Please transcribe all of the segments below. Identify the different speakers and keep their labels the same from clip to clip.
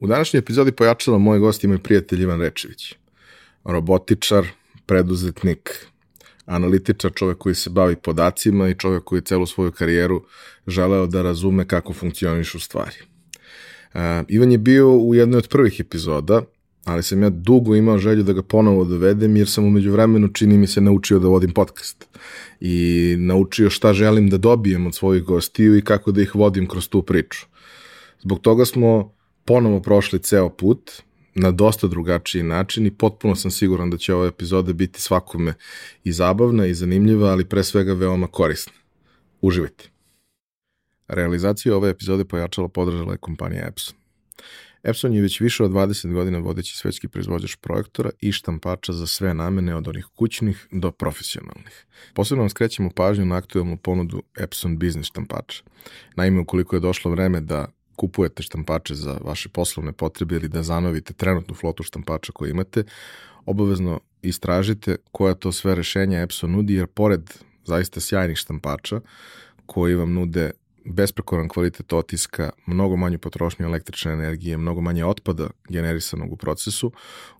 Speaker 1: U današnjoj epizodi pojačala moj gost i moj prijatelj Ivan Rečević. Robotičar, preduzetnik, analitičar, čovek koji se bavi podacima i čovek koji je celu svoju karijeru želeo da razume kako funkcionišu stvari. Uh, Ivan je bio u jednoj od prvih epizoda, ali sam ja dugo imao želju da ga ponovo dovedem, jer sam umeđu vremenu, čini mi se, naučio da vodim podcast. I naučio šta želim da dobijem od svojih gostiju i kako da ih vodim kroz tu priču. Zbog toga smo ponovo prošli ceo put, na dosta drugačiji način i potpuno sam siguran da će ova epizoda biti svakome i zabavna i zanimljiva, ali pre svega veoma korisna. Uživajte! Realizaciju ove epizode pojačala podržala je kompanija Epson. Epson je već više od 20 godina vodeći svetski proizvođač projektora i štampača za sve namene od onih kućnih do profesionalnih. Posebno vam skrećemo pažnju na aktualnu ponudu Epson Business štampača. Naime, ukoliko je došlo vreme da kupujete štampače za vaše poslovne potrebe ili da zanovite trenutnu flotu štampača koju imate, obavezno istražite koja to sve rešenja Epson nudi, jer pored zaista sjajnih štampača koji vam nude besprekoran kvalitet otiska, mnogo manju potrošnju električne energije, mnogo manje otpada generisanog u procesu,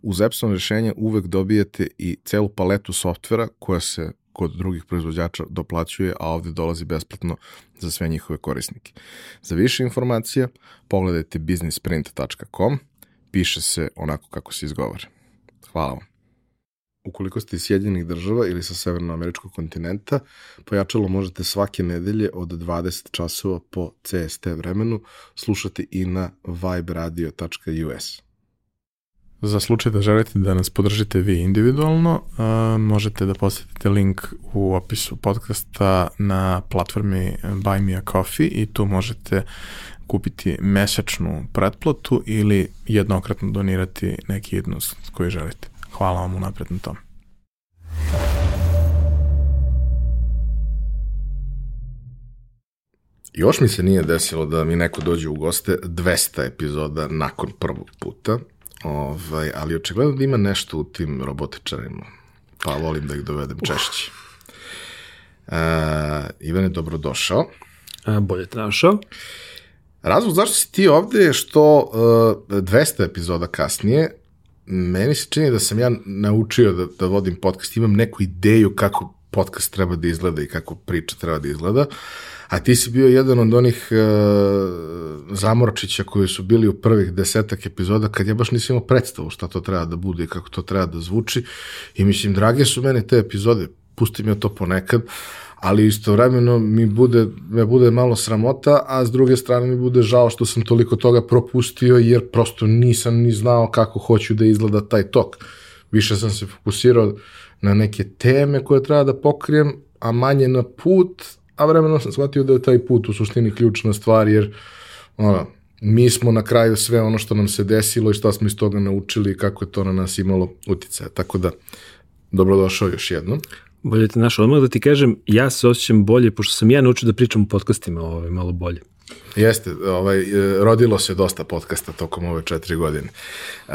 Speaker 1: uz Epson rešenja uvek dobijete i celu paletu softvera koja se kod drugih proizvođača doplaćuje, a ovde dolazi besplatno za sve njihove korisnike. Za više informacija pogledajte businessprint.com, piše se onako kako se izgovara. Hvala vam. Ukoliko ste iz Sjedinjenih država ili sa severnoameričkog kontinenta, pojačalo možete svake nedelje od 20 časova po CST vremenu slušati i na viberadio.us. Za slučaj da želite da nas podržite vi individualno, uh, možete da posetite link u opisu podcasta na platformi Buy Me a Coffee i tu možete kupiti mesečnu pretplatu ili jednokratno donirati neki jednost koji želite. Hvala vam unapred na tom. Još mi se nije desilo da mi neko dođe u goste 200 epizoda nakon prvog puta, ovaj, ali očigledno da ima nešto u tim robotičarima, pa volim da ih dovedem češće. Uh, Ivane, dobrodošao.
Speaker 2: A, bolje te našao.
Speaker 1: Razlog zašto si ti ovde je što uh, 200 epizoda kasnije meni se čini da sam ja naučio da, da vodim podcast, imam neku ideju kako podcast treba da izgleda i kako priča treba da izgleda, a ti si bio jedan od onih uh, zamorčića koji su bili u prvih desetak epizoda kad ja baš nisam imao predstavu šta to treba da bude i kako to treba da zvuči i mislim, drage su mene te epizode, pusti mi to ponekad, ali istovremeno mi bude, me bude malo sramota, a s druge strane mi bude žao što sam toliko toga propustio, jer prosto nisam ni znao kako hoću da izgleda taj tok. Više sam se fokusirao na neke teme koje treba da pokrijem, a manje na put, a vremeno sam shvatio da je taj put u suštini ključna stvar, jer ono, mi smo na kraju sve ono što nam se desilo i što smo iz toga naučili i kako je to na nas imalo uticaja. Tako da, dobrodošao još jednom.
Speaker 2: Bolje te našao. Odmah da ti kažem, ja se osjećam bolje, pošto sam ja naučio da pričam u podcastima ovaj, malo bolje.
Speaker 1: Jeste, ovaj, rodilo se dosta podcasta tokom ove četiri godine. Uh,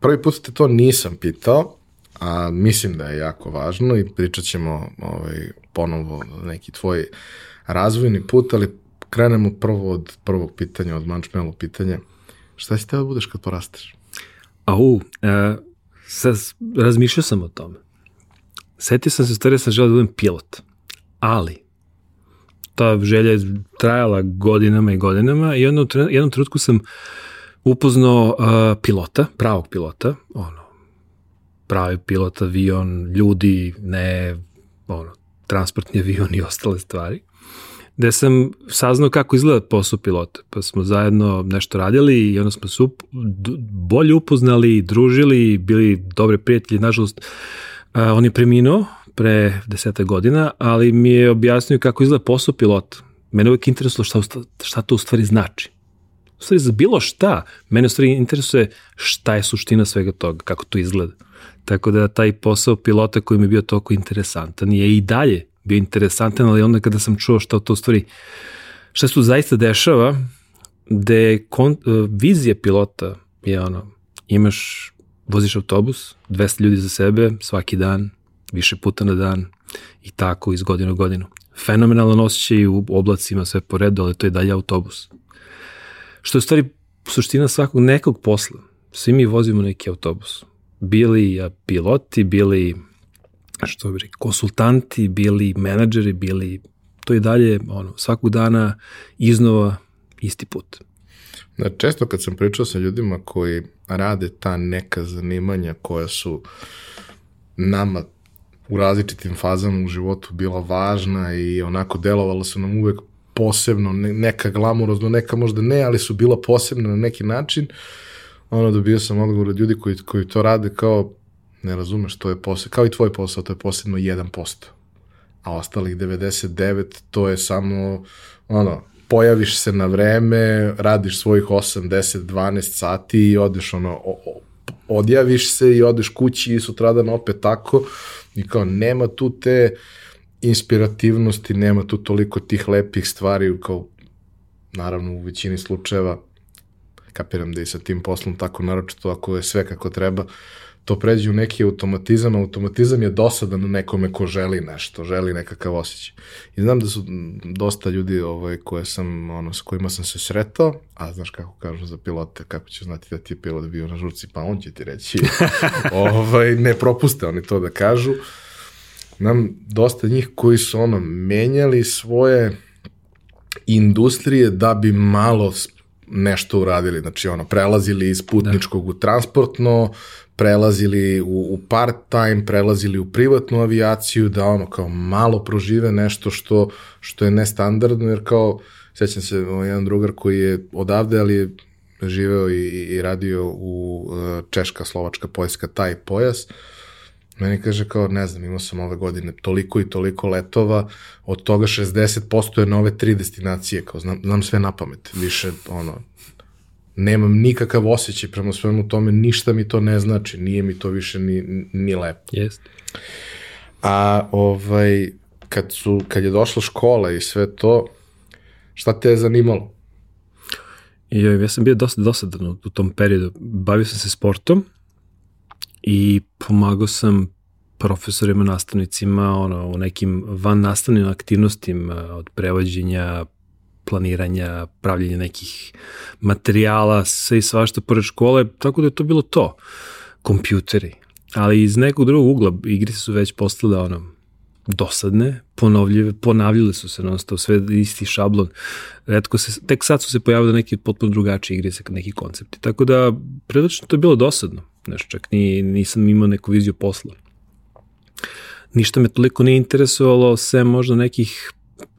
Speaker 1: prvi put te to nisam pitao, a mislim da je jako važno i pričat ćemo ovaj, ponovo neki tvoj razvojni put, ali krenemo prvo od prvog pitanja, od mančmelu pitanja. Šta si teo da budeš kad porasteš?
Speaker 2: Au, e, sad razmišljao sam o tome setio sam se stvari da sam želeo da budem pilot. Ali, ta želja je trajala godinama i godinama i jednom, jednom trenutku sam upoznao uh, pilota, pravog pilota, ono, pravi pilot, avion, ljudi, ne, ono, transportni avion i ostale stvari, gde sam saznao kako izgleda posao pilota. Pa smo zajedno nešto radili i onda smo se up, bolje upoznali, družili, bili dobre prijatelji. Nažalost, A, on je preminuo pre deseta godina, ali mi je objasnio kako izgleda posao pilota. Mene uvek interesuje šta, šta to u stvari znači. U stvari za bilo šta, mene u stvari interesuje šta je suština svega toga, kako to izgleda. Tako da taj posao pilota koji mi je bio toliko interesantan je i dalje bio interesantan, ali onda kada sam čuo šta to stvari, šta se zaista dešava, gde kon, vizija pilota je ono, imaš voziš autobus, 200 ljudi za sebe, svaki dan, više puta na dan i tako iz godine u godinu. Fenomenalan osjećaj u oblacima sve po redu, ali to je dalje autobus. Što je u stvari suština svakog nekog posla. Svi mi vozimo neki autobus. Bili piloti, bili što bi konsultanti, bili menadžeri, bili to i dalje ono, svakog dana iznova isti put.
Speaker 1: Da, često kad sam pričao sa ljudima koji rade ta neka zanimanja koja su nama u različitim fazama u životu bila važna i onako delovala su nam uvek posebno, neka glamurozno, neka možda ne, ali su bila posebna na neki način, ono dobio sam odgovor od ljudi koji, koji to rade kao ne razumeš, to je posebno, kao i tvoj posao, to je posebno 1%. A ostalih 99, to je samo, ono, pojaviš se na vreme, radiš svojih 8, 10, 12 sati i odeš ono, o, o, odjaviš se i odeš kući i sutradan opet tako i kao nema tu te inspirativnosti, nema tu toliko tih lepih stvari kao naravno u većini slučajeva kapiram da i sa tim poslom tako naročito ako je sve kako treba to pređe u neki automatizam, automatizam je dosadan nekome ko želi nešto, želi nekakav osjećaj. I znam da su dosta ljudi ovaj, koje sam, ono, s kojima sam se sretao, a znaš kako kažu za pilote, kako će znati da ti je pilot bio na žurci, pa on će ti reći, ovaj, ne propuste oni to da kažu. Znam dosta njih koji su ono, menjali svoje industrije da bi malo nešto uradili, znači ono, prelazili iz putničkog da. u transportno, prelazili u, u part-time, prelazili u privatnu avijaciju, da ono kao malo prožive nešto što, što je nestandardno, jer kao, sećam se, jedan drugar koji je odavde, ali je živeo i, i radio u e, Češka, Slovačka, Poljska, taj pojas, Meni kaže kao, ne znam, imao sam ove godine toliko i toliko letova, od toga 60% je na ove tri destinacije, kao znam, znam sve na pamet, više, ono, nemam nikakav osjećaj prema svemu tome, ništa mi to ne znači, nije mi to više ni, ni lepo.
Speaker 2: Jeste.
Speaker 1: A ovaj, kad, su, kad je došla škola i sve to, šta te je zanimalo?
Speaker 2: I, ja sam bio dosta dosadan u tom periodu. Bavio sam se sportom i pomagao sam profesorima, nastavnicima ono, u nekim van nastavnim aktivnostima od prevođenja, planiranja, pravljenja nekih materijala, sve i svašta pored škole, tako da je to bilo to. Kompjuteri. Ali iz nekog drugog ugla igrice su već postale ono, dosadne, ponovljive, ponavljale su se non stop, sve isti šablon. Redko se, tek sad su se pojavile neke potpuno drugačije igrice, neki koncepti. Tako da, prilično to je bilo dosadno. Znaš, čak ni, nisam imao neku viziju posla. Ništa me toliko nije interesovalo, sem možda nekih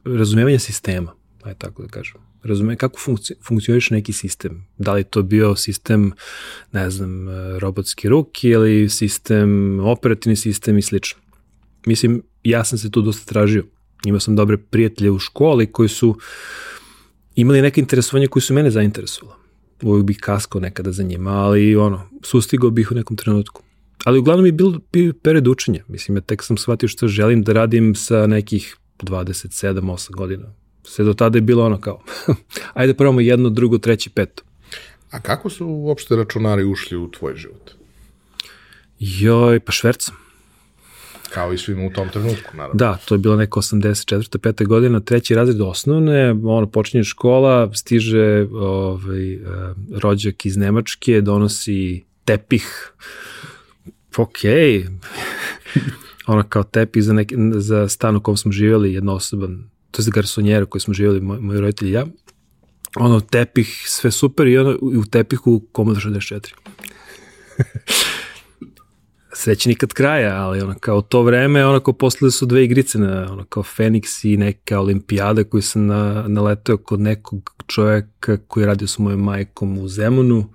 Speaker 2: razumevanja sistema aj tako da kažem. Razume kako funkci, funkcioniš neki sistem. Da li to bio sistem, ne znam, robotski ruki ili sistem, operativni sistem i slično. Mislim, ja sam se tu dosta tražio. Imao sam dobre prijatelje u školi koji su imali neke interesovanje koji su mene zainteresovali. Uvijek bih kaskao nekada za njima, ali ono, sustigao bih u nekom trenutku. Ali uglavnom je bil, bio period učenja. Mislim, ja tek sam shvatio što želim da radim sa nekih 27-8 godina sve do tada je bilo ono kao, ajde probamo jedno, drugo, treće, peto.
Speaker 1: A kako su uopšte računari ušli u tvoj život?
Speaker 2: Joj, pa švercam.
Speaker 1: Kao i svima u tom trenutku, naravno.
Speaker 2: Da, to je bilo neko 84. 5. godina, treći razred osnovne, ono, počinje škola, stiže ovaj, eh, rođak iz Nemačke, donosi tepih, ok, ono kao tepih za, neki, za stan u kom smo živjeli, jednoosoban to je garsonjera koji smo živjeli, moj, moji roditelji ja, ono, tepih, sve super i ono, u tepihu Commodore 64. Sreći nikad kraja, ali ono, kao to vreme, ono, kao posle su dve igrice, na, ono, kao Fenix i neka olimpijada koju sam na, naletao kod nekog čoveka koji je radio sa mojom majkom u Zemunu,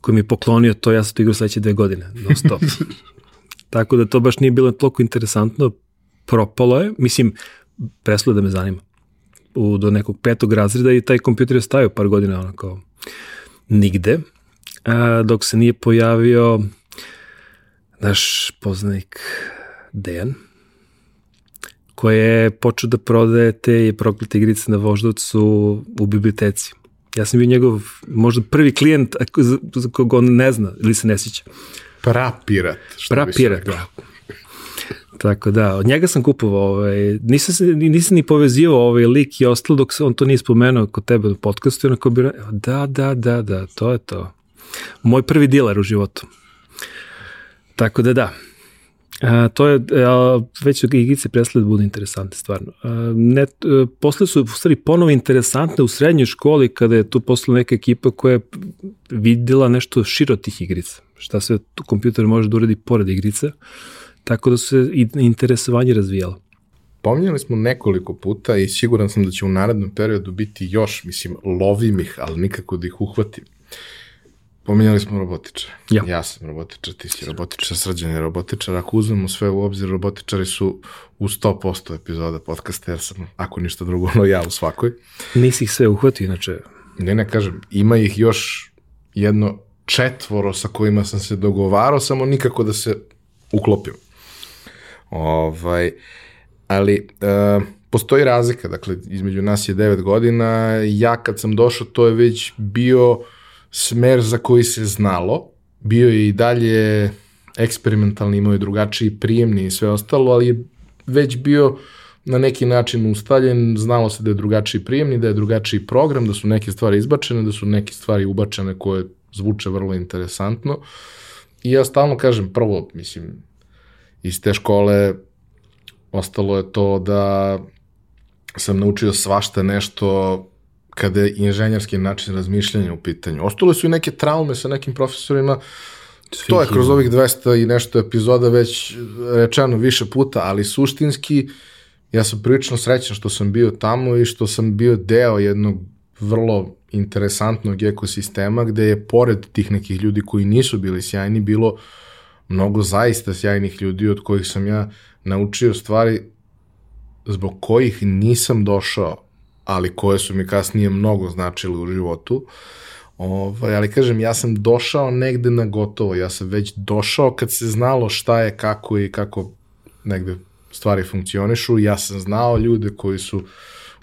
Speaker 2: koji mi je poklonio to, ja sam to igrao sledeće dve godine, non stop. Tako da to baš nije bilo toliko interesantno, propalo je, mislim, prestalo da me zanima. U, do nekog petog razreda i taj kompjuter je stavio par godina ono kao nigde, a, dok se nije pojavio naš poznanik Dejan, koji je počeo da prodaje te proklete igrice na voždovcu u biblioteci. Ja sam bio njegov možda prvi klijent za, za kog on ne zna ili se ne sjeća.
Speaker 1: Prapirat.
Speaker 2: Prapirat, da. Tako da, od njega sam kupovao, ovaj, nisam, se, nisam ni povezivao ovaj lik i ostalo dok se on to nije spomenuo kod tebe u podcastu, onako bi da, da, da, da, to je to. Moj prvi diler u životu. Tako da da, A, to je, a, već igrice prestale da budu interesantne, stvarno. A, ne, a, posle su u stvari ponovo interesantne u srednjoj školi kada je tu posle neka ekipa koja je videla nešto širo tih igrica. Šta sve kompjuter može da uradi pored igrica. Tako da su se interesovanje razvijalo.
Speaker 1: Pominjali smo nekoliko puta i siguran sam da će u narednom periodu biti još, mislim, lovim ih, ali nikako da ih uhvatim. Pominjali smo robotičare.
Speaker 2: Ja.
Speaker 1: ja sam robotičar, ti si robotičar, srđan je robotičar. Ako uzmemo sve u obzir, robotičari su u 100% epizoda podcasta, jer sam, ako ništa drugo, no ja u svakoj.
Speaker 2: Nisi ih sve uhvatio, inače.
Speaker 1: Ne, ne kažem, ima ih još jedno četvoro sa kojima sam se dogovarao, samo nikako da se uklopim. Ovaj, ali uh, postoji razlika, dakle, između nas je 9 godina, ja kad sam došao, to je već bio smer za koji se znalo, bio je i dalje eksperimentalni, imao je drugačiji prijemni i sve ostalo, ali je već bio na neki način ustaljen, znalo se da je drugačiji prijemni, da je drugačiji program, da su neke stvari izbačene, da su neke stvari ubačene koje zvuče vrlo interesantno. I ja stalno kažem, prvo, mislim, iz te škole ostalo je to da sam naučio svašta nešto kada je inženjerski način razmišljanja u pitanju. Ostale su i neke traume sa nekim profesorima, Svi to je kroz ovih 200 i nešto epizoda već rečeno više puta, ali suštinski ja sam prilično srećan što sam bio tamo i što sam bio deo jednog vrlo interesantnog ekosistema gde je pored tih nekih ljudi koji nisu bili sjajni bilo mnogo zaista sjajnih ljudi od kojih sam ja naučio stvari zbog kojih nisam došao ali koje su mi kasnije mnogo značile u životu. Ovaj, ali kažem, ja sam došao negde na gotovo, ja sam već došao kad se znalo šta je, kako i kako negde stvari funkcionišu, ja sam znao ljude koji su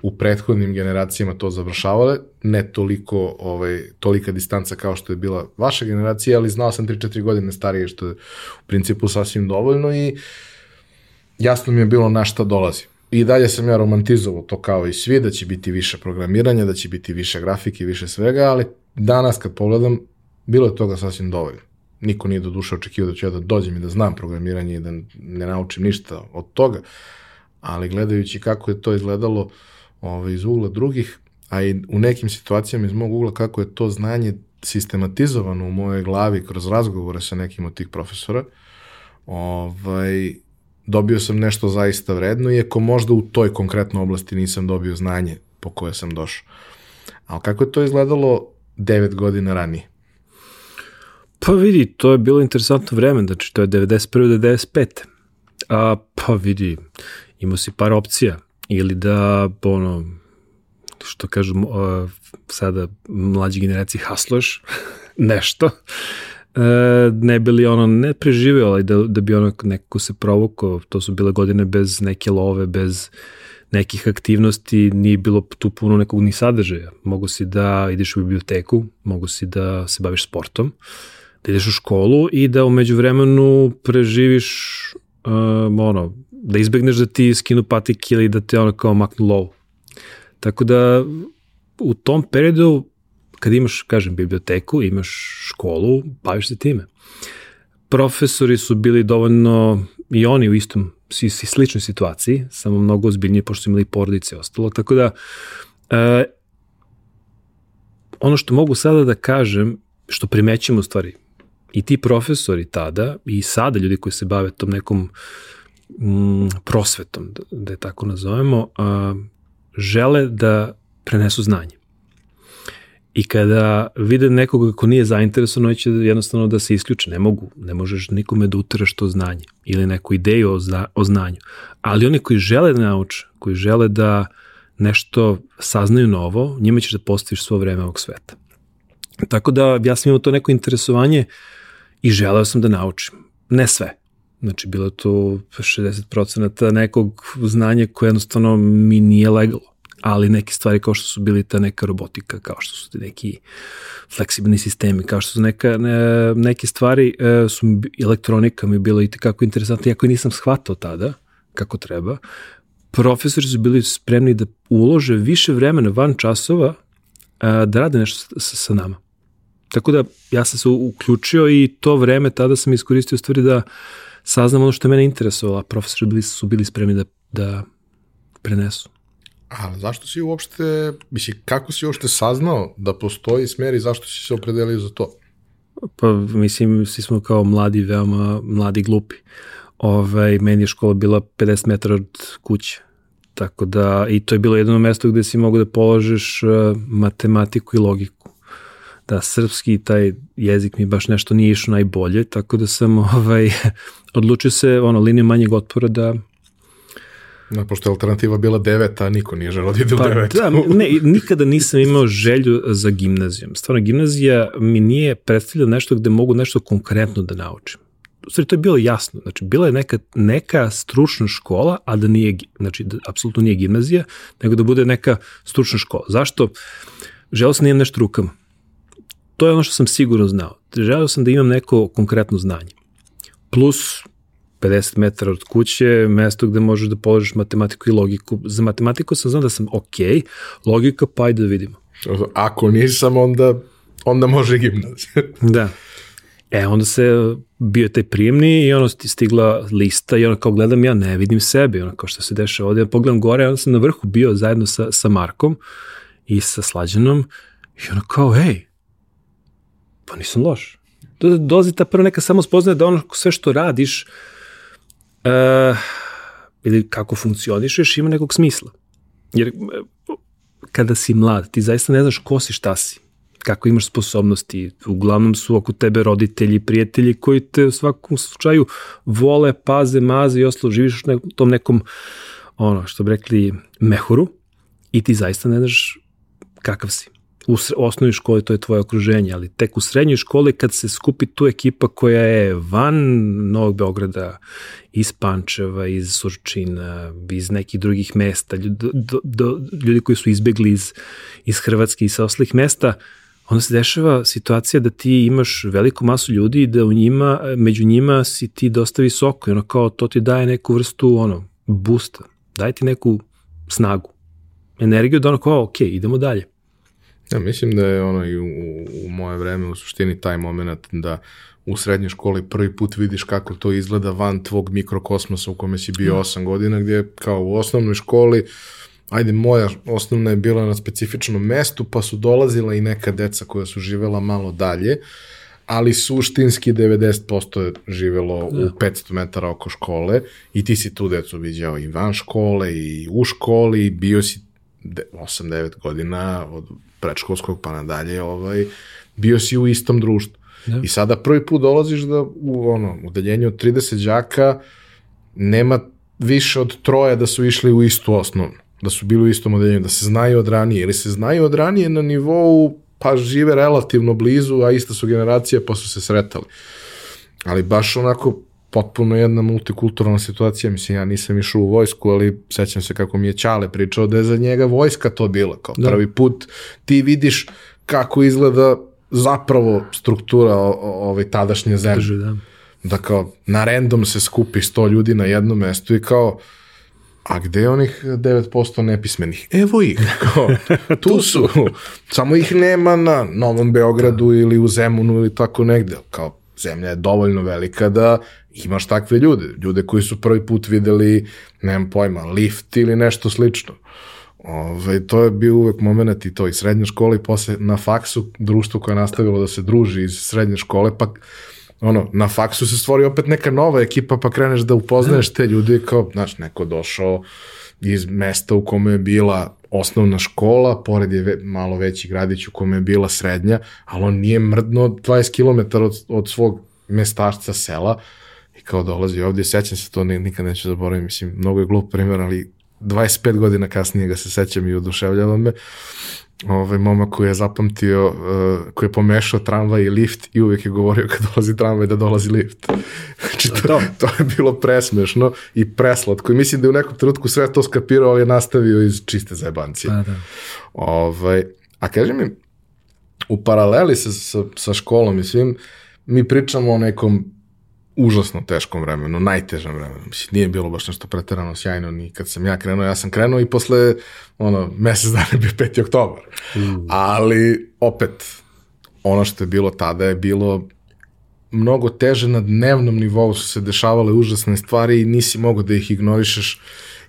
Speaker 1: u prethodnim generacijama to završavale, ne toliko, ovaj, tolika distanca kao što je bila vaša generacija, ali znao sam 3-4 godine starije, što je u principu sasvim dovoljno i jasno mi je bilo na šta dolazi. I dalje sam ja romantizovao to kao i svi, da će biti više programiranja, da će biti više grafike, više svega, ali danas kad pogledam, bilo je toga sasvim dovoljno. Niko nije do duše očekivao da ću ja da dođem i da znam programiranje i da ne naučim ništa od toga, ali gledajući kako je to izgledalo ovaj, iz ugla drugih, a i u nekim situacijama iz mog ugla kako je to znanje sistematizovano u mojoj glavi kroz razgovore sa nekim od tih profesora, ovaj, dobio sam nešto zaista vredno, iako možda u toj konkretnoj oblasti nisam dobio znanje po koje sam došao. Ali kako je to izgledalo devet godina ranije?
Speaker 2: Pa vidi, to je bilo interesantno vreme, znači to je 91. do 95. A, pa vidi, imao si par opcija, ili da, ono, što kažu uh, sada mlađi generacije, hasluješ nešto, ne bi li ono ne preživeo, ali da, da bi ono neko se provukao, to su bile godine bez neke love, bez nekih aktivnosti, nije bilo tu puno nekog ni sadržaja. Mogu si da ideš u biblioteku, mogu si da se baviš sportom, da ideš u školu i da umeđu vremenu preživiš um, ono, da izbegneš da ti skinu patik ili da te ono kao maknu lovu. Tako da u tom periodu kad imaš, kažem, biblioteku, imaš školu, baviš se time. Profesori su bili dovoljno i oni u istom si, si sličnoj situaciji, samo mnogo ozbiljnije pošto su imali porodice i ostalo. Tako da, e, ono što mogu sada da kažem, što primećemo u stvari, i ti profesori tada, i sada ljudi koji se bave tom nekom mm, prosvetom, da, da je tako nazovemo, a, žele da prenesu znanje. I kada vide nekoga ko nije zainteresovan, će jednostavno da se isključe. Ne mogu, ne možeš nikome da uteraš to znanje ili neku ideju o, zna, o znanju. Ali oni koji žele da nauče, koji žele da nešto saznaju novo, njima ćeš da postaviš svo vreme ovog sveta. Tako da ja sam imao to neko interesovanje i želeo sam da naučim. Ne sve. Znači, bilo to 60% nekog znanja koje jednostavno mi nije legalo ali neke stvari kao što su bili ta neka robotika, kao što su ti neki fleksibilni sistemi, kao što su neka, ne, neke stvari, e, su elektronika mi bilo i tekako interesantno, iako nisam shvatao tada kako treba, profesori su bili spremni da ulože više vremena van časova a, da rade nešto sa, sa nama. Tako da ja sam se uključio i to vreme tada sam iskoristio stvari da saznam ono što je mene interesovalo, a profesori su bili spremni da, da prenesu.
Speaker 1: A zašto si uopšte, misli, kako si uopšte saznao da postoji smer i zašto si se opredelio za to?
Speaker 2: Pa mislim, svi smo kao mladi, veoma mladi glupi. Ovaj, meni je škola bila 50 metara od kuće. Tako da, i to je bilo jedno mesto gde si mogu da položeš uh, matematiku i logiku. Da, srpski taj jezik mi baš nešto nije išao najbolje, tako da sam ovaj, odlučio se ono, liniju manjeg otpora da
Speaker 1: Da, pošto je alternativa bila deveta, niko nije želao da ide pa, u devetu.
Speaker 2: Da, ne, nikada nisam imao želju za gimnazijom. Stvarno, gimnazija mi nije predstavljala nešto gde mogu nešto konkretno da naučim. U stvari, to je bilo jasno. Znači, bila je neka, neka stručna škola, a da nije, znači, da apsolutno nije gimnazija, nego da bude neka stručna škola. Zašto? Želeo sam da imam nešto rukama. To je ono što sam sigurno znao. Želeo sam da imam neko konkretno znanje. Plus, 50 metara od kuće, mesto gde možeš da položiš matematiku i logiku. Za matematiku sam znao da sam ok, logika pa ajde da vidimo.
Speaker 1: Ako nisam, onda, onda može gimnazija.
Speaker 2: da. E, onda se bio taj prijemni i ono ti stigla lista i ono kao gledam ja ne vidim sebe, ono kao što se dešava ovde, ja pogledam gore, onda sam na vrhu bio zajedno sa, sa Markom i sa Slađanom i ono kao, ej, pa nisam loš. Dolazi ta prva neka samo spoznaje da ono sve što radiš, uh, ili kako funkcionišeš ima nekog smisla. Jer eh, kada si mlad, ti zaista ne znaš ko si, šta si, kako imaš sposobnosti. Uglavnom su oko tebe roditelji, prijatelji koji te u svakom slučaju vole, paze, maze i ostalo živiš u tom nekom, ono, što bi rekli, mehuru i ti zaista ne znaš kakav si u osnovnoj školi to je tvoje okruženje, ali tek u srednjoj školi kad se skupi tu ekipa koja je van Novog Beograda, iz Pančeva, iz Surčina, iz nekih drugih mesta, ljudi, do, do, ljudi koji su izbegli iz, iz Hrvatske i sa oslih mesta, onda se dešava situacija da ti imaš veliku masu ljudi i da u njima, među njima si ti dosta visoko i ono kao to ti daje neku vrstu ono, boosta, daje ti neku snagu, energiju da ono kao ok, idemo dalje.
Speaker 1: Ja mislim da je ono i u, u moje vreme u suštini taj moment da u srednjoj školi prvi put vidiš kako to izgleda van tvog mikrokosmosa u kome si bio 8 mm. godina, gdje kao u osnovnoj školi ajde, moja osnovna je bila na specifičnom mestu, pa su dolazila i neka deca koja su živela malo dalje, ali suštinski 90% je živelo da. u 500 metara oko škole i ti si tu decu viđao i van škole i u školi, bio si 8-9 godina od predškolskog pa nadalje, ovaj, bio si u istom društvu. Da. I sada prvi put dolaziš da u ono, udeljenju od 30 đaka nema više od troje da su išli u istu osnovnu, da su bili u istom odeljenju, da se znaju od ranije, ili se znaju od ranije na nivou, pa žive relativno blizu, a ista su generacija, pa su se sretali. Ali baš onako potpuno jedna multikulturalna situacija, mislim, ja nisam išao u vojsku, ali sećam se kako mi je Ćale pričao da je za njega vojska to bila, kao da. prvi put ti vidiš kako izgleda zapravo struktura ove tadašnje zemlje. Da. da kao na random se skupi 100 ljudi na jednom mestu i kao a gde je onih 9% nepismenih? Evo ih, kao, tu su. Samo ih nema na Novom Beogradu da. ili u Zemunu ili tako negde. Kao, zemlja je dovoljno velika da imaš takve ljude, ljude koji su prvi put videli, nemam pojma, lift ili nešto slično. Ove, ovaj, to je bio uvek moment i to i srednje škole i posle na faksu društvo koje je nastavilo da se druži iz srednje škole, pa ono, na faksu se stvori opet neka nova ekipa, pa kreneš da upoznaješ te ljude kao, znaš, neko došao iz mesta u kome je bila osnovna škola, pored je ve, malo veći gradić u kome je bila srednja, ali on nije mrdno 20 km od, od svog mestašca sela i kao dolazi ovdje, sećam se to, nikad neću zaboraviti, mislim, mnogo je glup primjer, ali 25 godina kasnije ga se sećam i oduševljava me. Ovaj momak koji je zapamtio, uh, koji je pomešao tramvaj i lift i uvijek je govorio kad dolazi tramvaj da dolazi lift. znači to, to. to je bilo presmešno i preslatko. I mislim da je u nekom trenutku sve to skapirao, ali je nastavio iz čiste zajebancije.
Speaker 2: Pa, da.
Speaker 1: Ovaj, a kaži mi, u paraleli sa, sa, sa školom i svim, mi pričamo o nekom užasno teškom vremenu, najtežem vremenu. Mislim, nije bilo baš nešto preterano sjajno ni kad sam ja krenuo, ja sam krenuo i posle ono, mesec dana je bio 5. oktobar. Mm. Ali, opet, ono što je bilo tada je bilo mnogo teže na dnevnom nivou su se dešavale užasne stvari i nisi mogao da ih ignorišeš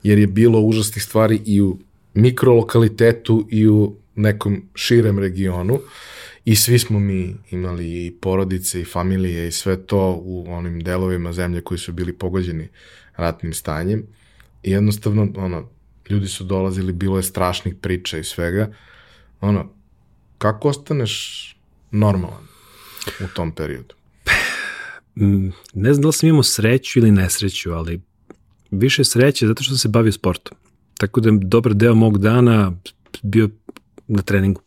Speaker 1: jer je bilo užasnih stvari i u mikrolokalitetu i u nekom širem regionu. I svi smo mi imali i porodice i familije i sve to u onim delovima zemlje koji su bili pogođeni ratnim stanjem i jednostavno ono, ljudi su dolazili, bilo je strašnih priča i svega, ono, kako ostaneš normalan u tom periodu?
Speaker 2: Ne znam da li sam imao sreću ili nesreću, ali više sreće zato što sam se bavio sportom. Tako da dobar deo mog dana bio na treningu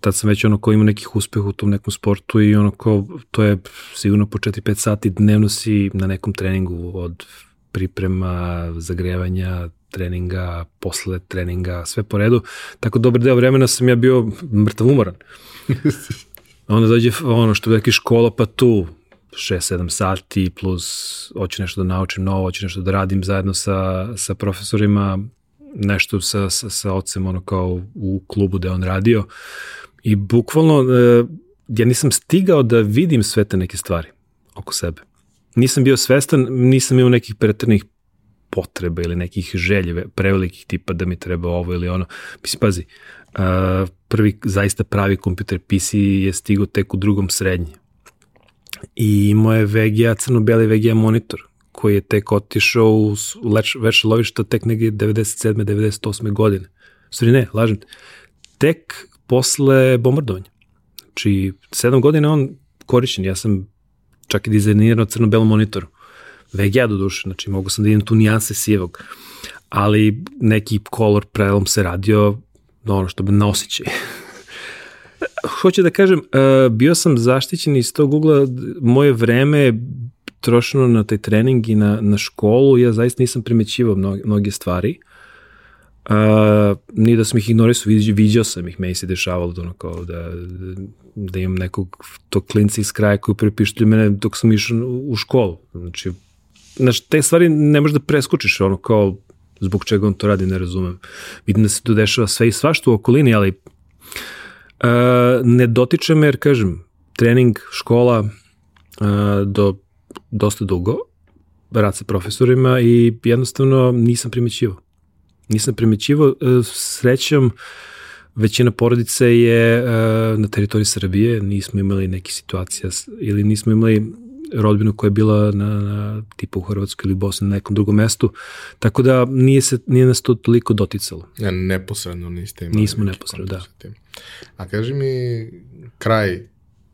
Speaker 2: tad sam već ono ko ima nekih uspeha u tom nekom sportu i ono ko, to je sigurno po 4-5 sati dnevno si na nekom treningu od priprema, zagrevanja, treninga, posle treninga, sve po redu. Tako dobar deo vremena sam ja bio mrtav umoran. Onda dođe ono što je škola, pa tu 6-7 sati plus hoću nešto da naučim novo, hoću nešto da radim zajedno sa, sa profesorima, nešto sa, sa, sa ocem ono kao u klubu gde on radio. I bukvalno, e, ja nisam stigao da vidim sve te neke stvari oko sebe. Nisam bio svestan, nisam imao nekih pretrnih potreba ili nekih željeve prevelikih tipa da mi treba ovo ili ono. Mislim, pazi, uh, prvi zaista pravi kompjuter PC je stigao tek u drugom srednje. I imao je VGA, crno-beli VGA monitor koji je tek otišao u veće lovišta tek negdje 97. 98. godine. Stvari ne, lažem te. Tek posle bombardovanja. Znači, sedam godina on korišćen, ja sam čak i dizajnirao crno-belom monitoru. VGA do duše, znači mogu sam da idem tu nijanse sivog, ali neki color prelom se radio ono što bi na osjećaj. Hoću da kažem, e, bio sam zaštićen iz tog ugla, moje vreme trošeno na taj trening i na, na školu, ja zaista nisam primećivao mnoge, mnoge stvari. Uh, nije da sam ih ignorisao, viđao, viđao sam ih, meni se dešavalo da, kao da, da imam nekog tog klinca iz kraja koji prepištuje mene dok sam išao u školu. Znači, znači, te stvari ne možeš da preskočiš, ono kao zbog čega on to radi, ne razumem. Vidim da se tu dešava sve i svašta u okolini, ali uh, ne dotiče me, jer kažem, trening, škola uh, do dosta dugo, rad sa profesorima i jednostavno nisam primećivao nisam primećivao, e, srećom, većina porodice je e, na teritoriji Srbije, nismo imali neke situacije ili nismo imali rodbinu koja je bila na, na tipa u Hrvatskoj ili Bosni na nekom drugom mestu, tako da nije, se, nije nas to toliko doticalo.
Speaker 1: Ja, neposredno niste imali.
Speaker 2: Nismo neposredno, da.
Speaker 1: A kaži mi, kraj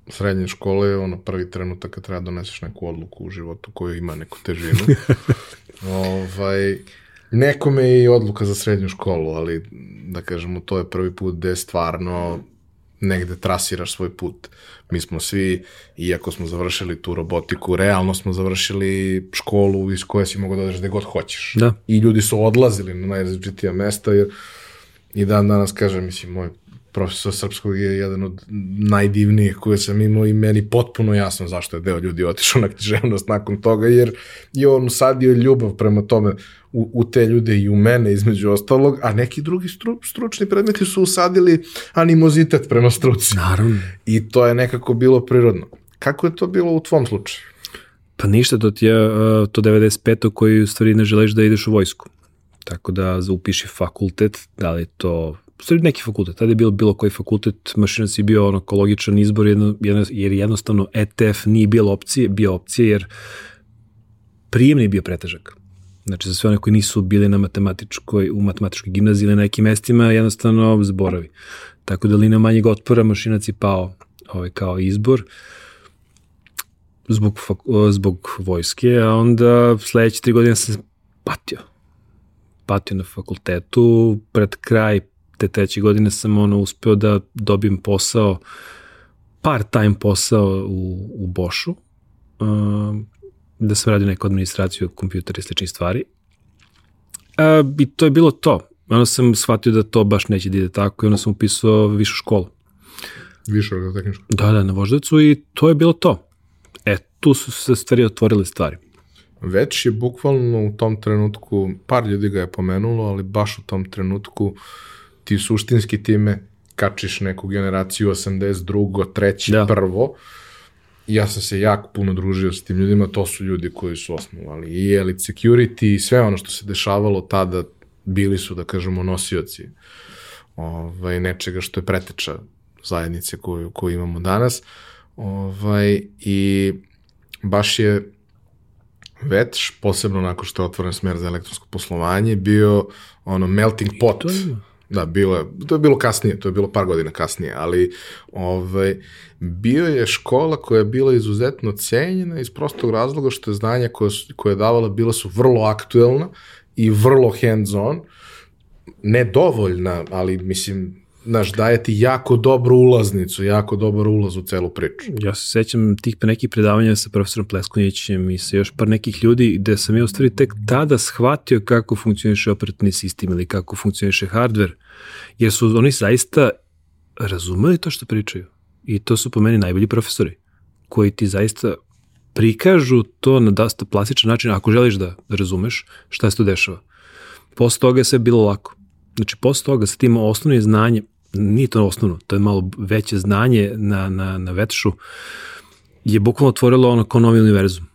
Speaker 1: srednje škole je ono prvi trenutak kad treba da doneseš neku odluku u životu koju ima neku težinu. ovaj, Nekome je i odluka za srednju školu, ali da kažemo to je prvi put gde stvarno negde trasiraš svoj put. Mi smo svi, iako smo završili tu robotiku, realno smo završili školu iz koje si mogao da odeš gde god hoćeš.
Speaker 2: Da.
Speaker 1: I ljudi su odlazili na najrazličitija mesta, jer i dan danas, kažem, mislim, moj profesor srpskog je jedan od najdivnijih koje sam imao i meni potpuno jasno zašto je deo ljudi otišao na književnost nakon toga, jer je on usadio ljubav prema tome u, u te ljude i u mene između ostalog, a neki drugi stru, stručni predmeti su usadili animozitet prema struci.
Speaker 2: Naravno.
Speaker 1: I to je nekako bilo prirodno. Kako je to bilo u tvom slučaju?
Speaker 2: Pa ništa, to ti je to 95. koji u stvari ne želiš da ideš u vojsku. Tako da upiši fakultet, da li to stvari neki fakultet, tada je bilo bilo koji fakultet, mašinac je bio ono logičan izbor, jedno, jedno, jer jednostavno ETF nije bilo opcije, bio opcije, jer prijemni je bio pretežak. Znači, za sve one koji nisu bili na matematičkoj, u matematičkoj gimnaziji ili na nekim mestima, jednostavno zborovi. Tako da linija manjeg otpora mašinac je pao ovaj, kao izbor zbog, zbog vojske, a onda sledeće tri godine sam patio. Patio na fakultetu, pred kraj te treće godine sam ono uspeo da dobijem posao, part-time posao u, u Bošu, uh, da sam radio neku administraciju kompjutera i sličnih stvari. Uh, I to je bilo to. Onda sam shvatio da to baš neće da ide tako i onda sam upisao višu školu.
Speaker 1: Više agrotehničko.
Speaker 2: Da, da, na Voždovcu i to je bilo to. E, tu su se stvari otvorile stvari.
Speaker 1: Već je bukvalno u tom trenutku, par ljudi ga je pomenulo, ali baš u tom trenutku ti suštinski time kačiš neku generaciju 82. treći, da. prvo. Ja sam se jako puno družio s tim ljudima, to su ljudi koji su osnovali i Elite Security i sve ono što se dešavalo tada bili su, da kažemo, nosioci ovaj, nečega što je preteča zajednice koju, koju imamo danas. Ovaj, I baš je Vetš, posebno nakon što je otvoren smer za elektronsko poslovanje, bio ono melting pot. Da, bilo je, to je bilo kasnije, to je bilo par godina kasnije, ali ovaj, bio je škola koja je bila izuzetno cenjena iz prostog razloga što je znanja koje, koje je davala bila su vrlo aktuelna i vrlo hands-on, ne dovoljna, ali mislim, znaš, daje ti jako dobru ulaznicu, jako dobar ulaz u celu priču.
Speaker 2: Ja se sećam tih nekih predavanja sa profesorom Pleskonjićem i sa još par nekih ljudi gde sam ja u stvari tek tada shvatio kako funkcioniše operativni sistem ili kako funkcioniše hardware, jer su oni zaista razumeli to što pričaju. I to su po meni najbolji profesori, koji ti zaista prikažu to na dosta plastičan način, ako želiš da, razumeš šta se tu dešava. Posle toga je sve bilo lako. Znači, posle toga sa tim osnovnim znanjem, nije to osnovno, to je malo veće znanje na, na, na vetšu, je bukvalno otvorilo ono kao novi univerzum.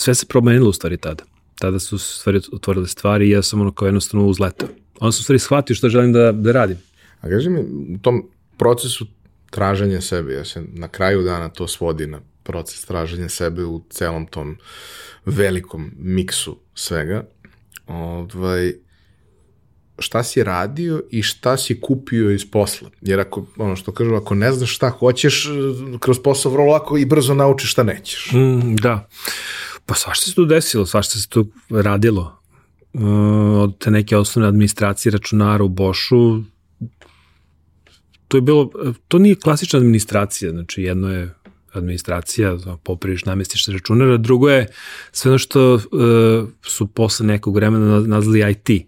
Speaker 2: Sve se promenilo u stvari tada. Tada su stvari otvorile stvari i ja sam ono kao jednostavno uzletao. Onda sam u stvari shvatio što želim da, da radim.
Speaker 1: A kaži mi, u tom procesu traženja sebe, ja se na kraju dana to svodi na proces traženja sebe u celom tom velikom miksu svega, ovaj, šta si radio i šta si kupio iz posla. Jer ako, ono što kažu, ako ne znaš šta hoćeš, kroz posao vrlo lako i brzo naučiš šta nećeš.
Speaker 2: Mm, da. Pa svašta se tu desilo, svašta se tu radilo. Uh, od te neke osnovne administracije računara u Bošu, to je bilo, to nije klasična administracija, znači jedno je administracija, popriviš, namestiš računara, drugo je sve ono što uh, su posle nekog vremena nazvali IT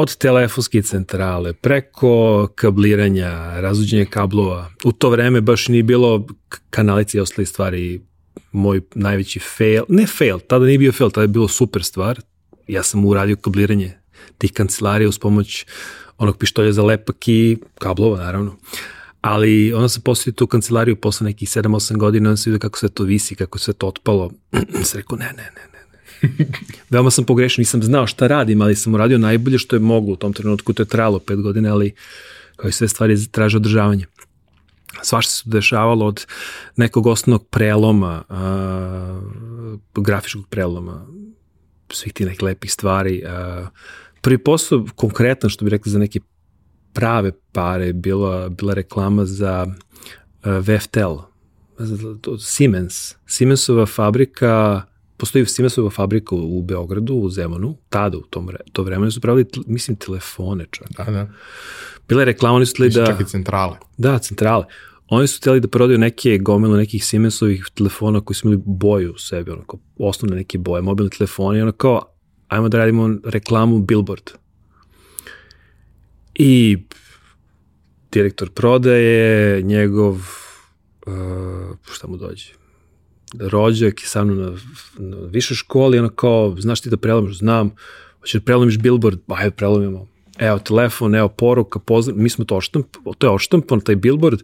Speaker 2: od telefonske centrale, preko kabliranja, razuđenja kablova. U to vreme baš nije bilo kanalice i ostale stvari. Moj najveći fail, ne fail, tada nije bio fail, tada je bilo super stvar. Ja sam uradio kabliranje tih kancelarija uz pomoć onog pištolja za lepak i kablova, naravno. Ali onda sam postavio tu kancelariju posle nekih 7-8 godina, onda sam vidio kako se to visi, kako se to otpalo. sam rekao, ne, ne, ne, Veoma sam pogrešio, nisam znao šta radim, ali sam uradio najbolje što je moglo u tom trenutku, to je trajalo pet godina, ali kao i sve stvari traže održavanje. Svašta se dešavalo od nekog osnovnog preloma, a, grafičkog preloma, svih ti nekih lepih stvari. A, prvi posao, konkretan, što bi rekli za neke prave pare, bila, bila reklama za a, VFTL, Siemens. Siemensova fabrika postoji Siemensova fabrika u Beogradu, u Zemunu, tada u tom to vremenu su pravili, mislim, telefone čak.
Speaker 1: Da, da.
Speaker 2: Bila je reklama, oni su tili da...
Speaker 1: Čak i centrale.
Speaker 2: Da, centrale. Oni su htjeli da prodaju neke gomile nekih Siemensovih telefona koji su imali boju u sebi, onako, osnovne neke boje, mobilni telefoni, ono kao, ajmo da radimo reklamu Billboard. I direktor prodaje, njegov, uh, šta mu dođe, rođak i sa mnom na, na višoj školi, ono kao, znaš ti da prelomiš, znam, hoćeš da prelomiš billboard, ajde prelomimo. Evo telefon, evo poruka, pozdrav, mi smo to oštamp, to je oštampan, taj billboard,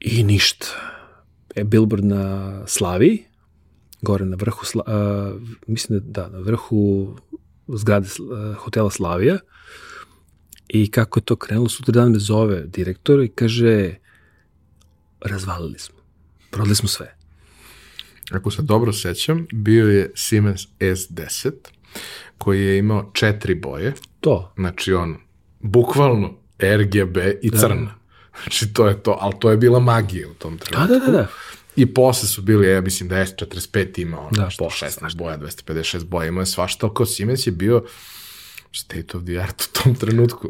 Speaker 2: i ništa. E, billboard na Slaviji, gore na vrhu, Sla, uh, mislim da, da, na vrhu zgrade uh, hotela Slavija, i kako je to krenulo, sutra dan me zove direktor i kaže, razvalili smo, prodali smo sve
Speaker 1: ako se dobro sećam, bio je Siemens S10, koji je imao četiri boje.
Speaker 2: To.
Speaker 1: Znači on, bukvalno RGB i da. crna. Znači to je to, ali to je bila magija u tom trenutku.
Speaker 2: Da, da, da. da.
Speaker 1: I posle su bili, ja mislim da S45 ima ono,
Speaker 2: da,
Speaker 1: što, 16 boja, 256 boja, imao je svašta, kao Siemens je bio state of the art u tom trenutku.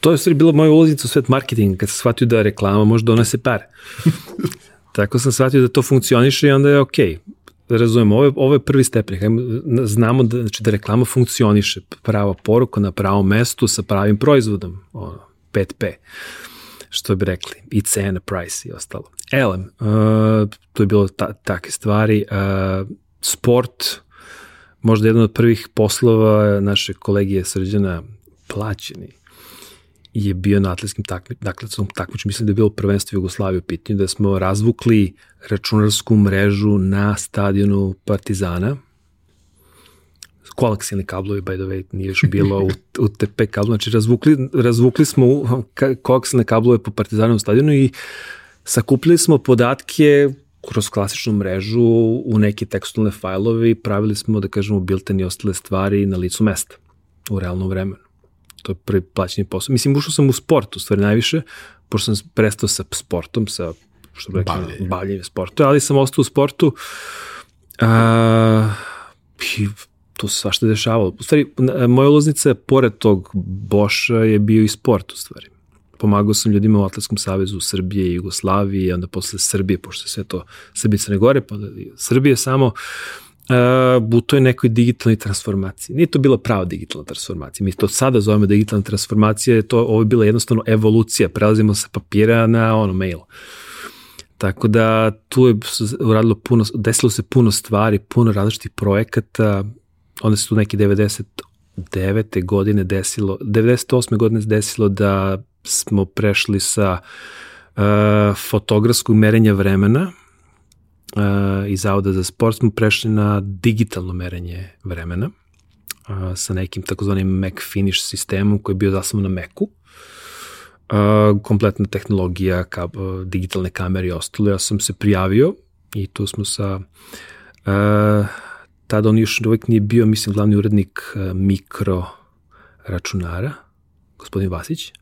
Speaker 2: To je stvari bila moja ulaznica u svet marketinga, kad sam shvatio da reklama može donese pare. Tako sam shvatio da to funkcioniše i onda je okej. Okay. Razumemo, ovo je, ovo je prvi stepen. Znamo da, znači, da reklama funkcioniše, prava poruka na pravom mestu sa pravim proizvodom, ono, 5P što bi rekli, i cena, price i ostalo. Elem, uh, to je bilo ta, takve stvari. Uh, sport, možda jedan od prvih poslova naše kolegije Srđana plaćeni je bio na atletskim takmi, dakle, takmiču, mislim da je bilo prvenstvo Jugoslavije u pitanju, da smo razvukli računarsku mrežu na stadionu Partizana, koaksijalni kablovi, by the way, nije još bilo u, u TP kablu, znači razvukli, razvukli smo koaksijalne kablove po Partizanovom stadionu i sakupili smo podatke kroz klasičnu mrežu u neke tekstualne fajlove i pravili smo, da kažemo, bilten i ostale stvari na licu mesta u realnom vremenu. To je prvi plaćeni posao. Mislim, ušao sam u sport, u stvari najviše, pošto sam prestao sa sportom, sa što bi rekli, bavljenjem, bavljenjem sportu, ali sam ostao u sportu a, i tu se svašta dešavalo. U stvari, moja ulaznica, pored tog Boša, je bio i sport, u stvari. Pomagao sam ljudima u Atletskom savezu Srbije i Jugoslavije, onda posle Srbije, pošto sve to Srbije Crne Gore, pa Srbije samo, uh, u toj nekoj digitalnoj transformaciji. Nije to bila prava digitalna transformacija. Mi to sada zovemo digitalna transformacija, to, ovo je bila jednostavno evolucija. Prelazimo sa papira na ono, mail. Tako da tu je uradilo puno, desilo se puno stvari, puno različitih projekata, onda se tu neki 99. godine desilo, 98. godine desilo da smo prešli sa uh, fotografskog merenja vremena iz Zavoda za sport smo prešli na digitalno merenje vremena uh, sa nekim takozvanim Mac Finish sistemom koji je bio zasnovan na Macu. Uh, kompletna tehnologija, ka, digitalne kamere i ostalo. Ja sam se prijavio i tu smo sa tada on još uvijek nije bio, mislim, glavni urednik e, mikro računara, gospodin Vasić.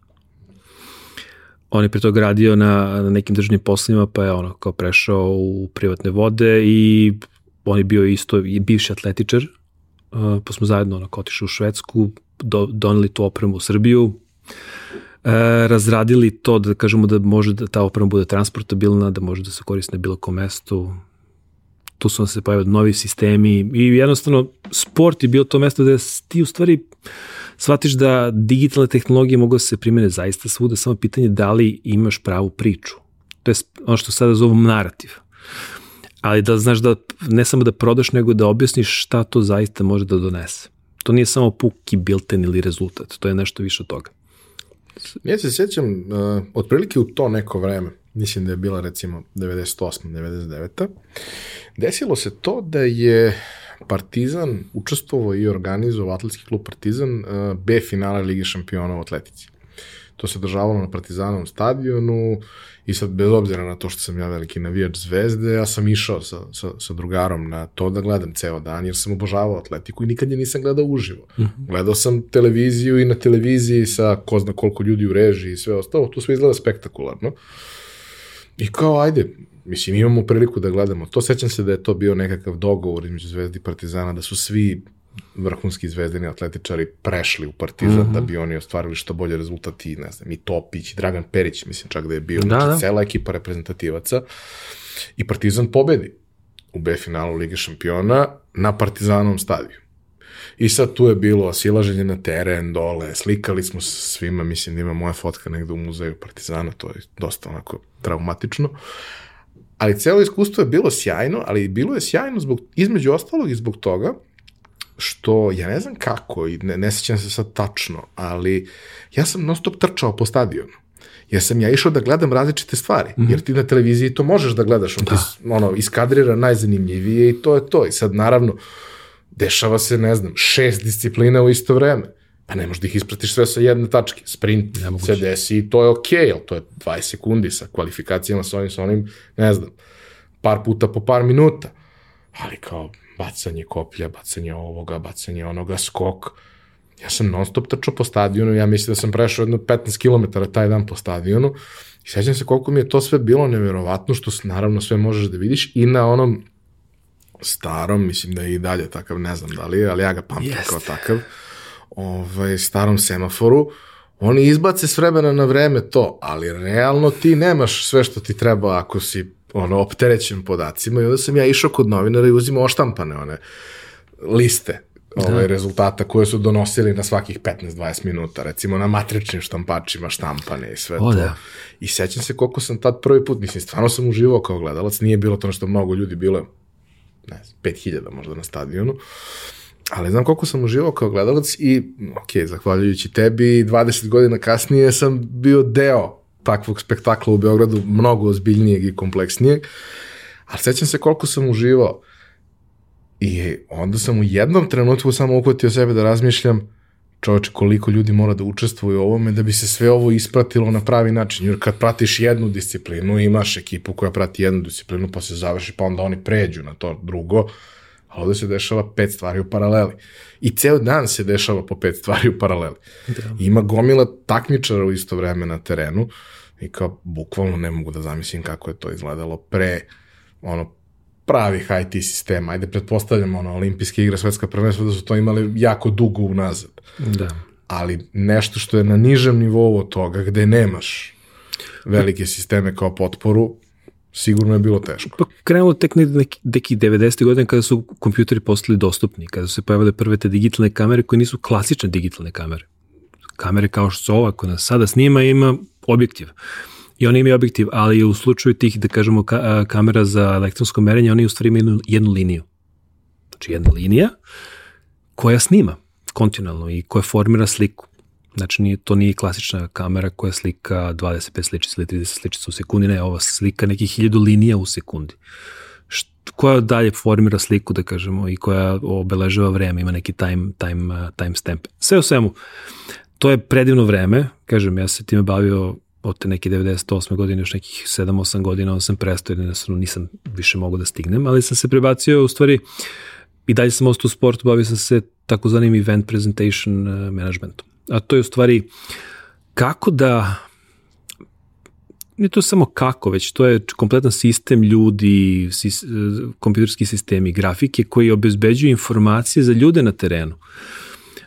Speaker 2: On je pre toga radio na, na nekim državnim poslovima, pa je ono kao prešao u privatne vode i on je bio isto i bivši atletičar, e, pa smo zajedno ono, otišli u Švedsku, do, doneli tu opremu u Srbiju, e, razradili to da kažemo da može da ta oprema bude transportabilna, da može da se koristi na bilo kom mestu, tu su se pojavili novi sistemi i jednostavno sport je bio to mesto gde ti u stvari shvatiš da digitalne tehnologije mogu da se primene zaista svuda, samo pitanje da li imaš pravu priču. To je ono što sada zovu narativ. Ali da znaš da ne samo da prodaš, nego da objasniš šta to zaista može da donese. To nije samo puki bilten ili rezultat, to je nešto više od toga.
Speaker 1: Ja se sjećam, uh, otprilike u to neko vreme, mislim da je bila recimo 98. 99. Desilo se to da je Partizan učestvovao i organizovao atletski klub Partizan uh, B finala Lige šampiona u atletici. To se državalo na Partizanovom stadionu i sad bez obzira na to što sam ja veliki navijač zvezde, ja sam išao sa, sa, sa drugarom na to da gledam ceo dan jer sam obožavao atletiku i nikad je nisam gledao uživo. Mm -hmm. Gledao sam televiziju i na televiziji sa ko zna koliko ljudi u režiji i sve ostalo, to sve izgleda spektakularno. I kao, ajde, mislim, imamo priliku da gledamo. To sećam se da je to bio nekakav dogovor između Zvezdi i Partizana, da su svi vrhunski zvezdani atletičari prešli u Partizan mm -hmm. da bi oni ostvarili što bolje rezultati, ne znam, i Topić, i Dragan Perić, mislim čak da je bio, da, znači da. cela ekipa reprezentativaca i Partizan pobedi u B finalu Lige šampiona na Partizanovom stadiju. I sad tu je bilo silaženje na teren, dole, slikali smo svima, mislim da ima moja fotka negde u muzeju Partizana, to je dosta onako traumatično. Ali celo iskustvo je bilo sjajno, ali bilo je sjajno zbog, između ostalog i zbog toga što, ja ne znam kako, i ne, ne sećam se sad tačno, ali ja sam non stop trčao po stadionu. Jer sam ja išao da gledam različite stvari, mm -hmm. jer ti na televiziji to možeš da gledaš, on da. ti ono, iskadrira najzanimljivije i to je to. I sad, naravno, dešava se, ne znam, šest disciplina u isto vreme. Pa ne možeš da ih ispratiš sve sa jedne tačke. Sprint se desi i to je okej, okay, ali to je 20 sekundi sa kvalifikacijama, sa onim, sa onim, ne znam, par puta po par minuta. Ali kao bacanje koplja, bacanje ovoga, bacanje onoga, skok. Ja sam non stop trčao po stadionu, ja mislim da sam prešao jedno 15 km taj dan po stadionu i sećam se koliko mi je to sve bilo neverovatno, što naravno sve možeš da vidiš i na onom starom, mislim da je i dalje takav, ne znam da li je, ali ja ga pamtim Jest. kao takav, ovaj, starom semaforu, oni izbace s vremena na vreme to, ali realno ti nemaš sve što ti treba ako si ono, opterećen podacima i onda sam ja išao kod novinara i uzimao oštampane one liste ovaj, rezultata koje su donosili na svakih 15-20 minuta, recimo na matričnim štampačima štampane i sve
Speaker 2: O,
Speaker 1: to.
Speaker 2: da.
Speaker 1: I sećam se koliko sam tad prvi put, mislim, stvarno sam uživao kao gledalac, nije bilo to što mnogo ljudi, bilo je, ne znam, 5000 možda na stadionu, ali znam koliko sam uživao kao gledalac i, ok, zahvaljujući tebi, 20 godina kasnije sam bio deo takvog spektakla u Beogradu, mnogo ozbiljnijeg i kompleksnijeg, ali sećam se koliko sam uživao. I onda sam u jednom trenutku samo uhvatio sebe da razmišljam čoveče koliko ljudi mora da učestvuje u ovome da bi se sve ovo ispratilo na pravi način. Jer kad pratiš jednu disciplinu, imaš ekipu koja prati jednu disciplinu, pa se završi, pa onda oni pređu na to drugo, a ovde se dešava pet stvari u paraleli. I ceo dan se dešava po pet stvari u paraleli. Da. Ima gomila takmičara u isto vreme na terenu i kao bukvalno ne mogu da zamislim kako je to izgledalo pre ono pravih IT sistema. Ajde, pretpostavljamo ono, olimpijske igre, svetska prvenstva, da su to imali jako dugo unazad.
Speaker 2: Da.
Speaker 1: Ali nešto što je na nižem nivou od toga, gde nemaš velike sisteme kao potporu, sigurno je bilo teško.
Speaker 2: Pa krenulo tek neki, neki 90. godine kada su kompjuteri postali dostupni, kada su se pojavile prve te digitalne kamere koje nisu klasične digitalne kamere. Kamere kao što su ova koja nas sada snima ima objektiv. I oni imaju objektiv, ali u slučaju tih, da kažemo, ka, kamera za elektronsko merenje, oni u stvari imaju jednu, jednu liniju. Znači jedna linija koja snima kontinualno i koja formira sliku. Znači nije, to nije klasična kamera koja slika 25 sličica ili 30 sličica u sekundi, ne, ova slika nekih hiljadu linija u sekundi. Št, koja dalje formira sliku, da kažemo, i koja obeležava vreme, ima neki time, time, time stamp. Sve u svemu, to je predivno vreme, kažem, ja se time bavio od te neke 98. godine, još nekih 7-8 godina, onda sam prestao, jednostavno nisam više mogao da stignem, ali sam se prebacio, u stvari, i dalje sam ostao u sportu, bavio sam se takozvanim event presentation uh, managementom. A to je u stvari kako da nije to samo kako, već to je kompletan sistem ljudi, sis, kompjuterski sistemi, grafike koji obezbeđuju informacije za ljude na terenu.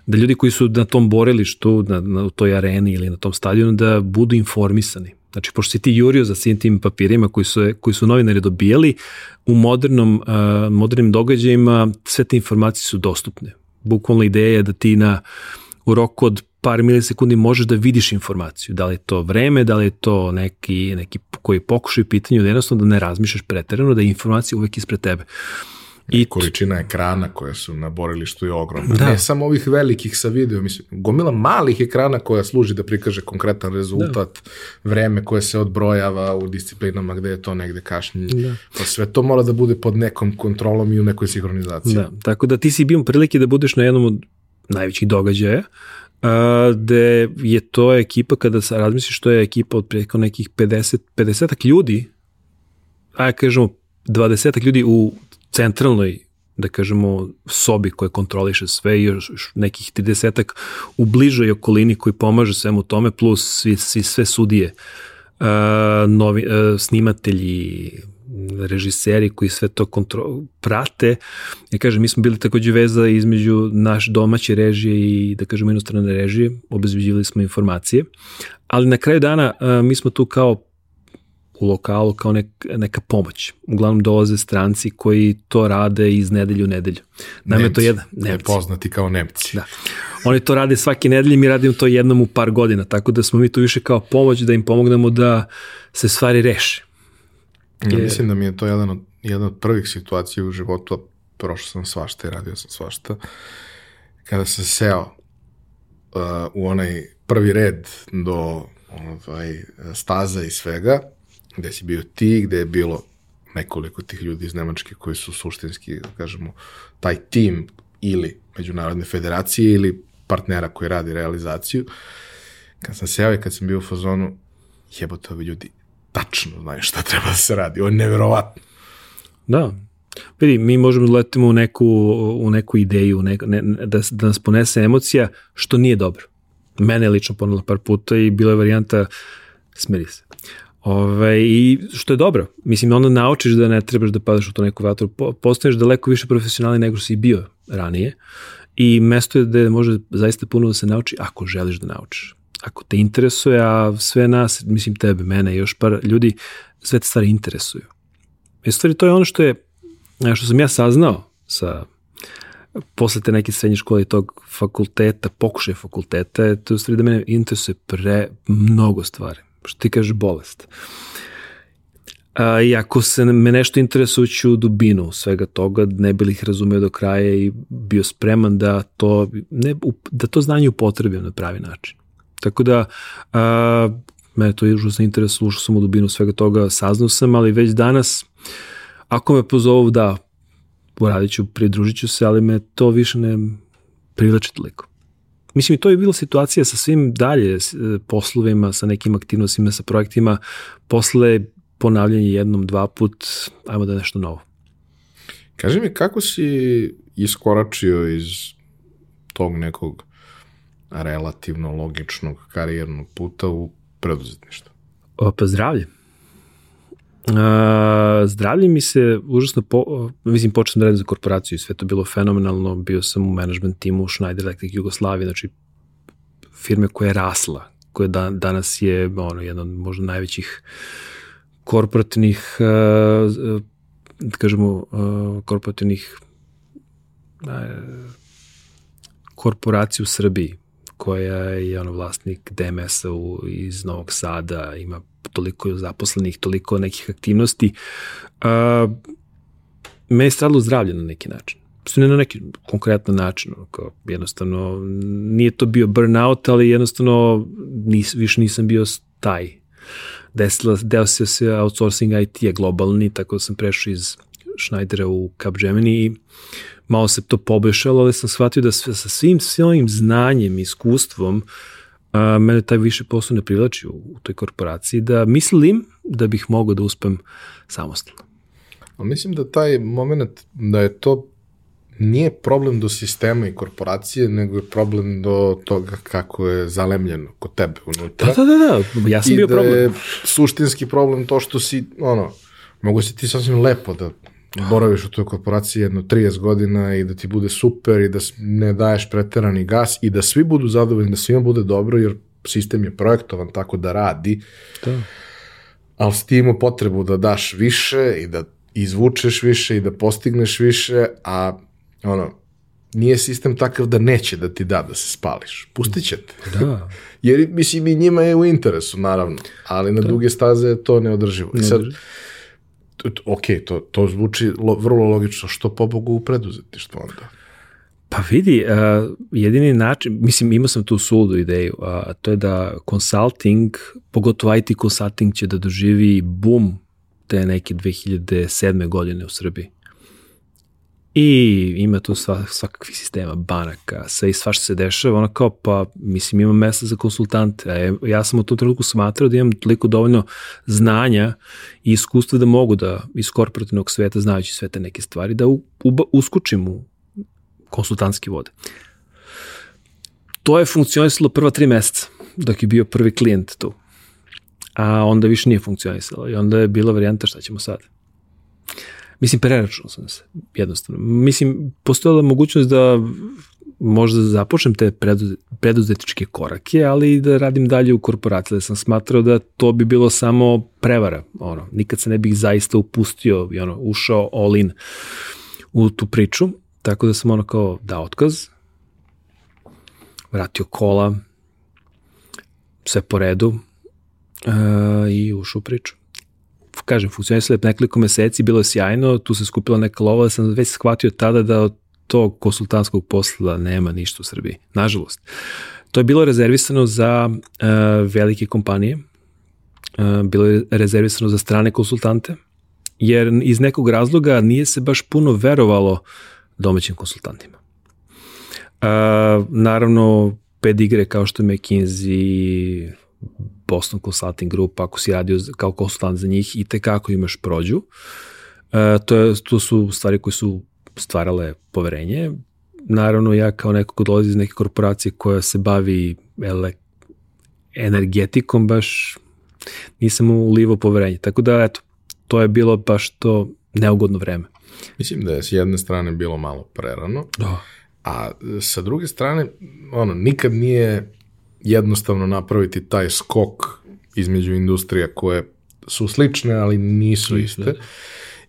Speaker 2: Da ljudi koji su na tom borilištu, na, na toj areni ili na tom stadionu, da budu informisani. Znači, pošto si ti jurio za svim tim papirima koji su, koji su novinari dobijali, u modernom, uh, modernim događajima sve te informacije su dostupne. Bukvalno ideja je da ti na, u roku od par milisekundi možeš da vidiš informaciju. Da li je to vreme, da li je to neki, neki koji pokušaju pitanju, da jednostavno da ne razmišljaš preterano, da je informacija uvek ispred tebe.
Speaker 1: I količina ekrana koje su na borilištu je ogromna. Da. Ne samo ovih velikih sa video, mislim, gomila malih ekrana koja služi da prikaže konkretan rezultat, da. vreme koje se odbrojava u disciplinama gde je to negde kašnjenje. Da. Pa sve to mora da bude pod nekom kontrolom i u nekoj sinhronizaciji.
Speaker 2: Da, tako da ti si bio prilike da budeš na jednom od najvećih događaja, a, gde je to ekipa, kada se razmisliš, to je ekipa od preko nekih 50, 50 ljudi, ajde kažemo 20 ljudi u centralnoj da kažemo, sobi koja kontroliše sve i još nekih 30 u bližoj okolini koji pomaže svemu tome, plus svi, svi sve sudije, uh, novi, uh, snimatelji, režiseri koji sve to kontro, prate. Ja kažem, mi smo bili takođe veza između naš domaće režije i, da kažemo, inostrane režije, obezbeđivali smo informacije, ali na kraju dana uh, mi smo tu kao u lokalu kao nek, neka pomoć. Uglavnom dolaze stranci koji to rade iz nedelju u nedelju.
Speaker 1: Nam je to jedan, Nemci. poznati kao Nemci.
Speaker 2: Da. Oni to rade svake nedelje, mi radimo to jednom u par godina, tako da smo mi tu više kao pomoć da im pomognemo da se stvari reše.
Speaker 1: Ja mislim da mi je to jedan od, jedna od prvih situacija u životu, a prošao sam svašta i radio sam svašta, kada sam seo uh, u onaj prvi red do ovaj, staza i svega, gde si bio ti, gde je bilo nekoliko tih ljudi iz Nemačke koji su suštinski, da kažemo, taj tim ili Međunarodne federacije ili partnera koji radi realizaciju. Kad sam seo i kad sam bio u fazonu, jebote ovi ljudi tačno znaju šta treba da se radi. Ovo je neverovatno.
Speaker 2: Da. Vidi, mi možemo da letimo u neku, u neku ideju, u neku, ne, da, da nas ponese emocija, što nije dobro. Mene je lično ponela par puta i bila je varijanta smiri se. Ove, I što je dobro, mislim, onda naučiš da ne trebaš da padaš u to neku vatru, postaješ daleko više profesionalni nego što si bio ranije i mesto je gde može zaista puno da se nauči ako želiš da naučiš. Ako te interesuje, a sve nas, mislim tebe, mene i još par ljudi, sve te stvari interesuju. I stvari to je ono što je, što sam ja saznao sa posle te neke srednje škole i tog fakulteta, pokušaj fakulteta, to je u stvari da mene interesuje pre mnogo stvari. Što ti kažeš bolest. A, I ako se me nešto interesuje u dubinu svega toga, ne bih ih razumeo do kraja i bio spreman da to, ne, da to znanje upotrebim na pravi način. Tako da, a, mene to je užasno interes, slušao sam u dubinu svega toga, saznao sam, ali već danas, ako me pozovu da uradit ću, pridružit ću se, ali me to više ne privlači toliko. Mislim, i to je bila situacija sa svim dalje poslovima, sa nekim aktivnostima, sa projektima, posle ponavljanje jednom, dva put, ajmo da je nešto novo.
Speaker 1: Kaži mi, kako si iskoračio iz tog nekog relativno logičnog karijernog puta u preduzetništvo?
Speaker 2: Pa zdravlje. Uh, zdravlje mi se užasno, po, mislim, počeo sam da radim za korporaciju i sve to bilo fenomenalno, bio sam u management timu Schneider Electric Jugoslavije, znači firme koja je rasla, koja dan, danas je ono, jedna od možda najvećih korporativnih, uh, da kažemo, uh, korporativnih uh, korporacija u Srbiji, koja je ono vlasnik DMS-a iz Novog Sada, ima toliko zaposlenih, toliko nekih aktivnosti. Uh, me je stradilo zdravlje na neki način. Što ne na neki konkretan način, kao jednostavno nije to bio burnout, ali jednostavno nis, više nisam bio taj. Desila, deo se se outsourcing IT-a globalni, tako da sam prešao iz Schneidera u Capgemini i malo se to poboljšalo, ali sam shvatio da sve, sa svim svojim znanjem, iskustvom, a, mene taj više posao ne privlači u, u toj korporaciji, da mislim da bih mogao da uspem samostalno.
Speaker 1: A mislim da taj moment, da je to nije problem do sistema i korporacije, nego je problem do toga kako je zalemljeno kod tebe unutra.
Speaker 2: Da, da, da, da. ja sam
Speaker 1: I
Speaker 2: bio
Speaker 1: da
Speaker 2: problem.
Speaker 1: je suštinski problem to što si, ono, mogu si ti sasvim lepo da boraviš u toj korporaciji jedno 30 godina i da ti bude super i da ne daješ preterani gas i da svi budu zadovoljni, da svima bude dobro, jer sistem je projektovan tako da radi.
Speaker 2: Da.
Speaker 1: Ali si ti imao potrebu da daš više i da izvučeš više i da postigneš više, a ono, nije sistem takav da neće da ti da da se spališ. Pustit će te.
Speaker 2: Da.
Speaker 1: Jer, mislim, i njima je u interesu, naravno, ali na da. duge staze je to neodrživo. I sad, ok, to, to zvuči lo, vrlo logično, što pobogu u preduzetništvu onda?
Speaker 2: Pa vidi, uh, jedini način, mislim imao sam tu suludu ideju, a to je da consulting, pogotovo IT consulting će da doživi boom te neke 2007. godine u Srbiji. I ima tu sva, svakakvih sistema, banaka, sve i sva što se dešava, ono kao pa, mislim, ima mesta za konsultante. A ja sam u tom trenutku smatrao da imam toliko dovoljno znanja i iskustva da mogu da iz korporativnog sveta, znajući sve te neke stvari, da u, u, uskučim u konsultantski vode. To je funkcionisalo prva tri meseca, dok je bio prvi klijent tu. A onda više nije funkcionisalo i onda je bila varijanta šta ćemo sad. Mislim, preračunao sam se, jednostavno. Mislim, postojala mogućnost da možda započnem te preduzetičke korake, ali i da radim dalje u korporaciji, da sam smatrao da to bi bilo samo prevara, ono, nikad se ne bih zaista upustio i ono, ušao all in u tu priču, tako da sam ono kao dao otkaz, vratio kola, sve po redu uh, i ušao u priču kažem, funkcionisalo je nekoliko meseci, bilo je sjajno, tu se skupila neka lova, da sam već shvatio tada da od tog konsultantskog posla nema ništa u Srbiji. Nažalost. To je bilo rezervisano za uh, velike kompanije, uh, bilo je rezervisano za strane konsultante, jer iz nekog razloga nije se baš puno verovalo domaćim konsultantima. Uh, naravno, pedigre kao što je McKinsey, Boston Consulting Group, ako si radio kao konsultant za njih i tekako imaš prođu. E, to, je, to su stvari koje su stvarale poverenje. Naravno, ja kao neko ko dolazi iz neke korporacije koja se bavi ele, energetikom, baš nisam ulivo poverenje. Tako da, eto, to je bilo baš to neugodno vreme.
Speaker 1: Mislim da je s jedne strane bilo malo prerano,
Speaker 2: da.
Speaker 1: A sa druge strane, ono, nikad nije jednostavno napraviti taj skok između industrija koje su slične, ali nisu iste.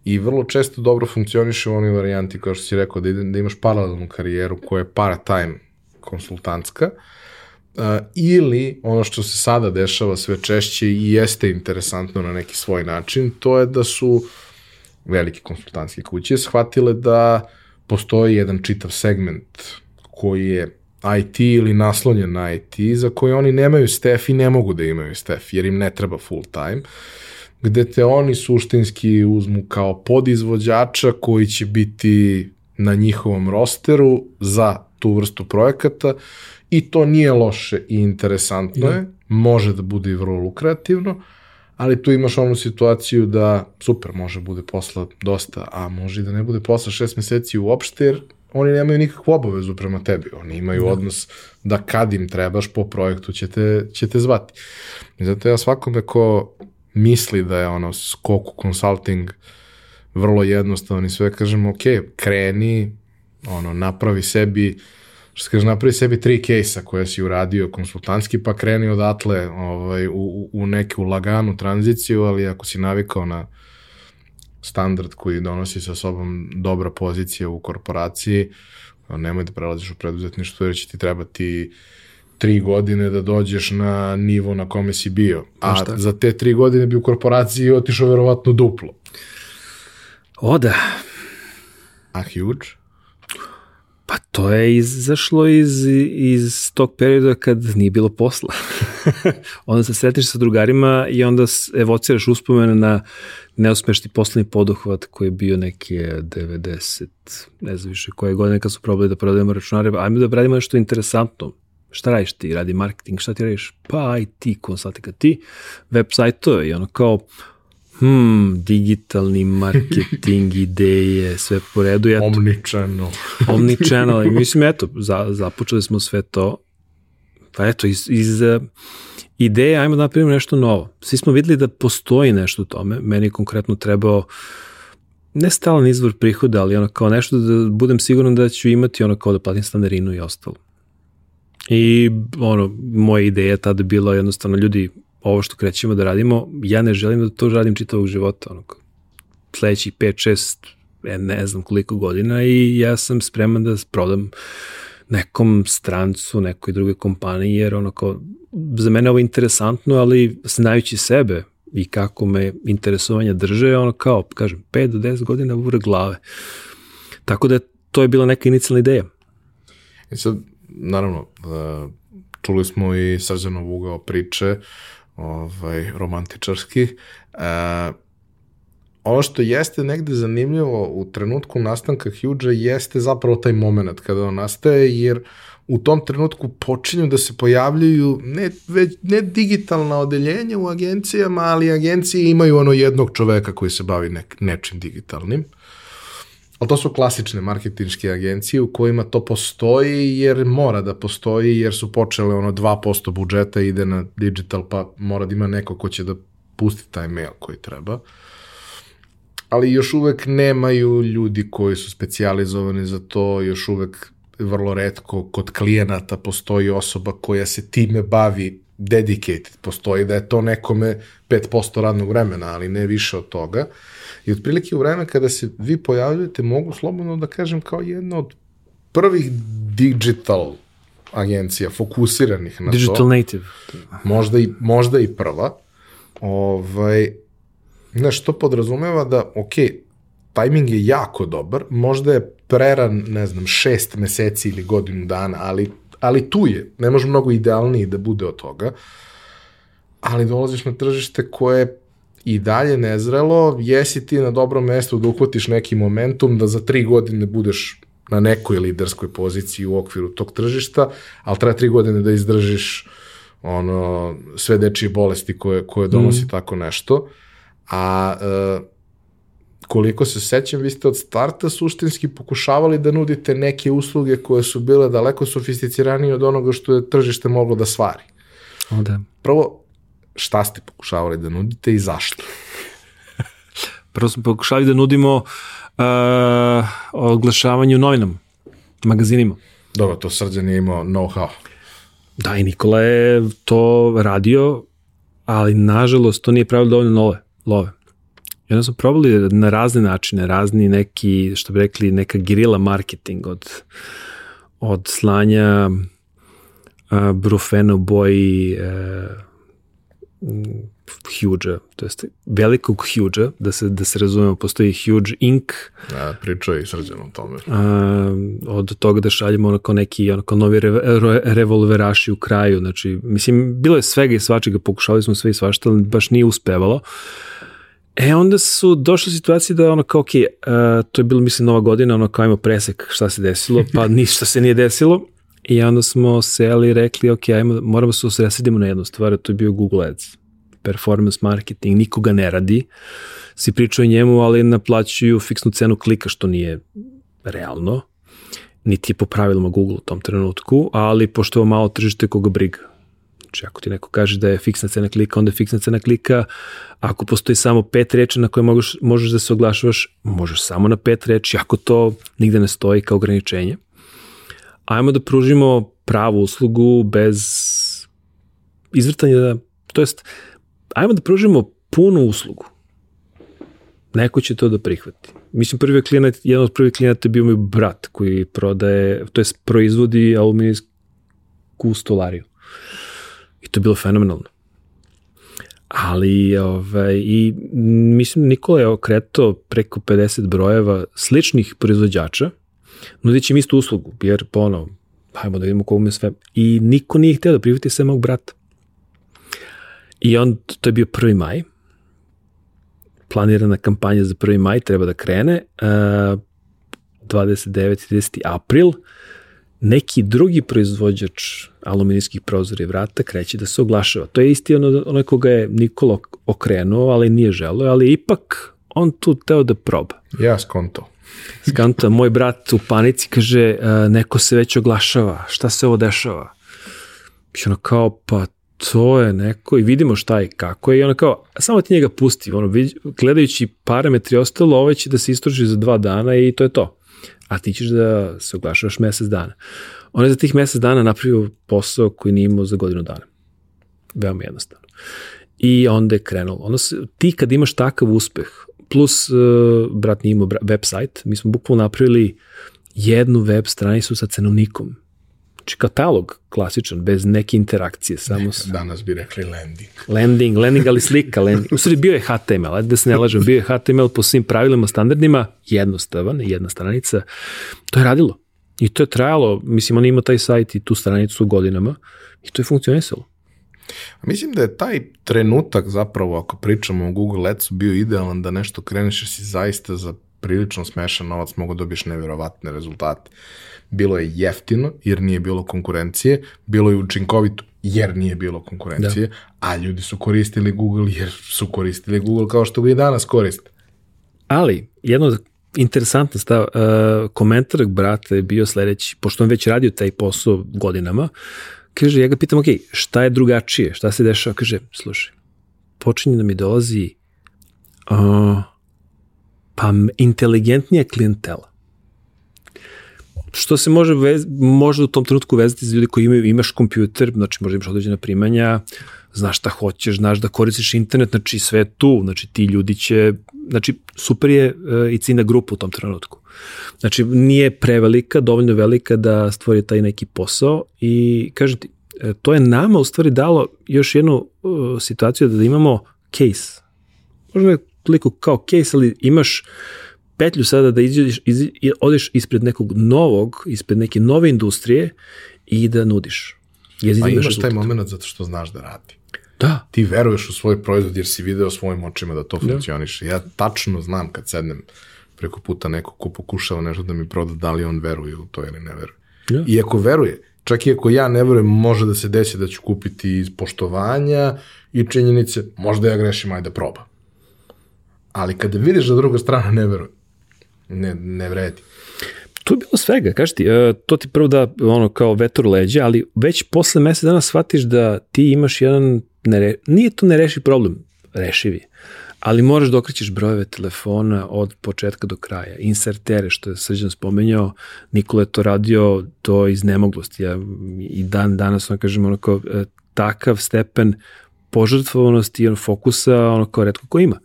Speaker 1: I vrlo često dobro funkcioniše u onoj varijanti, kao što si rekao, da, da imaš paralelnu karijeru koja je part-time konsultantska, uh, ili ono što se sada dešava sve češće i jeste interesantno na neki svoj način, to je da su velike konsultantske kuće shvatile da postoji jedan čitav segment koji je IT ili naslonjen na IT, za koji oni nemaju staff i ne mogu da imaju staff, jer im ne treba full time, gde te oni suštinski uzmu kao podizvođača koji će biti na njihovom rosteru za tu vrstu projekata i to nije loše i interesantno je, može da bude i vrlo lukrativno, ali tu imaš onu situaciju da super, može bude posla dosta, a može i da ne bude posla šest meseci uopšte, jer oni nemaju nikakvu obavezu prema tebi, oni imaju da. odnos da kad im trebaš po projektu će te, će te zvati. I zato ja svakome ko misli da je ono skoku consulting vrlo jednostavan i sve kažem, ok, kreni, ono, napravi sebi što se kaže, napravi sebi tri kejsa koje si uradio konsultantski, pa kreni odatle ovaj, u, u neku laganu tranziciju, ali ako si navikao na standard koji donosi sa sobom dobra pozicija u korporaciji, nemoj da prelaziš u preduzetništvo jer će ti trebati tri godine da dođeš na nivo na kome si bio. A Šta? za te tri godine bi u korporaciji otišao verovatno duplo.
Speaker 2: O da.
Speaker 1: A huge?
Speaker 2: Pa to je izašlo iz, iz tog perioda kad nije bilo posla. onda se sretniš sa drugarima i onda evociraš uspomene na neuspešni poslovni poduhvat koji je bio neke 90, ne znam više koje godine kad su probali da prodajemo računare, ajmo da radimo nešto interesantno. Šta radiš ti? Radi marketing, šta ti radiš? Pa IT konsulting, ti web sajtove i ono kao, hmm, digitalni marketing, ideje, sve po redu.
Speaker 1: Eto, omnichannel.
Speaker 2: omnichannel. I mislim, eto, za, započeli smo sve to. Pa eto, iz, iz ideje, ajmo da napravimo nešto novo. Svi smo videli da postoji nešto u tome. Meni je konkretno trebao ne stalan izvor prihoda, ali ono kao nešto da budem siguran da ću imati ono kao da platim stanarinu i ostalo. I ono, moja ideja tada bila jednostavno ljudi, ovo što krećemo da radimo, ja ne želim da to radim čitavog života, ono, sledećih 5, 6, ne znam koliko godina i ja sam spreman da prodam nekom strancu, nekoj druge kompaniji, jer ono kao, za mene ovo interesantno, ali znajući sebe i kako me interesovanja drže, ono kao, kažem, 5 do 10 godina ure glave. Tako da to je bila neka inicijalna ideja.
Speaker 1: I e sad, naravno, e, čuli smo i Srđanov ugao priče, ovaj, romantičarski. E, ono što jeste negde zanimljivo u trenutku nastanka Huge jeste zapravo taj moment kada on nastaje, jer u tom trenutku počinju da se pojavljaju ne, već, ne digitalna odeljenja u agencijama, ali agencije imaju ono jednog čoveka koji se bavi nek, nečim digitalnim. Ali to su klasične marketinške agencije u kojima to postoji jer mora da postoji jer su počele ono 2% budžeta ide na digital pa mora da ima neko ko će da pusti taj mail koji treba. Ali još uvek nemaju ljudi koji su specijalizovani za to, još uvek vrlo redko kod klijenata postoji osoba koja se time bavi dedicated, postoji da je to nekome 5% radnog vremena, ali ne više od toga. I otprilike u vreme kada se vi pojavljujete, mogu slobodno da kažem kao jedna od prvih digital agencija fokusiranih na
Speaker 2: digital
Speaker 1: to.
Speaker 2: Digital native.
Speaker 1: Možda i, možda i prva. Ovaj, znaš, to podrazumeva da, ok, tajming je jako dobar, možda je preran, ne znam, šest meseci ili godinu dana, ali, ali tu je, ne može mnogo idealniji da bude od toga, ali dolaziš na tržište koje i dalje nezrelo, jesi ti na dobrom mestu da uhvatiš neki momentum da za tri godine budeš na nekoj liderskoj poziciji u okviru tog tržišta, ali treba tri godine da izdržiš ono, sve dečije bolesti koje, koje donosi mm. tako nešto. A e, koliko se sećam, vi ste od starta suštinski pokušavali da nudite neke usluge koje su bile daleko sofisticiranije od onoga što je tržište moglo da stvari.
Speaker 2: O, da.
Speaker 1: Prvo, šta ste pokušavali da nudite i zašto?
Speaker 2: Prvo smo pokušali da nudimo uh, oglašavanje u novinama. magazinima.
Speaker 1: Dobro, to Srđan je imao know-how.
Speaker 2: Da, i Nikola je to radio, ali nažalost to nije pravilo dovoljno love. love. I onda smo probali na razne načine, razni neki, što bi rekli, neka gerila marketing od, od slanja uh, brufeno boji uh, huge to jest velikog huge da se, da se razumemo, postoji huge ink.
Speaker 1: Da, pričao je i srđan o tome.
Speaker 2: A, od toga da šaljemo onako neki onako novi re, re, revolveraši u kraju, znači, mislim, bilo je svega i svačega, pokušali smo sve i svašta, ali baš nije uspevalo. E, onda su došle situacije da ono kao, ok, uh, to je bilo, mislim, nova godina, ono kao ima presek šta se desilo, pa ništa se nije desilo. I onda smo seli i rekli, ok, ajmo, moramo se usresidimo na jednu stvar, to je bio Google Ads performance marketing, nikoga ne radi, si pričao o njemu, ali naplaćuju fiksnu cenu klika, što nije realno, niti je po pravilima Google u tom trenutku, ali pošto je malo tržište koga briga. Znači, ako ti neko kaže da je fiksna cena klika, onda je fiksna cena klika. Ako postoji samo pet reči na koje možeš, možeš da se oglašavaš, možeš samo na pet reči, ako to nigde ne stoji kao ograničenje. Ajmo da pružimo pravu uslugu bez izvrtanja, to jest ajmo da pružimo punu uslugu. Neko će to da prihvati. Mislim, prvi klijent, jedan od prvih klijenata je bio moj brat koji prodaje, to je proizvodi aluminijsku stolariju. I to je bilo fenomenalno. Ali, ovaj, i mislim, Nikola je okretao preko 50 brojeva sličnih proizvođača, nudit će mi istu uslugu, jer, ono, hajmo da vidimo kogu me sve. I niko nije htio da prihvati sve mog brata. I on, to je bio 1. maj, planirana kampanja za 1. maj treba da krene, uh, 29. 30. april, neki drugi proizvođač aluminijskih prozora i vrata kreće da se oglašava. To je isti ono, ono koga je Nikola okrenuo, ali nije želo, ali ipak on tu teo da proba.
Speaker 1: Ja skonto.
Speaker 2: Skonto, moj brat u panici kaže, uh, neko se već oglašava, šta se ovo dešava? I ono kao, pa to je neko i vidimo šta je kako je i ona kao, samo ti njega pusti, ono, gledajući parametri ostalo, ovo će da se istruži za dva dana i to je to. A ti ćeš da se oglašavaš mesec dana. On je za tih mesec dana napravio posao koji nije imao za godinu dana. Veoma jednostavno. I onda je krenulo. Onda se, ti kad imaš takav uspeh, plus uh, brat nije imao website, mi smo bukvalno napravili jednu web stranicu sa cenovnikom Znači katalog klasičan, bez neke interakcije. Samo
Speaker 1: Neka, danas bi rekli landing.
Speaker 2: Landing, landing, ali slika landing. U stvari bio je HTML, ajde da se ne lažem, bio je HTML po svim pravilima, standardima, jednostavan, jedna stranica. To je radilo. I to je trajalo, mislim, on ima taj sajt i tu stranicu godinama i to je funkcionisalo.
Speaker 1: Mislim da je taj trenutak zapravo, ako pričamo o Google Adsu, bio idealan da nešto kreneš jer si zaista za prilično smešan novac mogu da dobiješ neverovatne rezultate bilo je jeftino jer nije bilo konkurencije, bilo je učinkovito jer nije bilo konkurencije, da. a ljudi su koristili Google jer su koristili Google kao što ga i danas koriste.
Speaker 2: Ali, jedno od interesantna stav, uh, komentar brata je bio sledeći, pošto on već radio taj posao godinama, kaže, ja ga pitam, ok, šta je drugačije, šta se dešava? Kaže, slušaj, počinje da mi dolazi uh, pa inteligentnija klijentela što se može, vez, može u tom trenutku vezati za ljudi koji imaju, imaš kompjuter, znači možda imaš određena primanja, znaš šta hoćeš, znaš da koristiš internet, znači sve tu, znači ti ljudi će, znači super je uh, i ciljna grupa u tom trenutku. Znači nije prevelika, dovoljno velika da stvori taj neki posao i kažem ti, e, to je nama u stvari dalo još jednu uh, situaciju da imamo case. Možda je toliko kao case, ali imaš petlju sada da izađeš, iz, odeš ispred nekog novog, ispred neke nove industrije i da nudiš.
Speaker 1: Jezi pa imaš rezultat. taj moment zato što znaš da radi.
Speaker 2: Da.
Speaker 1: Ti veruješ u svoj proizvod jer si video svojim očima da to da. funkcioniše. Ja tačno znam kad sednem preko puta neko ko pokušava nešto da mi proda, da li on veruje u to ili ne veruje. Da. I ako veruje, čak i ako ja ne verujem, može da se desi da ću kupiti iz poštovanja i činjenice, možda ja grešim, ajde da probam. Ali kada vidiš da druga strana ne veruje, ne, ne vredi.
Speaker 2: Tu je bilo svega, kaži ti, e, to ti prvo da ono kao vetor leđa, ali već posle mesec dana shvatiš da ti imaš jedan, nere, nije to nereši problem, rešivi, ali moraš da okrećeš brojeve telefona od početka do kraja. Insertere, što je Srđan spomenjao, Nikola je to radio to iz nemoglosti. Ja, I dan danas, ono kažem, onako, e, takav stepen požrtvovanosti i ono, fokusa, ono kao redko ko ima.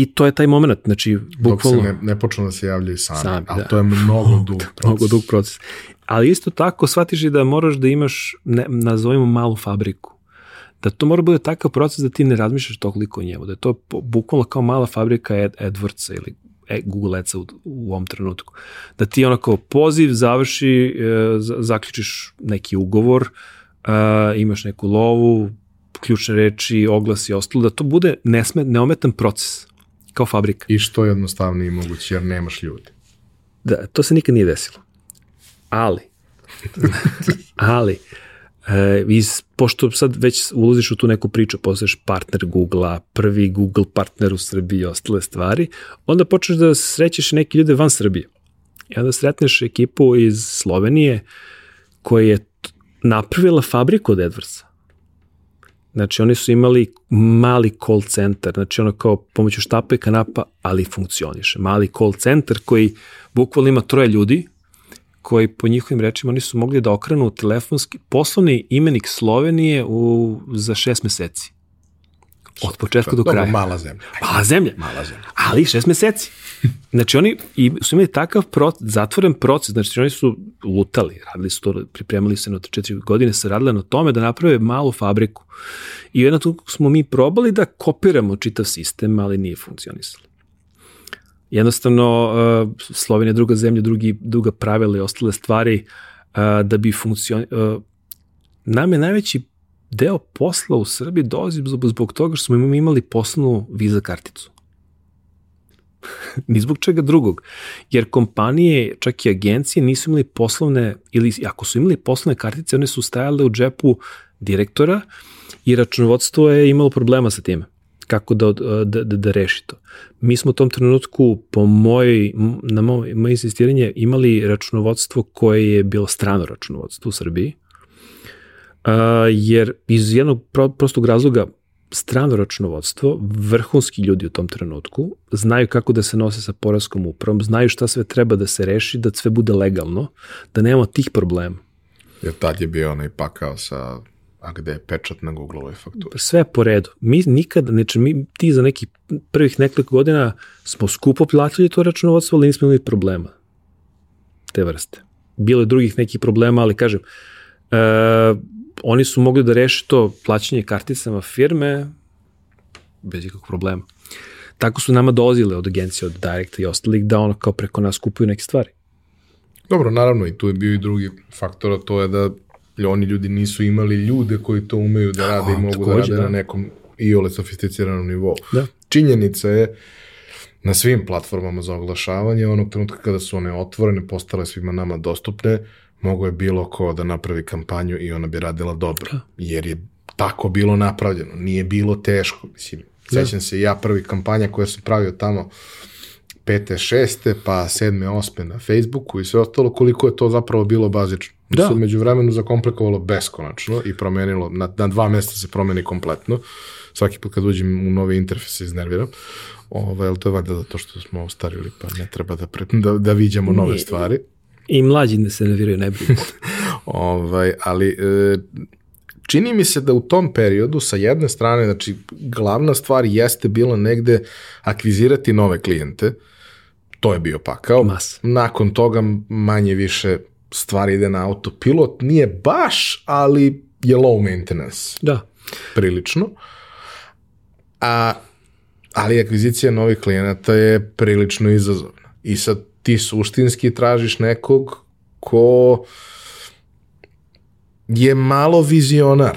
Speaker 2: I to je taj moment, znači, bukvalno...
Speaker 1: Dok se ne, ne počnu da se javljaju sami, sami ali da. to je mnogo dug proces.
Speaker 2: mnogo dug proces. Ali isto tako shvatiš i da moraš da imaš, ne, nazovimo malu fabriku da to mora bude takav proces da ti ne razmišljaš toliko o njemu, da je to bukvalno kao mala fabrika Ed, Edwardsa ili e, Google Adsa u, u ovom trenutku. Da ti onako poziv završi, e, zaključiš neki ugovor, e, imaš neku lovu, ključne reči, oglas i ostalo, da to bude nesme, neometan proces, kao fabrika.
Speaker 1: I što je jednostavnije moguće, jer nemaš ljudi.
Speaker 2: Da, to se nikad nije desilo. Ali, ali, E, iz, pošto sad već ulaziš u tu neku priču, postaješ partner Google-a, prvi Google partner u Srbiji i ostale stvari, onda počneš da srećeš neke ljude van Srbije. I onda sretneš ekipu iz Slovenije koja je napravila fabriku od Edwardsa. Znači, oni su imali mali call center, znači ono kao pomoću štapa i kanapa, ali funkcioniše. Mali call center koji bukvalno ima troje ljudi, koji po njihovim rečima oni su mogli da okrenu telefonski poslovni imenik Slovenije u, za šest meseci. Od početka do kraja.
Speaker 1: Mala zemlja.
Speaker 2: Mala zemlja.
Speaker 1: Mala zemlja.
Speaker 2: Ali šest meseci. Znači oni i su imali takav proces, zatvoren proces, znači oni su lutali, radili su to, pripremali se na četiri godine, se radili na tome da naprave malu fabriku. I jedno tu smo mi probali da kopiramo čitav sistem, ali nije funkcionisalo. Jednostavno, uh, Slovenija je druga zemlja, drugi, druga pravila i ostale stvari uh, da bi funkcion... Uh, nam je najveći deo posla u Srbiji dolazi zbog toga što smo imali poslovnu viza karticu. Ni zbog čega drugog. Jer kompanije, čak i agencije, nisu imali poslovne, ili ako su imali poslovne kartice, one su stajale u džepu direktora i računovodstvo je imalo problema sa time kako da, da, da, da reši to. Mi smo u tom trenutku, po moj, na moje, moje insistiranje, imali računovodstvo koje je bilo strano računovodstvo u Srbiji, jer iz jednog pro, prostog razloga strano računovodstvo, vrhunski ljudi u tom trenutku, znaju kako da se nose sa porazkom upravom, znaju šta sve treba da se reši, da sve bude legalno, da nemamo tih problema.
Speaker 1: Jer tad je bio onaj pakao sa A gde je pečat na Google-ovoj fakturi?
Speaker 2: Sve po redu. Mi nikada, znači mi, ti za nekih prvih nekoliko godina smo skupo platili to računovodstvo, ali nismo imali problema te vrste. Bilo je drugih nekih problema, ali kažem, e, oni su mogli da reše to plaćanje karticama firme bez ikakvog problema. Tako su nama dolazile od agencije, od Directa i ostalih da ono kao preko nas kupuju neke stvari.
Speaker 1: Dobro, naravno i tu je bio i drugi faktor, a to je da oni ljudi nisu imali ljude koji to umeju da rade oh, i mogu da rade da. na nekom i ole sofisticiranom nivou.
Speaker 2: Da.
Speaker 1: Činjenica je na svim platformama za oglašavanje, onog trenutka kada su one otvorene, postale svima nama dostupne, mogo je bilo ko da napravi kampanju i ona bi radila dobro, da. jer je tako bilo napravljeno, nije bilo teško, mislim, da. sećam se ja prvi kampanja koja sam pravio tamo pete, šeste, pa sedme, osme na Facebooku i sve ostalo, koliko je to zapravo bilo bazično. Da. Se među vremenu zakomplikovalo beskonačno i promenilo, na, na dva mesta se promeni kompletno. Svaki put kad uđem u novi interfejs se iznerviram. Ovaj, ali to je valjda zato što smo ostarili, pa ne treba da, pre, da, da viđamo nove Nije. stvari.
Speaker 2: I mlađi ne se nerviraju, ne brinu.
Speaker 1: ovaj, ali e, čini mi se da u tom periodu sa jedne strane, znači glavna stvar jeste bila negde akvizirati nove klijente, to je bio pakao.
Speaker 2: Mas.
Speaker 1: Nakon toga manje više stvari ide na autopilot, nije baš, ali je low maintenance.
Speaker 2: Da.
Speaker 1: Prilično. A, ali akvizicija novih klijenata je prilično izazovna. I sad ti suštinski tražiš nekog ko je malo vizionar.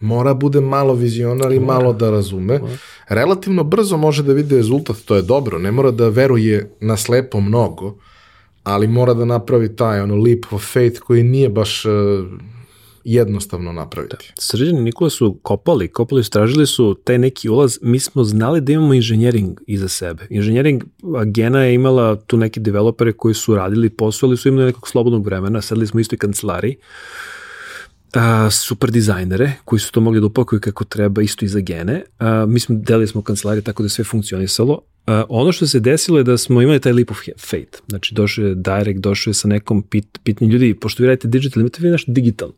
Speaker 1: Mora bude malo vizionar i malo da razume. Relativno brzo može da vidi rezultat, to je dobro. Ne mora da veruje na slepo mnogo, ali mora da napravi taj ono leap of faith koji nije baš uh, jednostavno napraviti. Da.
Speaker 2: Srđan i Nikola su kopali, kopali su, tražili su taj neki ulaz, mi smo znali da imamo inženjering iza sebe. Inženjering Gena je imala tu neke developere koji su radili posao, ali su imali nekog slobodnog vremena, sedli smo u istoj kancelariji a, super dizajnere koji su to mogli da upakuju kako treba isto i za gene. A, mi smo delili smo kancelarije tako da sve funkcionisalo. A, ono što se desilo je da smo imali taj leap of faith. Znači došao je direct, došao je sa nekom pit, pitnim ljudi, pošto vi radite digital, imate vi nešto digitalno,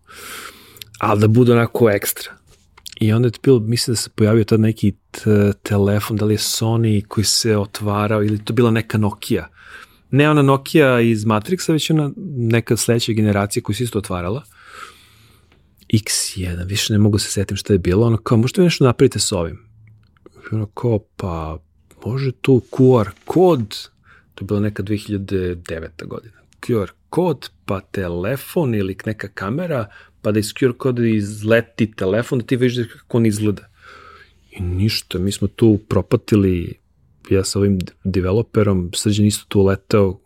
Speaker 2: ali da bude onako ekstra. I onda je bilo, mislim da se pojavio tad neki telefon, da li je Sony koji se otvarao ili to bila neka Nokia. Ne ona Nokia iz Matrixa, već ona neka sledeća generacija koja se isto otvarala. X1, više ne mogu se setim šta je bilo, ono kao, možete nešto napravite s ovim? Ono kao, pa, može tu QR kod, to je bilo neka 2009. godina, QR kod, pa telefon ili neka kamera, pa da iz QR koda izleti telefon, da ti vidiš kako on izgleda. I ništa, mi smo tu propatili, ja sa ovim developerom, srđan isto tu letao,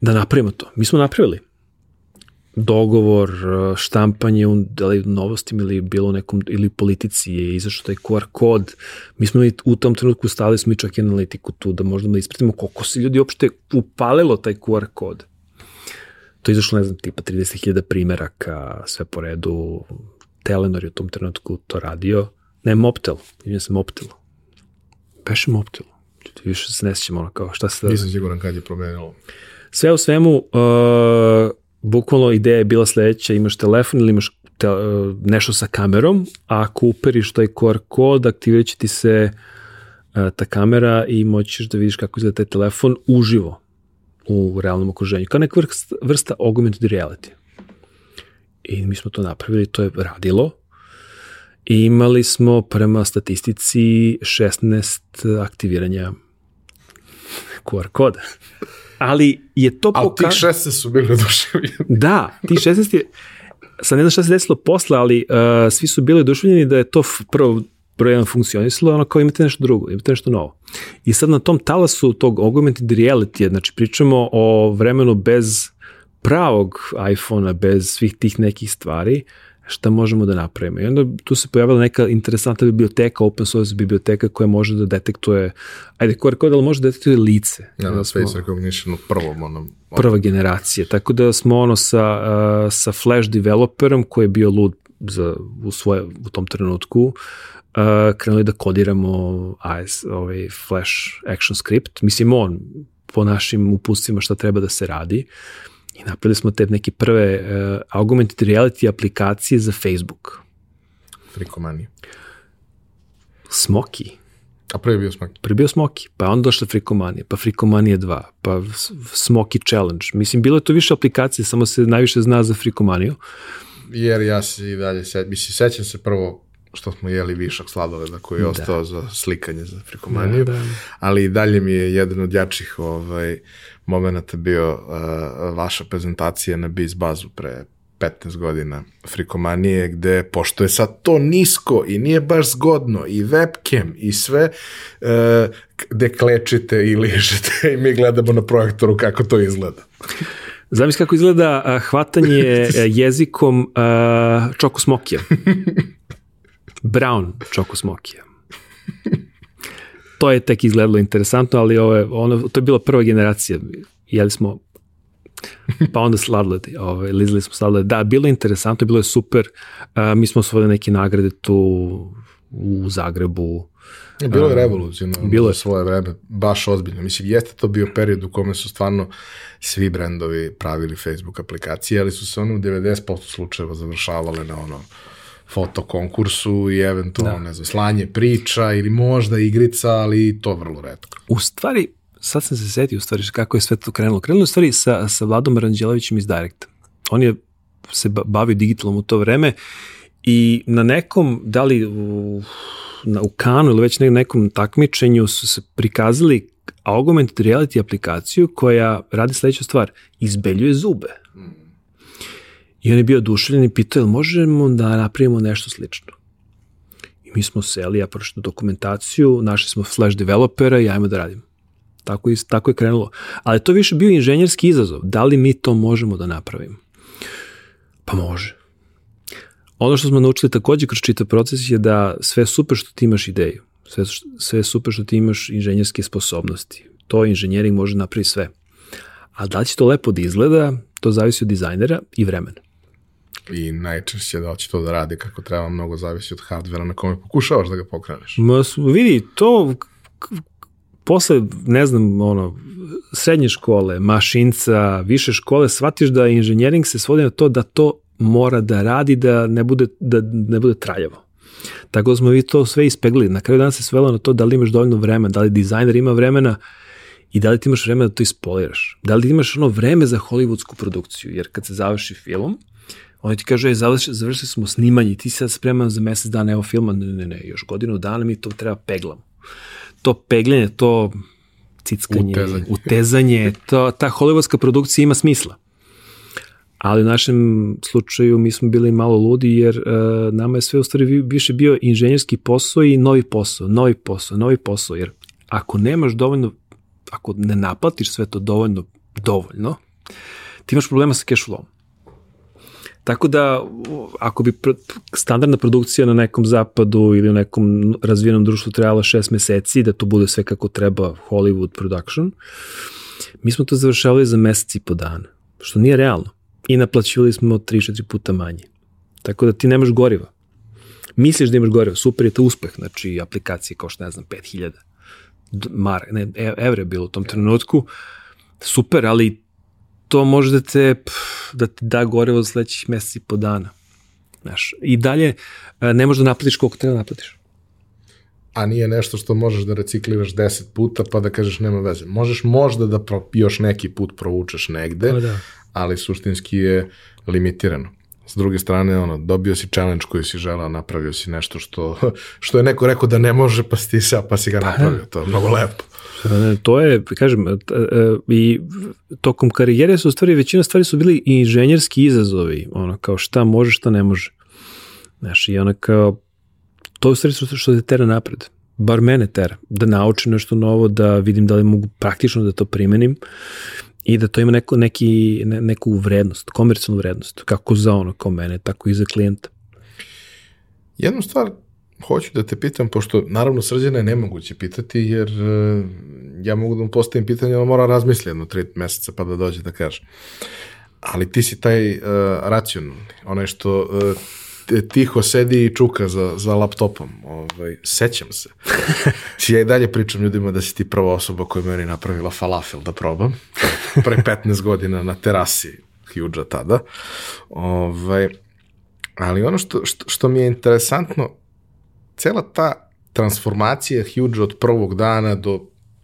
Speaker 2: da napravimo to. Mi smo napravili dogovor, štampanje u, da novostima ili bilo nekom, ili politici je izašao taj QR kod. Mi smo u tom trenutku stavili smo i čak i analitiku tu da možemo da ispratimo koliko se ljudi uopšte upalilo taj QR kod. To je izašlo, ne znam, tipa 30.000 primeraka, sve po redu. Telenor je u tom trenutku to radio. Ne, Moptel, imam se Moptel. Peše Moptel. Više se ne sjećam ono kao šta se...
Speaker 1: Nisam siguran kad je promenilo.
Speaker 2: Sve u svemu, uh, bukvalno ideja je bila sledeća, imaš telefon ili imaš te, uh, nešto sa kamerom, a ako uperiš taj QR kod, aktivirat će ti se uh, ta kamera i moćeš da vidiš kako izgleda taj telefon uživo u realnom okruženju, kao neka vrsta, vrsta augmented reality. I mi smo to napravili, to je radilo. I imali smo prema statistici 16 aktiviranja QR koda. Ali je to
Speaker 1: pokazano... Ali tih 16 su bili oduševljeni.
Speaker 2: da, tih 16 je... Sad ne znam šta se desilo posle, ali uh, svi su bili oduševljeni da je to prvo broj jedan funkcionisalo, ono kao imate nešto drugo, imate nešto novo. I sad na tom talasu tog augmented reality, znači pričamo o vremenu bez pravog iPhone-a, bez svih tih nekih stvari, šta možemo da napravimo. I onda tu se pojavila neka interesantna biblioteka, open source biblioteka koja može da detektuje, ajde, QR kod, ali može da detektuje lice.
Speaker 1: Ja, na smo, face recognition u prvom onom.
Speaker 2: Prva generacija. Tako da smo ono sa, uh, sa Flash developerom koji je bio lud za, u, svoje, u tom trenutku, uh, uh, krenuli da kodiramo AS, ovaj Flash Action Script. Mislim, on po našim upustvima šta treba da se radi. I napravili smo te neke prve uh, augmented reality aplikacije za Facebook.
Speaker 1: Frikomani.
Speaker 2: Smoky.
Speaker 1: A prvi bio Smoky?
Speaker 2: Prvi bio Smoky, pa onda došla Frikomanija, pa Frikomanija 2, pa Smoky Challenge. Mislim, bilo je to više aplikacije, samo se najviše zna za Frikomaniju.
Speaker 1: Jer ja se i dalje, mislim, sećam se prvo što smo jeli višak sladoleda koji je da. ostao za slikanje za frikomaniju, da, da. ali i dalje mi je jedan od jačih ovaj, momenta bio uh, vaša prezentacija na Biz bazu pre 15 godina frikomanije, gde, pošto je sad to nisko i nije baš zgodno, i webcam, i sve, uh, gde klečite i ližete i mi gledamo na projektoru kako to izgleda.
Speaker 2: Zamisli kako izgleda hvatanje jezikom uh, čoko smokija. Brown Choco Smokija. To je tek izgledalo interesantno, ali ovo je, ono, to je bila prva generacija. Jeli smo pa onda sladledi, ovaj, lizali smo sladledi. Da, bilo je interesantno, bilo je super. Uh, mi smo osvojili neke nagrade tu u Zagrebu.
Speaker 1: Je bilo je revolucionarno bilo je svoje vreme, baš ozbiljno. Mislim, jeste to bio period u kome su stvarno svi brendovi pravili Facebook aplikacije, ali su se one u 90% slučajeva završavale na ono fotokonkursu i eventualno, da. ne znam, slanje priča ili možda igrica, ali to vrlo redko.
Speaker 2: U stvari, sad sam se setio u stvari kako je sve to krenulo. Krenulo u stvari sa, sa Vladom Ranđelovićem iz Directa. On je se bavio digitalom u to vreme i na nekom, da li u, na, u kanu ili već na nekom takmičenju su se prikazali augmented reality aplikaciju koja radi sledeću stvar, izbeljuje zube. I on je bio oduševljen i pitao, jel možemo da napravimo nešto slično? I mi smo seli, ja prošli dokumentaciju, našli smo flash developera i ajmo da radimo. Tako, je, tako je krenulo. Ali to više bio inženjerski izazov. Da li mi to možemo da napravimo? Pa može. Ono što smo naučili takođe kroz čitav proces je da sve super što ti imaš ideju. Sve, sve super što ti imaš inženjerske sposobnosti. To inženjering može napraviti sve. A da li će to lepo da izgleda, to zavisi od dizajnera i vremena.
Speaker 1: I najčešće da hoće to da radi kako treba, mnogo zavisi od hardvera na kome pokušavaš da ga pokreneš.
Speaker 2: Ma, vidi, to posle, ne znam, ono, srednje škole, mašinca, više škole, shvatiš da inženjering se svodi na to da to mora da radi, da ne bude, da ne bude traljavo. Tako da smo vi to sve ispegli. Na kraju dana se svelo na to da li imaš dovoljno vremena, da li dizajner ima vremena i da li ti imaš vremena da to ispoliraš. Da li ti imaš ono vreme za hollywoodsku produkciju, jer kad se završi film, oni ti kažu, je, završili, završili smo snimanje ti sad spreman za mesec dana, evo filma, ne, ne, ne, još godinu dana mi to treba peglamo. To pegljenje, to cickanje, utezanje, utezanje to, ta hollywoodska produkcija ima smisla. Ali u našem slučaju mi smo bili malo ludi jer uh, nama je sve u stvari više bio inženjerski posao i novi posao, novi posao, novi posao. Jer ako nemaš dovoljno, ako ne naplatiš sve to dovoljno, dovoljno, ti imaš problema sa cash flow. Tako da, ako bi standardna produkcija na nekom zapadu ili u nekom razvijenom društvu trebala šest meseci, da to bude sve kako treba Hollywood production, mi smo to završavali za mesec i po dana, što nije realno. I naplaćivali smo 3-4 puta manje. Tako da ti nemaš goriva. Misliš da imaš goriva, super je to uspeh, znači aplikacije kao što ne znam, 5000 mar, ne, e, evre je bilo u tom trenutku, super, ali to može da te, da te da gorevo za sledećih meseci po dana. Znaš, I dalje e, ne možeš da naplatiš koliko treba da naplatiš.
Speaker 1: A nije nešto što možeš da recikliraš 10 puta pa da kažeš nema veze. Možeš možda da pro, još neki put provučeš negde, pa da. ali suštinski je limitirano. S druge strane, ono, dobio si challenge koji si želao, napravio si nešto što, što je neko rekao da ne može, pa si, sa, pa si ga pa da. napravio. To je mnogo lepo.
Speaker 2: To je, kažem, i tokom karijere su stvari, većina stvari su bili inženjerski izazovi, ono, kao šta može, šta ne može. Znaš, i ono kao, to je stvari što, što te tera napred. Bar mene tera. Da naučim nešto novo, da vidim da li mogu praktično da to primenim i da to ima neko, neki, ne, neku vrednost, komercijalnu vrednost, kako za ono kao mene, tako i za klijenta.
Speaker 1: Jednu stvar hoću da te pitam, pošto naravno srđana je nemoguće pitati, jer uh, ja mogu da mu postavim pitanje, ali mora razmisli jedno tri meseca pa da dođe da kaže. Ali ti si taj uh, racionalni, onaj što uh, tiho sedi i čuka za, za laptopom. Ovaj, sećam se. ja i dalje pričam ljudima da si ti prva osoba koja je meni napravila falafel da probam. Pre 15 godina na terasi Huge tada. Ovaj, ali ono što, što, što mi je interesantno, cela ta transformacija Huge od prvog dana do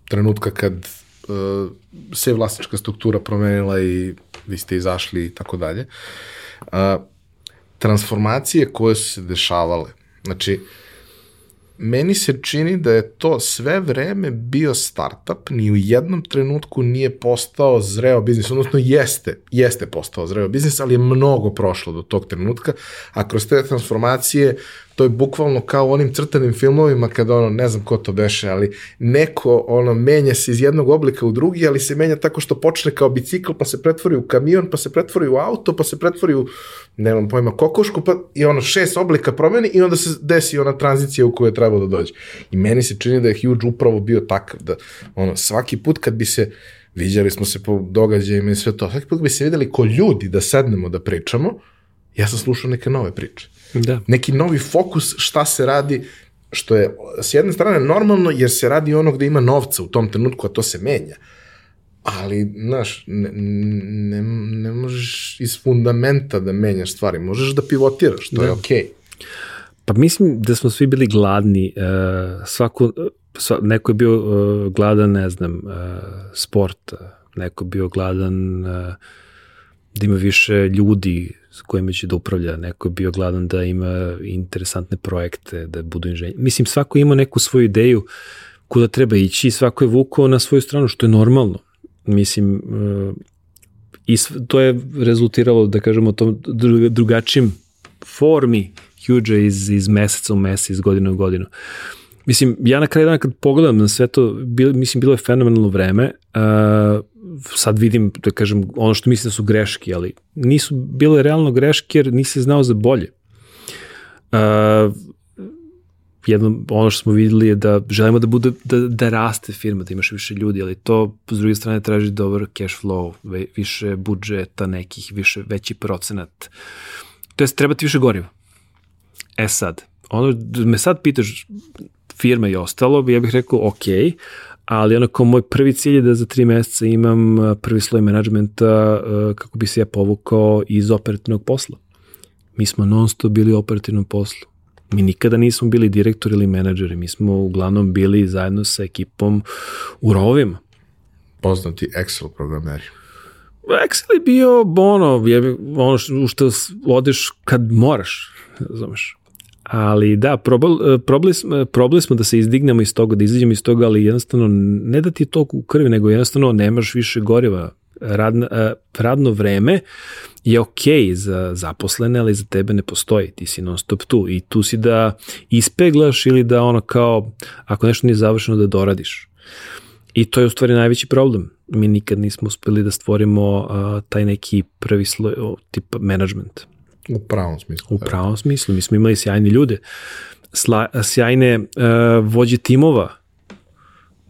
Speaker 1: trenutka kad uh, se vlasnička struktura promenila i vi ste izašli i tako dalje. Transformacije koje su se dešavale. Znači, meni se čini da je to sve vreme bio startup, ni u jednom trenutku nije postao zreo biznis, odnosno jeste, jeste postao zreo biznis, ali je mnogo prošlo do tog trenutka, a kroz te transformacije to je bukvalno kao u onim crtanim filmovima kada ono, ne znam ko to beše, ali neko ono menja se iz jednog oblika u drugi, ali se menja tako što počne kao bicikl, pa se pretvori u kamion, pa se pretvori u auto, pa se pretvori u, nemam pojma, kokošku, pa i ono šest oblika promeni i onda se desi ona tranzicija u koju je trebao da dođe. I meni se čini da je Huge upravo bio takav, da ono, svaki put kad bi se viđali smo se po događajima i sve to, svaki put bi se videli ko ljudi da sednemo da pričamo, ja sam slušao neke nove priče. Da. Neki novi fokus šta se radi, što je s jedne strane normalno jer se radi ono gde ima novca u tom trenutku, a to se menja. Ali, znaš, ne, ne, ne možeš iz fundamenta da menjaš stvari, možeš da pivotiraš, to da. je okej. Okay.
Speaker 2: Pa mislim da smo svi bili gladni, uh, svako, sva, neko je bio uh, gladan, ne znam, uh, sport, neko je bio gladan uh, da ima više ljudi s kojima će da upravlja, neko je bio gladan da ima interesantne projekte, da budu inženjeri. Mislim, svako ima neku svoju ideju kuda treba ići i svako je vukao na svoju stranu, što je normalno. Mislim, uh, i to je rezultiralo, da kažemo, tom drugačijim formi huge iz, iz meseca u mesec, iz godine u godinu. Mislim, ja na kraju dana kad pogledam na sve to, bil, mislim, bilo je fenomenalno vreme, uh, sad vidim, da kažem, ono što mislim da su greške, ali nisu bile realno greške jer nisi znao za bolje. Uh, jedno, ono što smo videli je da želimo da bude, da, da raste firma, da imaš više ljudi, ali to s druge strane traži dobar cash flow, više budžeta nekih, više, veći procenat To jest, treba ti više goriva. E sad, ono, me sad pitaš firma i ostalo, ja bih rekao ok, ali onako moj prvi cilj je da za tri meseca imam uh, prvi sloj menadžmenta uh, kako bi se ja povukao iz operativnog posla. Mi smo non stop bili u operativnom poslu. Mi nikada nismo bili direktori ili menadžeri, mi smo uglavnom bili zajedno sa ekipom u rovima.
Speaker 1: Poznati Excel programeri.
Speaker 2: Excel je bio ono, je, ono što, što odeš kad moraš, razumeš. Ali da, probali, probali, smo, probali smo da se izdignemo iz toga, da izađemo iz toga, ali jednostavno ne da ti je toliko u krvi, nego jednostavno nemaš više goriva. Radna, radno vreme je ok za zaposlene, ali za tebe ne postoji. Ti si non stop tu i tu si da ispeglaš ili da ono kao, ako nešto nije završeno, da doradiš. I to je u stvari najveći problem. Mi nikad nismo uspeli da stvorimo uh, taj neki prvi sloj, tip management.
Speaker 1: U pravom smislu.
Speaker 2: U pravom smislu. Mi smo imali sjajne ljude, sla, sjajne uh, vođe timova,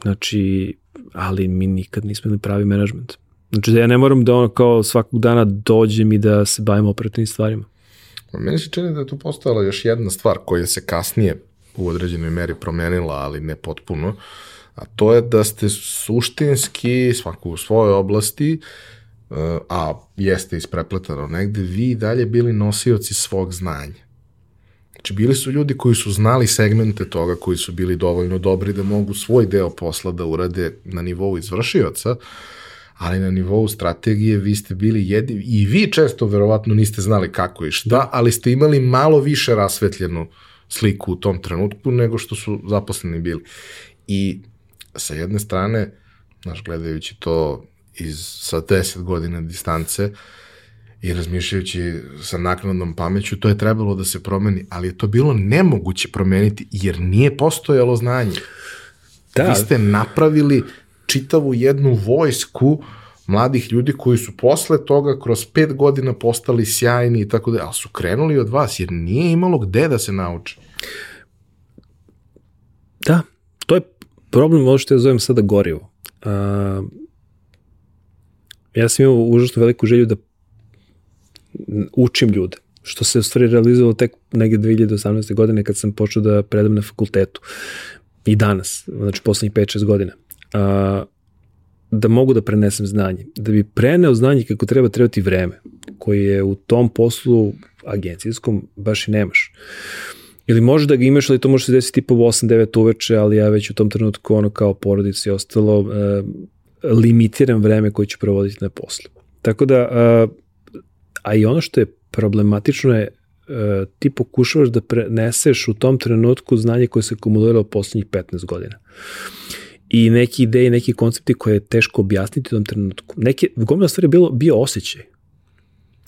Speaker 2: znači, ali mi nikad nismo imali pravi management. Znači da ja ne moram da ono kao svakog dana dođem i da se bavim operativnim stvarima.
Speaker 1: Meni se čini da je tu postojala još jedna stvar koja se kasnije u određenoj meri promenila, ali ne potpuno, a to je da ste suštinski, svako u svojoj oblasti, a jeste isprepletano negde, vi dalje bili nosioci svog znanja. Znači, bili su ljudi koji su znali segmente toga, koji su bili dovoljno dobri da mogu svoj deo posla da urade na nivou izvršioca, ali na nivou strategije vi ste bili jedini, i vi često verovatno niste znali kako i šta, ali ste imali malo više rasvetljenu sliku u tom trenutku nego što su zaposleni bili. I sa jedne strane, znaš, gledajući to iz, sa 10 godina distance i razmišljajući sa naknadnom pameću, to je trebalo da se promeni, ali je to bilo nemoguće promeniti jer nije postojalo znanje. Da. Vi ste napravili čitavu jednu vojsku mladih ljudi koji su posle toga kroz pet godina postali sjajni i tako da, ali su krenuli od vas jer nije imalo gde da se nauče.
Speaker 2: Da, to je problem ovo što ja zovem sada gorivo. Uh, ja sam imao užasno veliku želju da učim ljude, što se u stvari realizovalo tek negde 2018. godine kad sam počeo da predam na fakultetu. I danas, znači poslednjih 5-6 godina. A, da mogu da prenesem znanje. Da bi preneo znanje kako treba, treba ti vreme, koji je u tom poslu agencijskom baš i nemaš. Ili može da ga imaš, ali to može se desiti po 8-9 uveče, ali ja već u tom trenutku ono kao porodica i ostalo e, limitiram vreme koje ću provoditi na poslu. Tako da, a, i ono što je problematično je a, ti pokušavaš da preneseš u tom trenutku znanje koje se akumuliralo poslednjih 15 godina. I neki ideje, neki koncepti koje je teško objasniti u tom trenutku. Neke, gomila stvari je bilo, bio osjećaj.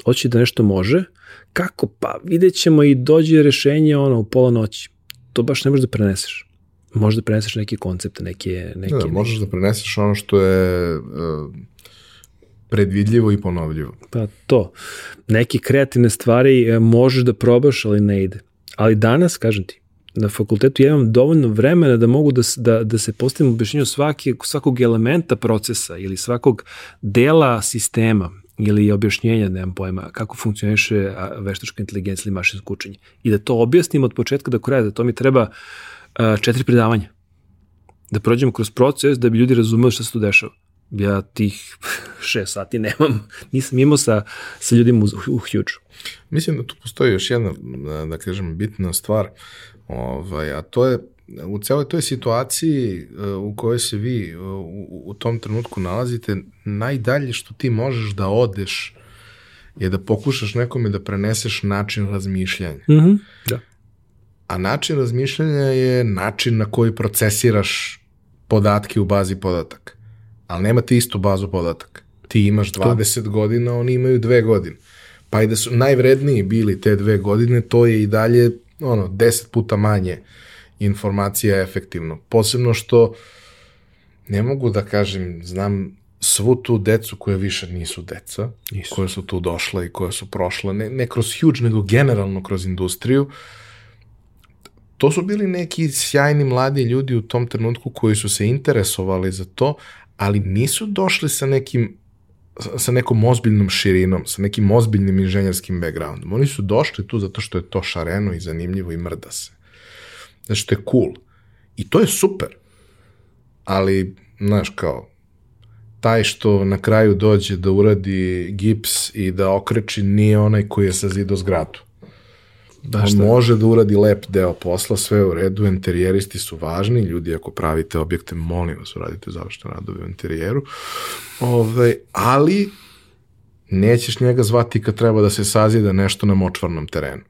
Speaker 2: Osjećaj da nešto može. Kako? Pa vidjet ćemo i dođe rešenje ono, u pola noći. To baš ne možeš da preneseš možeš da preneseš neke koncepte, neke... neke
Speaker 1: da, možeš da preneseš ono što je uh, predvidljivo i ponovljivo.
Speaker 2: Pa to. Neke kreativne stvari e, možeš da probaš, ali ne ide. Ali danas, kažem ti, na fakultetu ja imam dovoljno vremena da mogu da, da, da se postavim objašnjenju svaki, svakog elementa procesa ili svakog dela sistema ili objašnjenja, nemam pojma, kako funkcioniše veštačka inteligencija ili mašinsko učenje. I da to objasnim od početka do kraja, da to mi treba uh, četiri predavanja. Da prođemo kroz proces da bi ljudi razumeli šta se tu dešava. Ja tih šest sati nemam, nisam imao sa, sa ljudima u, u Huge.
Speaker 1: Mislim da tu postoji još jedna, da kažem, bitna stvar, ovaj, a to je u celoj toj situaciji u kojoj se vi u, u tom trenutku nalazite, najdalje što ti možeš da odeš je da pokušaš nekome da preneseš način razmišljanja.
Speaker 2: Mm -hmm, da
Speaker 1: a način razmišljanja je način na koji procesiraš podatke u bazi podataka. Ali nemate istu bazu podataka. Ti imaš 20 to. godina, oni imaju dve godine. Pa i da su najvredniji bili te dve godine, to je i dalje ono, 10 puta manje informacija efektivno. Posebno što ne mogu da kažem, znam svu tu decu koja više nisu deca, nisu. koje su tu došle i koje su prošle, ne, ne kroz huge, nego generalno kroz industriju, uh, to su bili neki sjajni mladi ljudi u tom trenutku koji su se interesovali za to, ali nisu došli sa nekim sa nekom ozbiljnom širinom, sa nekim ozbiljnim inženjerskim backgroundom. Oni su došli tu zato što je to šareno i zanimljivo i mrda se. Znači, to je cool. I to je super. Ali, znaš, kao, taj što na kraju dođe da uradi gips i da okreči nije onaj koji je sazido zgradu. Da, On može da uradi lep deo posla, sve u redu, interijeristi su važni, ljudi ako pravite objekte, molim vas, uradite završne radove u interijeru, Ove, ovaj, ali nećeš njega zvati kad treba da se sazida nešto na močvarnom terenu.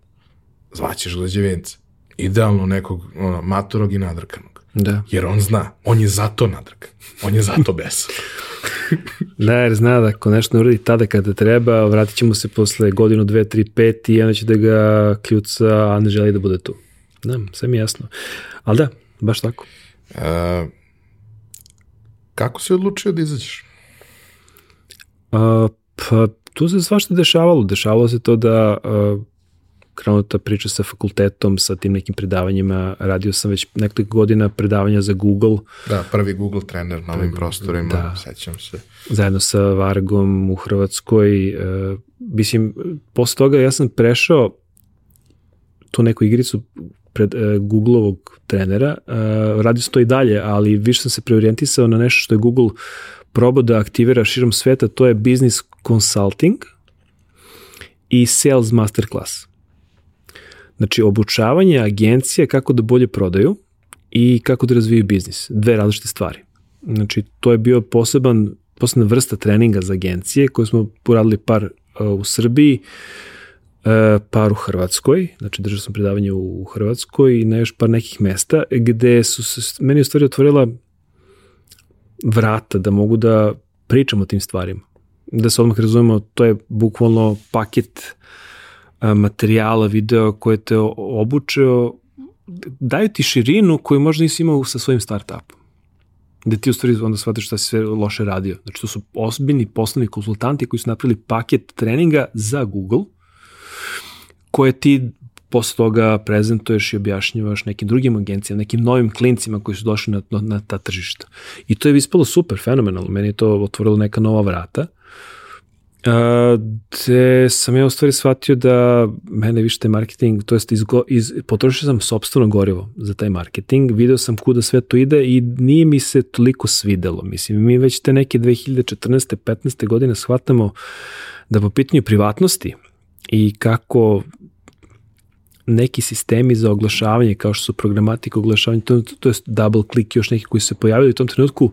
Speaker 1: Zvaćeš građevinca. Idealno nekog ono, matorog i nadrkanog.
Speaker 2: Da.
Speaker 1: Jer on zna, on je zato nadrkan, on je zato besan.
Speaker 2: da, jer zna da ako nešto ne uradi tada kada treba, vratit ćemo se posle godinu, dve, tri, pet i onda će da ga kljuca, a ne želi da bude tu. Da, sve mi jasno. Ali da, baš tako.
Speaker 1: E, kako si odlučio da izađeš?
Speaker 2: A, pa, tu se svašta dešavalo. Dešavalo se to da a, krenuta priča sa fakultetom, sa tim nekim predavanjima. Radio sam već nekoliko godina predavanja za Google.
Speaker 1: Da, prvi Google trener na ovim prostorima, da. sećam se.
Speaker 2: Zajedno sa Vargom u Hrvatskoj. E, mislim, posle toga ja sam prešao tu neku igricu pred e, Googleovog trenera. E, radio sam to i dalje, ali više sam se preorijentisao na nešto što je Google probao da aktivira širom sveta, to je business consulting i sales masterclass. Znači, obučavanje agencije kako da bolje prodaju i kako da razviju biznis. Dve različite stvari. Znači, to je bio poseban, posebna vrsta treninga za agencije koje smo poradili par uh, u Srbiji, uh, par u Hrvatskoj, znači držao sam predavanje u Hrvatskoj i na još par nekih mesta gde su se meni u stvari otvorila vrata da mogu da pričam o tim stvarima. Da se odmah razumemo, to je bukvalno paket materijala, video koje te obučeo, daju ti širinu koju možda nisi imao sa svojim startupom. Da ti u stvari onda shvatiš šta si sve loše radio. Znači to su osbini poslovni konsultanti koji su napravili paket treninga za Google, koje ti posle toga prezentuješ i objašnjavaš nekim drugim agencijama, nekim novim klincima koji su došli na, na, na ta tržišta. I to je ispalo super, fenomenalno. Meni je to otvorilo neka nova vrata. Uh, te sam ja u stvari shvatio da mene više taj marketing, to jest izgo, iz, potrošio sam sobstveno gorivo za taj marketing, video sam kuda sve to ide i nije mi se toliko svidelo. Mislim, mi već te neke 2014. 15. godine shvatamo da po pitanju privatnosti i kako neki sistemi za oglašavanje, kao što su programatika oglašavanja, to, to je double click još neki koji se pojavili u tom trenutku,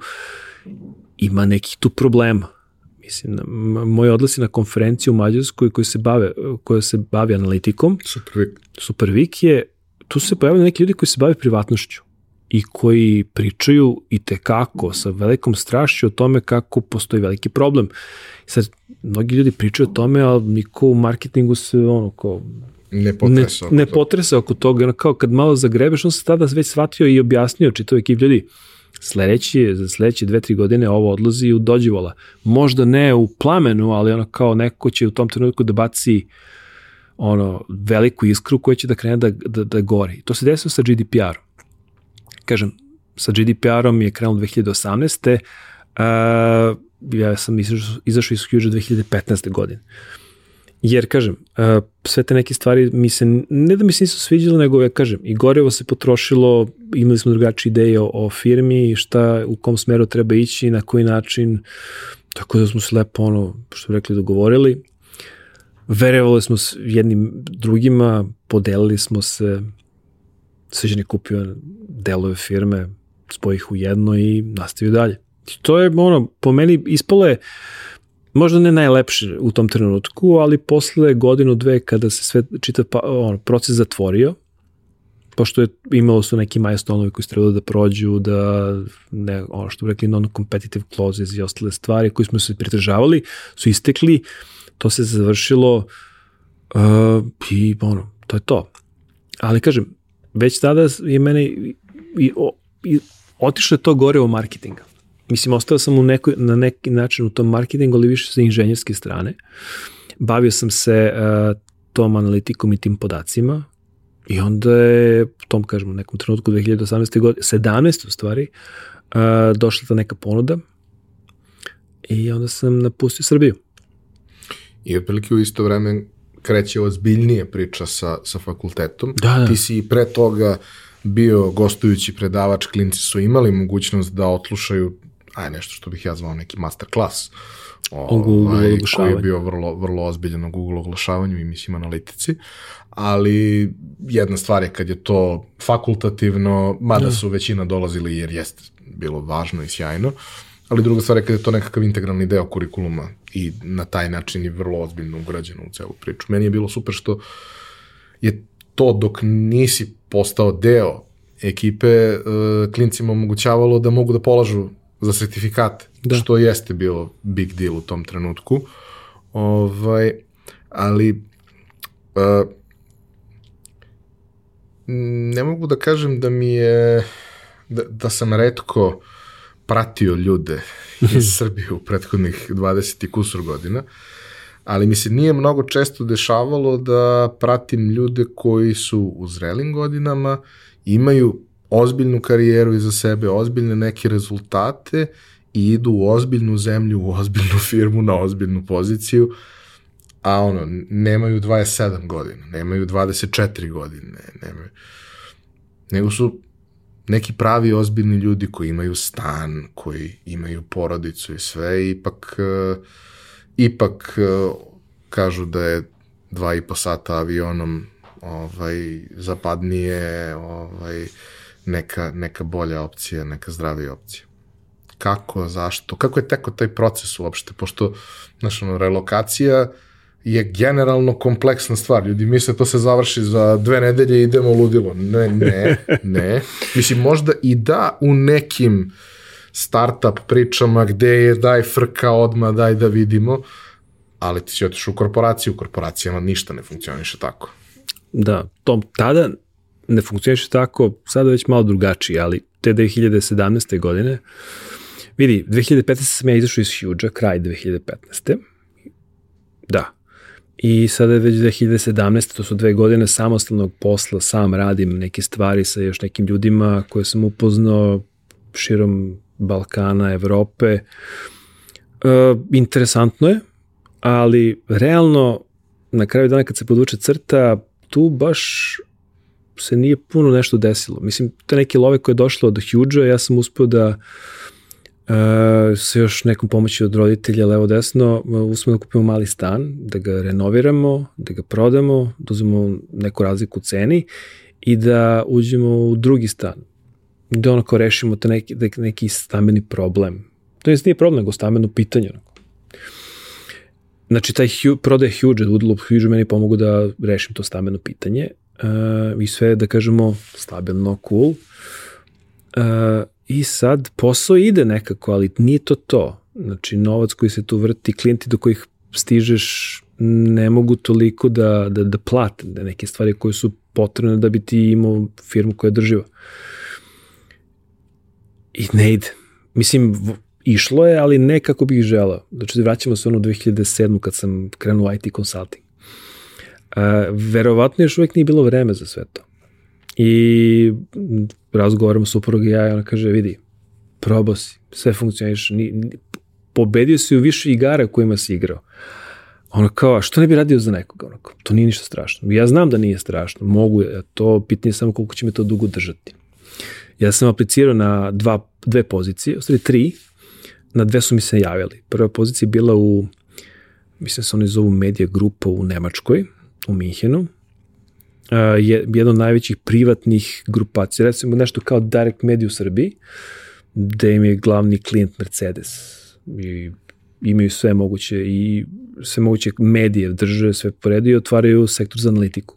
Speaker 2: ima nekih tu problema Mislim, moji odlasi na konferenciju u Mađarskoj koji se bave, koja se bavi analitikom.
Speaker 1: Supervik.
Speaker 2: Supervik je, tu se pojavljaju neki ljudi koji se bave privatnošću i koji pričaju i te kako sa velikom strašću o tome kako postoji veliki problem. Sad, mnogi ljudi pričaju o tome, ali niko u marketingu se ono kao
Speaker 1: ne potresa,
Speaker 2: ne, ne potresa oko toga. Kao kad malo zagrebeš, on se tada već shvatio i objasnio čitav ekip ljudi sledeći, za sledeće dve, tri godine ovo odlazi u dođivola. Možda ne u plamenu, ali ono kao neko će u tom trenutku da baci ono veliku iskru koja će da krene da, da, da gori. To se desilo sa GDPR-om. Kažem, sa GDPR-om je krenulo 2018. Uh, ja sam izašao, iz Huge 2015. godine. Jer, kažem, uh, sve te neke stvari mi se, ne da mi se nisu sviđale, nego ja kažem, i gorevo se potrošilo, imali smo drugačije ideje o, o firmi, šta, u kom smeru treba ići, na koji način, tako da smo se lepo, ono, što bi rekli, dogovorili. Verovali smo s jednim drugima, podelili smo se, sveđan je kupio delove firme, spojih u jedno i nastavio dalje. To je, ono, po meni ispalo je, možda ne najlepše u tom trenutku, ali posle godinu, dve, kada se sve čitav pa, on, proces zatvorio, pošto je imalo su neki milestonovi koji su trebali da prođu, da ne, ono što bi rekli non-competitive clauses i ostale stvari koji smo se pridržavali, su istekli, to se završilo uh, i ono, to je to. Ali kažem, već tada je mene i, i, i otišlo je to gore u marketinga. Mislim, ostao sam u nekoj, na neki način u tom marketingu, ali više sa inženjerske strane. Bavio sam se uh, tom analitikom i tim podacima i onda je u tom, kažemo, nekom trenutku 2018. godine, 17. u stvari, uh, došla ta neka ponuda i onda sam napustio Srbiju.
Speaker 1: I otprilike u isto vreme kreće ozbiljnije priča sa, sa fakultetom.
Speaker 2: Da, da.
Speaker 1: Ti si i pre toga bio gostujući predavač, klinci su imali mogućnost da otlušaju aj nešto što bih ja zvao neki master klas
Speaker 2: O Google
Speaker 1: ovaj, koji je bio vrlo, vrlo ozbiljan o Google oglašavanju i mislim analitici, ali jedna stvar je kad je to fakultativno, mada
Speaker 2: Da.
Speaker 1: su većina dolazili jer jeste bilo važno i sjajno, ali druga stvar je kad je to nekakav integralni deo kurikuluma i na taj način je vrlo ozbiljno ugrađeno u celu priču. Meni je bilo super što je to dok nisi postao deo ekipe, e, klincima omogućavalo da mogu da polažu za sertifikate,
Speaker 2: Da.
Speaker 1: što jeste bilo big deal u tom trenutku. Ovaj, ali e, ne mogu da kažem da mi je da, da sam redko pratio ljude iz Srbije u prethodnih 20 i kusur godina, ali mi se nije mnogo često dešavalo da pratim ljude koji su u zrelim godinama, imaju ozbiljnu karijeru iza sebe, ozbiljne neke rezultate i idu u ozbiljnu zemlju, u ozbiljnu firmu, na ozbiljnu poziciju, a ono, nemaju 27 godina, nemaju 24 godine, nemaju, nego su neki pravi ozbiljni ljudi koji imaju stan, koji imaju porodicu i sve, ipak, uh, ipak uh, kažu da je dva i po sata avionom ovaj, zapadnije ovaj, neka, neka bolja opcija, neka zdravija opcija. Kako, zašto, kako je teko taj proces uopšte, pošto, znaš, ono, relokacija je generalno kompleksna stvar. Ljudi misle to se završi za dve nedelje i idemo ludilo. Ne, ne, ne. Mislim, možda i da u nekim startup pričama gde je daj frka odma, daj da vidimo, ali ti si otišao u korporaciju, u korporacijama ništa ne funkcioniše tako.
Speaker 2: Da, tom, tada ne funkcioniše tako, sada već malo drugačije, ali te 2017. godine, vidi, 2015. sam ja izašao iz Huge-a, kraj 2015. Da. I sada je već 2017. to su dve godine samostalnog posla, sam radim neke stvari sa još nekim ljudima koje sam upoznao širom Balkana, Evrope. E, interesantno je, ali realno na kraju dana kad se podvuče crta, tu baš se nije puno nešto desilo. Mislim, te neke love koje je došlo od Huge-a, ja sam uspeo da uh, sa još nekom pomoći od roditelja levo desno, uspeo da kupimo mali stan, da ga renoviramo, da ga prodamo, da uzmemo neku razliku u ceni i da uđemo u drugi stan. Da onako rešimo te neki, da neki stambeni problem. To jest nije problem, nego stambeno pitanje. Onako. Znači, taj hu, prodaje Huge, udjel u Huge meni pomogu da rešim to stambeno pitanje uh, i sve, da kažemo, stabilno, cool. Uh, I sad posao ide nekako, ali nije to to. Znači, novac koji se tu vrti, klijenti do kojih stižeš ne mogu toliko da, da, da plate da neke stvari koje su potrebne da bi ti imao firmu koja drživa. I ne ide. Mislim, išlo je, ali ne kako bih želeo. Znači, vraćamo se ono u 2007. kad sam krenuo IT consulting. Uh, verovatno još uvijek nije bilo vreme za sve to. I m, razgovaramo supruga i ja i ona kaže, vidi, probao si, sve funkcioniš, ni, ni, pobedio si u više igara kojima si igrao. Ono kao, a što ne bi radio za nekoga? Ono kao, to nije ništa strašno. Ja znam da nije strašno, mogu je, to pitanje je samo koliko će me to dugo držati. Ja sam aplicirao na dva, dve pozicije, u stvari tri, na dve su mi se javili. Prva pozicija je bila u, mislim se oni zovu Media Grupa u Nemačkoj, u Minhenu, je jedna od najvećih privatnih grupacija, recimo nešto kao Direct Media u Srbiji, gde im je glavni klijent Mercedes i imaju sve moguće i sve moguće medije drže sve po redu i otvaraju sektor za analitiku.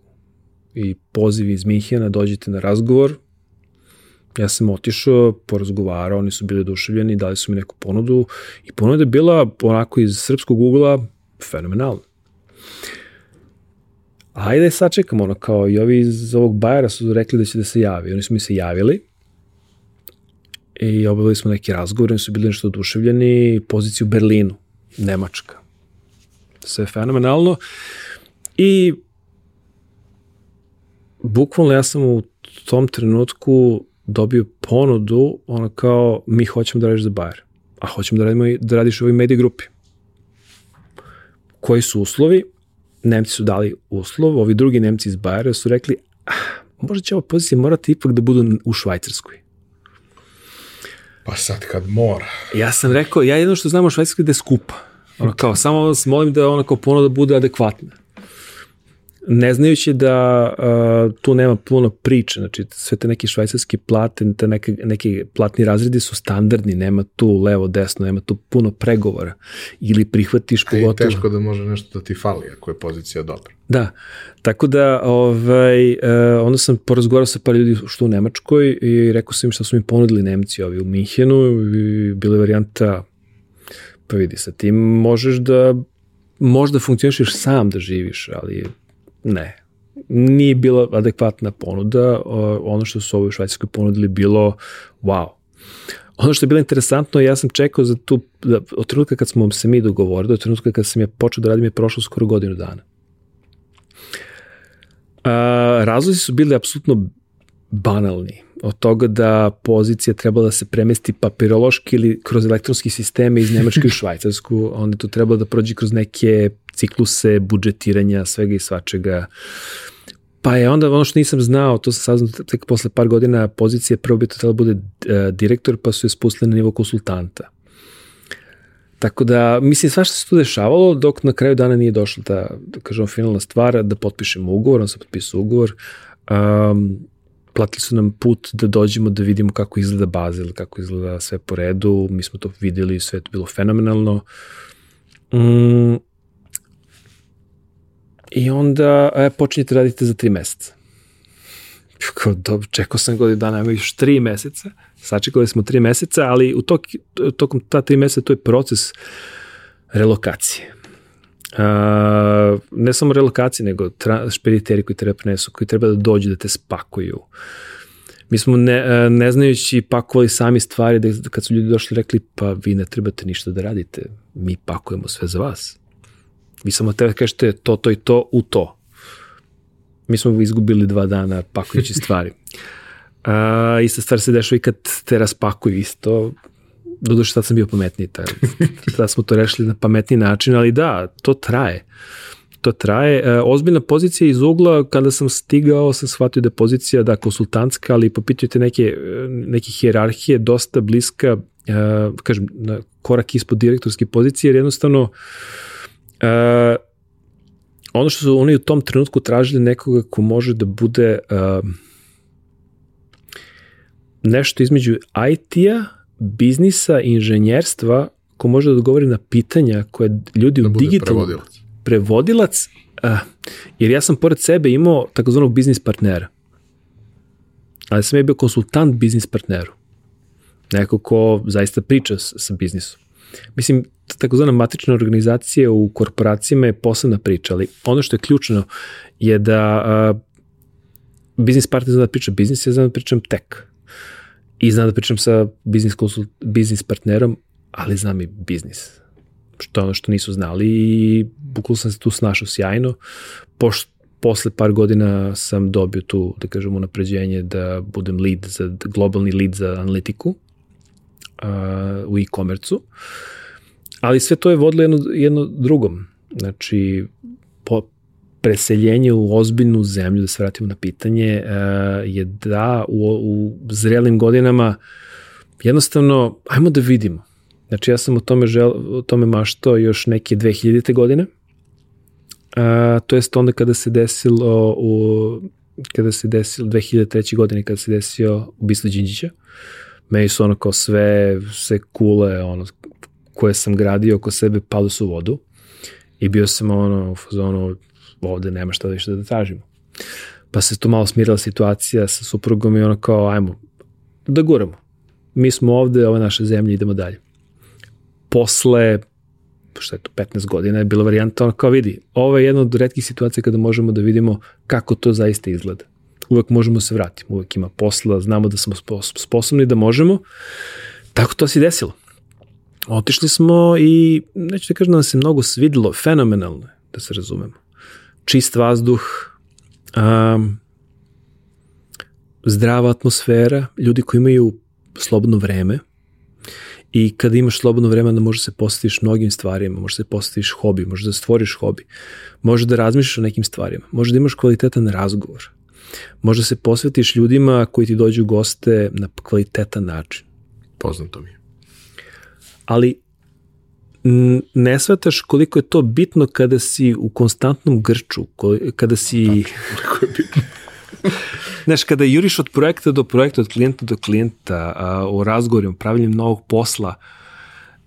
Speaker 2: I poziv iz Minhena, dođite na razgovor, ja sam otišao, porazgovarao, oni su bili oduševljeni, dali su mi neku ponudu i ponuda je bila onako iz srpskog ugla fenomenalna. Ajde sačekamo, ono kao i ovi iz ovog Bajara su rekli da će da se javi. Oni su mi se javili i obavili smo neki razgovor, oni su bili nešto oduševljeni, poziciju u Berlinu, Nemačka. Sve fenomenalno. I bukvalno ja sam u tom trenutku dobio ponudu, ono kao, mi hoćemo da radiš za Bayer. a hoćemo da, radimo, da radiš u ovoj medij grupi. Koji su uslovi? Nemci su dali uslov, ovi drugi Nemci iz Bajera su rekli, ah, možda će ova pozicija morati ipak da budu u Švajcarskoj.
Speaker 1: Pa sad kad mora.
Speaker 2: Ja sam rekao, ja jedno što znam o Švajcarskoj da je skupa. Ono kao, samo vas molim da ona kao ponuda bude adekvatna. Ne znajući da uh, tu nema puno priče, znači sve te neke švajcarske plate, te neke, neki platni razredi su standardni, nema tu levo, desno, nema tu puno pregovora. Ili prihvatiš
Speaker 1: I
Speaker 2: pogotovo...
Speaker 1: teško da može nešto da ti fali ako je pozicija dobra.
Speaker 2: Da, tako da ovaj, uh, onda sam porazgovarao sa par ljudi što u Nemačkoj i rekao sam im šta su mi ponudili Nemci ovi u Minhenu i bila je varijanta pa vidi, sa tim možeš da možda funkcionišeš sam da živiš, ali ne. Nije bila adekvatna ponuda, ono što su ovo u Švajcarskoj ponudili bilo wow. Ono što je bilo interesantno, ja sam čekao za tu, da, od trenutka kad smo se mi dogovorili, od trenutka kad sam ja počeo da radim je prošlo skoro godinu dana. A, razlozi su bili apsolutno banalni. Od toga da pozicija trebala da se premesti papirološki ili kroz elektronski sisteme iz Nemačke u Švajcarsku, onda to trebalo da prođe kroz neke cikluse budžetiranja, svega i svačega. Pa je onda ono što nisam znao, to sam saznao tek posle par godina, pozicija prvo bi to trebalo bude uh, direktor, pa su je spustili na nivo konsultanta. Tako da, mislim, svašta se tu dešavalo, dok na kraju dana nije došla ta, da kažemo, finalna stvar, da potpišemo ugovor, on sam potpisao ugovor, um, platili su nam put da dođemo da vidimo kako izgleda Bazel, kako izgleda sve po redu, mi smo to videli, sve je to bilo fenomenalno. Mm, I onda e, počinjete raditi za tri meseca. Kao, dobro, čekao sam godinu dana, ima još tri meseca, sačekali smo tri meseca, ali u tok, tokom ta tri meseca to je proces relokacije. Uh, ne samo relokacije, nego tra, špediteri koji treba prenesu, koji treba da dođu da te spakuju. Mi smo ne, ne znajući pakovali sami stvari, da kad su ljudi došli rekli, pa vi ne trebate ništa da radite, mi pakujemo sve za vas. Vi samo treba kažete to, to i to u to. Mi smo izgubili dva dana pakujući stvari. A, ista stvar se dešava i kad te raspakuju isto. Doduše sad sam bio pametniji, tada smo to rešili na pametniji način, ali da, to traje. To traje. E, ozbiljna pozicija iz ugla, kada sam stigao, sam shvatio da je pozicija da konsultantska, ali po pitanju te neke, neke hjerarhije dosta bliska, e, kažem, na korak ispod direktorske pozicije, jer jednostavno e, ono što su oni u tom trenutku tražili nekoga ko može da bude uh, nešto između IT-a, biznisa i inženjerstva ko može da odgovori na pitanja koje ljudi
Speaker 1: da
Speaker 2: u digitalnom...
Speaker 1: Prevodilac.
Speaker 2: Prevodilac, uh, jer ja sam pored sebe imao takozvanog biznis partnera. Ali sam ja bio konsultant biznis partneru. Neko ko zaista priča s, sa biznisom. Mislim, takozvana matrična organizacija u korporacijama je posebna priča, ali ono što je ključno je da uh, biznis partner zna da priča biznis, ja znam da pričam tek. I znam da pričam sa biznis, konsult, biznis partnerom, ali znam i biznis. Što ono što nisu znali i bukvalno sam se tu snašao sjajno. Poš, posle par godina sam dobio tu, da kažemo, napređenje da budem lead, za, globalni lead za analitiku uh, u e-komercu. Ali sve to je vodilo jedno, jedno drugom. Znači, preseljenje u ozbiljnu zemlju, da se vratimo na pitanje, uh, je da u, u zrelim godinama jednostavno, ajmo da vidimo. Znači, ja sam o tome, žel, o tome maštao još neke 2000. godine, uh, to jest onda kada se desilo u kada se desilo 2003. godine kada se desio ubistvo Đinđića meni su ono kao sve sve kule ono koje sam gradio oko sebe palo su u vodu i bio sam ono u fazonu ovde nema šta više da tražimo pa se tu malo smirila situacija sa suprugom i ono kao ajmo da guramo mi smo ovde, ovo je naša zemlja, idemo dalje posle šta je to, 15 godina je bila varijanta ono kao vidi, ovo je jedna od redkih situacija kada možemo da vidimo kako to zaista izgleda. Uvek možemo se vratiti, uvek ima posla, znamo da smo sposobni da možemo. Tako to se desilo. Otišli smo i, neću da kažem da nam se mnogo svidilo, fenomenalno da se razumemo. Čist vazduh, um, zdrava atmosfera, ljudi koji imaju slobodno vreme i kada imaš slobodno vreme da možeš se posvetiš mnogim stvarima, možeš se posvetiš hobi, možeš da stvoriš hobi, možeš da razmišljaš o nekim stvarima, možeš da imaš kvalitetan razgovor, možeš da se posvetiš ljudima koji ti dođu goste na kvalitetan način.
Speaker 1: Poznato mi je.
Speaker 2: Ali ne shvataš koliko je to bitno kada si u konstantnom grču, kada si...
Speaker 1: Koliko je bitno.
Speaker 2: Znaš, kada juriš od projekta do projekta, od klijenta do klijenta, a, u razgovorima, pravljenjem novog posla,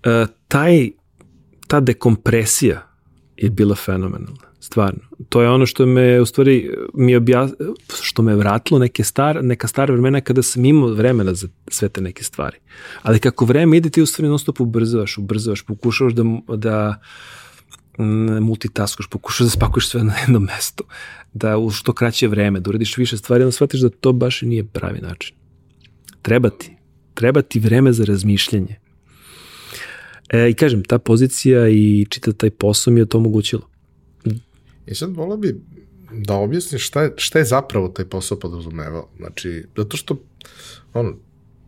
Speaker 2: a, taj, ta dekompresija je bila fenomenalna. Stvarno. To je ono što me, u stvari, mi obja, što me vratilo neke star, neka stara vremena kada sam imao vremena za sve te neke stvari. Ali kako vreme ide, ti u stvari non stop ubrzavaš, ubrzavaš, pokušavaš da, da multitaskaš, pokušaš da spakuješ sve na jedno mesto, da u što kraće vreme, da uradiš više stvari, onda shvatiš da to baš i nije pravi način. Treba ti. Treba ti vreme za razmišljanje. E, I kažem, ta pozicija i čita taj posao mi je to omogućilo.
Speaker 1: I sad volao bi da objasniš šta je, šta je zapravo taj posao podrazumevao. Znači, zato što, ono,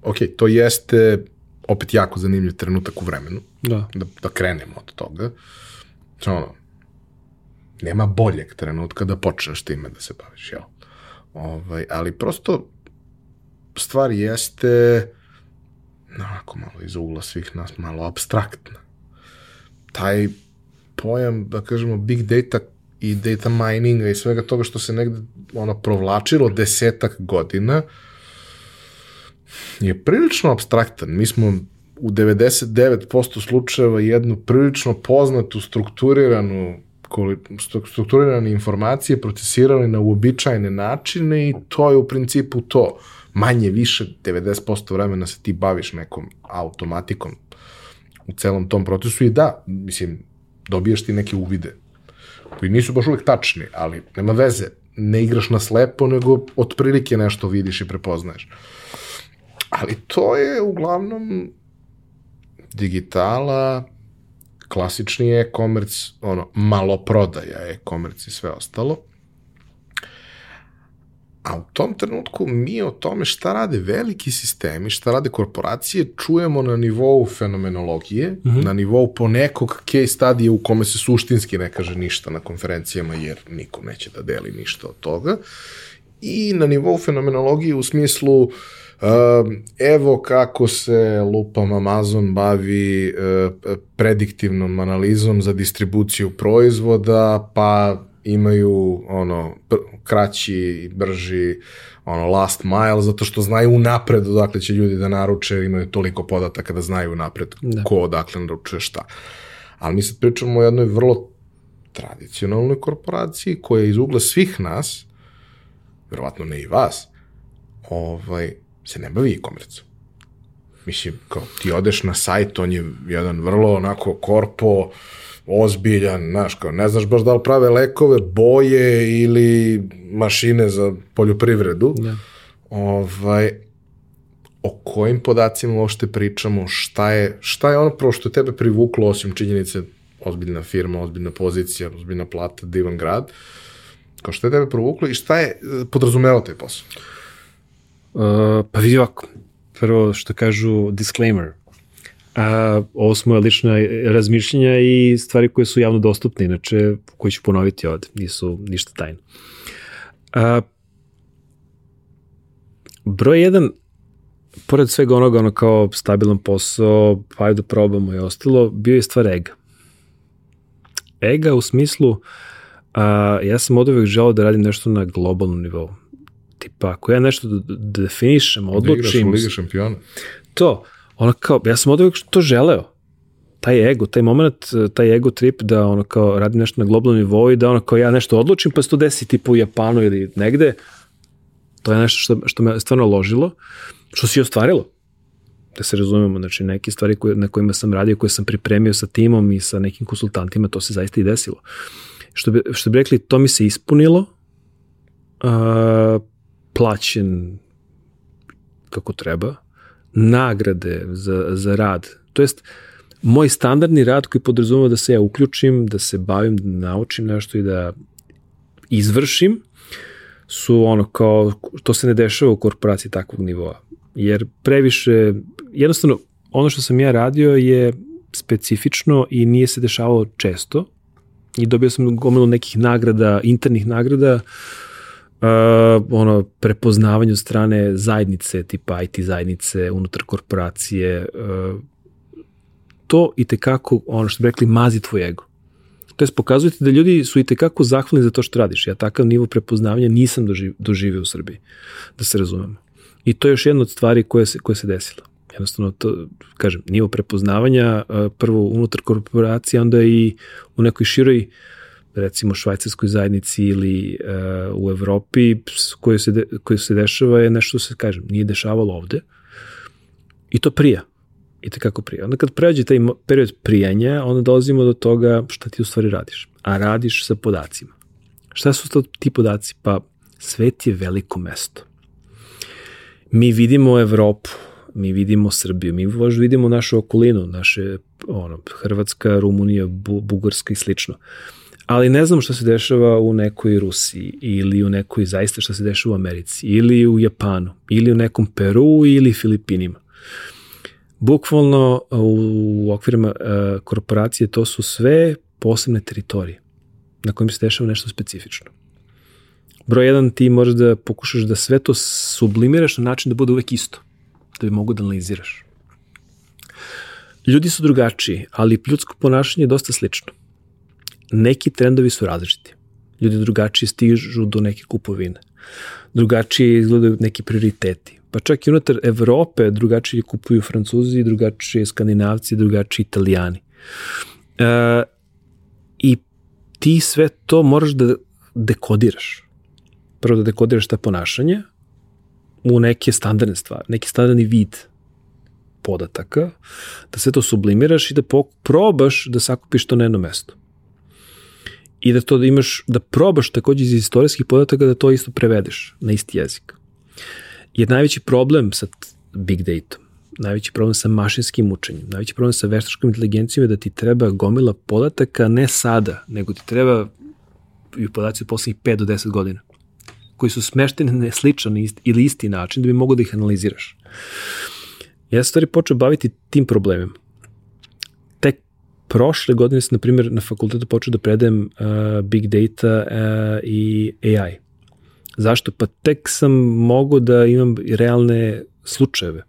Speaker 1: ok, to jeste opet jako zanimljiv trenutak u vremenu,
Speaker 2: Da.
Speaker 1: da, da krenemo od toga. Znači, ono, nema boljeg trenutka da počneš time da se baviš, jel? Ovaj, ali prosto stvar jeste onako malo iz ugla svih nas, malo abstraktna. Taj pojam, da kažemo, big data i data mininga i svega toga što se negde ono provlačilo desetak godina je prilično abstraktan. Mi smo u 99% slučajeva jednu prilično poznatu, strukturiranu strukturirane informacije procesirali na uobičajene načine i to je u principu to. Manje više 90% vremena se ti baviš nekom automatikom u celom tom procesu i da, mislim, dobijaš ti neke uvide koji nisu baš uvek tačni, ali nema veze, ne igraš na slepo, nego otprilike nešto vidiš i prepoznaješ. Ali to je uglavnom digitala, klasični e-commerce, ono, maloprodaja e-commerce i sve ostalo. A u tom trenutku mi o tome šta rade veliki sistemi, šta rade korporacije, čujemo na nivou fenomenologije, mm -hmm. na nivou ponekog case studija u kome se suštinski ne kaže ništa na konferencijama, jer niko neće da deli ništa od toga. I na nivou fenomenologije u smislu uh, evo kako se lupam Amazon bavi uh, prediktivnom analizom za distribuciju proizvoda, pa imaju ono kraći, brži ono last mile zato što znaju unapred odakle će ljudi da naruče, imaju toliko podataka da znaju unapred da. ko odakle naručuje šta. Ali mi sad pričamo o jednoj vrlo tradicionalnoj korporaciji koja iz ugla svih nas, verovatno ne i vas, ovaj, se ne bavi e-commerce. Mislim, kao ti odeš na sajt, on je jedan vrlo onako korpo, ozbiljan, znaš, kao ne znaš baš da li prave lekove, boje ili mašine za poljoprivredu. Da. Ovaj, o kojim podacima uopšte pričamo, šta je, šta je ono prvo što je tebe privuklo, osim činjenice ozbiljna firma, ozbiljna pozicija, ozbiljna plata, divan grad, kao šta je tebe provuklo i šta je podrazumevao taj posao?
Speaker 2: Uh, pa vidi ovako, prvo što kažu disclaimer, A, ovo su moje lične razmišljenja i stvari koje su javno dostupne, inače koje ću ponoviti ovde, nisu ništa tajno. A, broj jedan, pored svega onoga ono kao stabilan posao, pa ajde da probamo i ostalo, bio je stvar ega. Ega u smislu, a, ja sam od uvek želao da radim nešto na globalnom nivou. Tipa, ako ja nešto definišem, odlučim... Da igraš
Speaker 1: u Ligi šampiona.
Speaker 2: To, ono kao, ja sam od to želeo. Taj ego, taj moment, taj ego trip da ono kao radim nešto na globalnom nivou i da ono kao ja nešto odlučim pa se to desi tipa u Japanu ili negde, to je nešto što, što me stvarno ložilo, što si ostvarilo. Da se razumemo, znači neke stvari koje, na kojima sam radio, koje sam pripremio sa timom i sa nekim konsultantima, to se zaista i desilo. Što bi, što bi rekli, to mi se ispunilo, uh, plaćen kako treba, nagrade za, za rad. To jest, moj standardni rad koji podrazumeva da se ja uključim, da se bavim, da naučim nešto i da izvršim, su ono kao, to se ne dešava u korporaciji takvog nivoa. Jer previše, jednostavno, ono što sam ja radio je specifično i nije se dešavalo često i dobio sam gomilu nekih nagrada, internih nagrada, uh, ono, prepoznavanje od strane zajednice, tipa IT zajednice, unutar korporacije, uh, to i tekako, ono što bi rekli, mazi tvoj ego. To je pokazujete da ljudi su i tekako zahvalni za to što radiš. Ja takav nivo prepoznavanja nisam doživio, doživio u Srbiji, da se razumemo. I to je još jedna od stvari koje se, koje se desila. Jednostavno, to, kažem, nivo prepoznavanja, prvo unutar korporacije, onda i u nekoj široj recimo švajcarskoj zajednici ili uh, u Evropi koje se, de, koje se dešava je nešto se, kažem, nije dešavalo ovde i to prija i tekako prija. Onda kad pređe taj period prijanja, onda dolazimo do toga šta ti u stvari radiš. A radiš sa podacima. Šta su to ti podaci? Pa svet je veliko mesto. Mi vidimo Evropu, mi vidimo Srbiju, mi vidimo našu okolinu, naše ono, Hrvatska, Rumunija, Bu, Bugarska i slično. Ali ne znamo šta se dešava u nekoj Rusiji ili u nekoj zaista šta se dešava u Americi ili u Japanu ili u nekom Peru ili Filipinima. Bukvalno u okvirima uh, korporacije to su sve posebne teritorije na kojim se dešava nešto specifično. Broj jedan, ti možeš da pokušaš da sve to sublimiraš na način da bude uvek isto, da bi mogu da analiziraš. Ljudi su drugačiji, ali ljudsko ponašanje je dosta slično. Neki trendovi su različiti. Ljudi drugačije stižu do neke kupovine. Drugačije izgledaju neki prioriteti pa čak i unutar Evrope drugačije kupuju Francuzi, drugačije Skandinavci, drugačije Italijani. E, I ti sve to moraš da dekodiraš. Prvo da dekodiraš ta ponašanje u neke standardne stvari, neki standardni vid podataka, da sve to sublimiraš i da probaš da sakupiš to na jedno mesto. I da to da imaš, da probaš takođe iz istorijskih podataka da to isto prevedeš na isti jezik je najveći problem sa big data najveći problem sa mašinskim učenjem, najveći problem sa veštačkom inteligencijom je da ti treba gomila podataka ne sada, nego ti treba i podaci od poslednjih 5 do 10 godina, koji su smešteni na sličan ili isti način da bi mogo da ih analiziraš. Ja sam stvari počeo baviti tim problemima. Prošle godine sam, na primjer, na fakultetu počeo da predajem uh, big data uh, i AI Zašto? Pa tek sam mogu da imam realne slučajeve,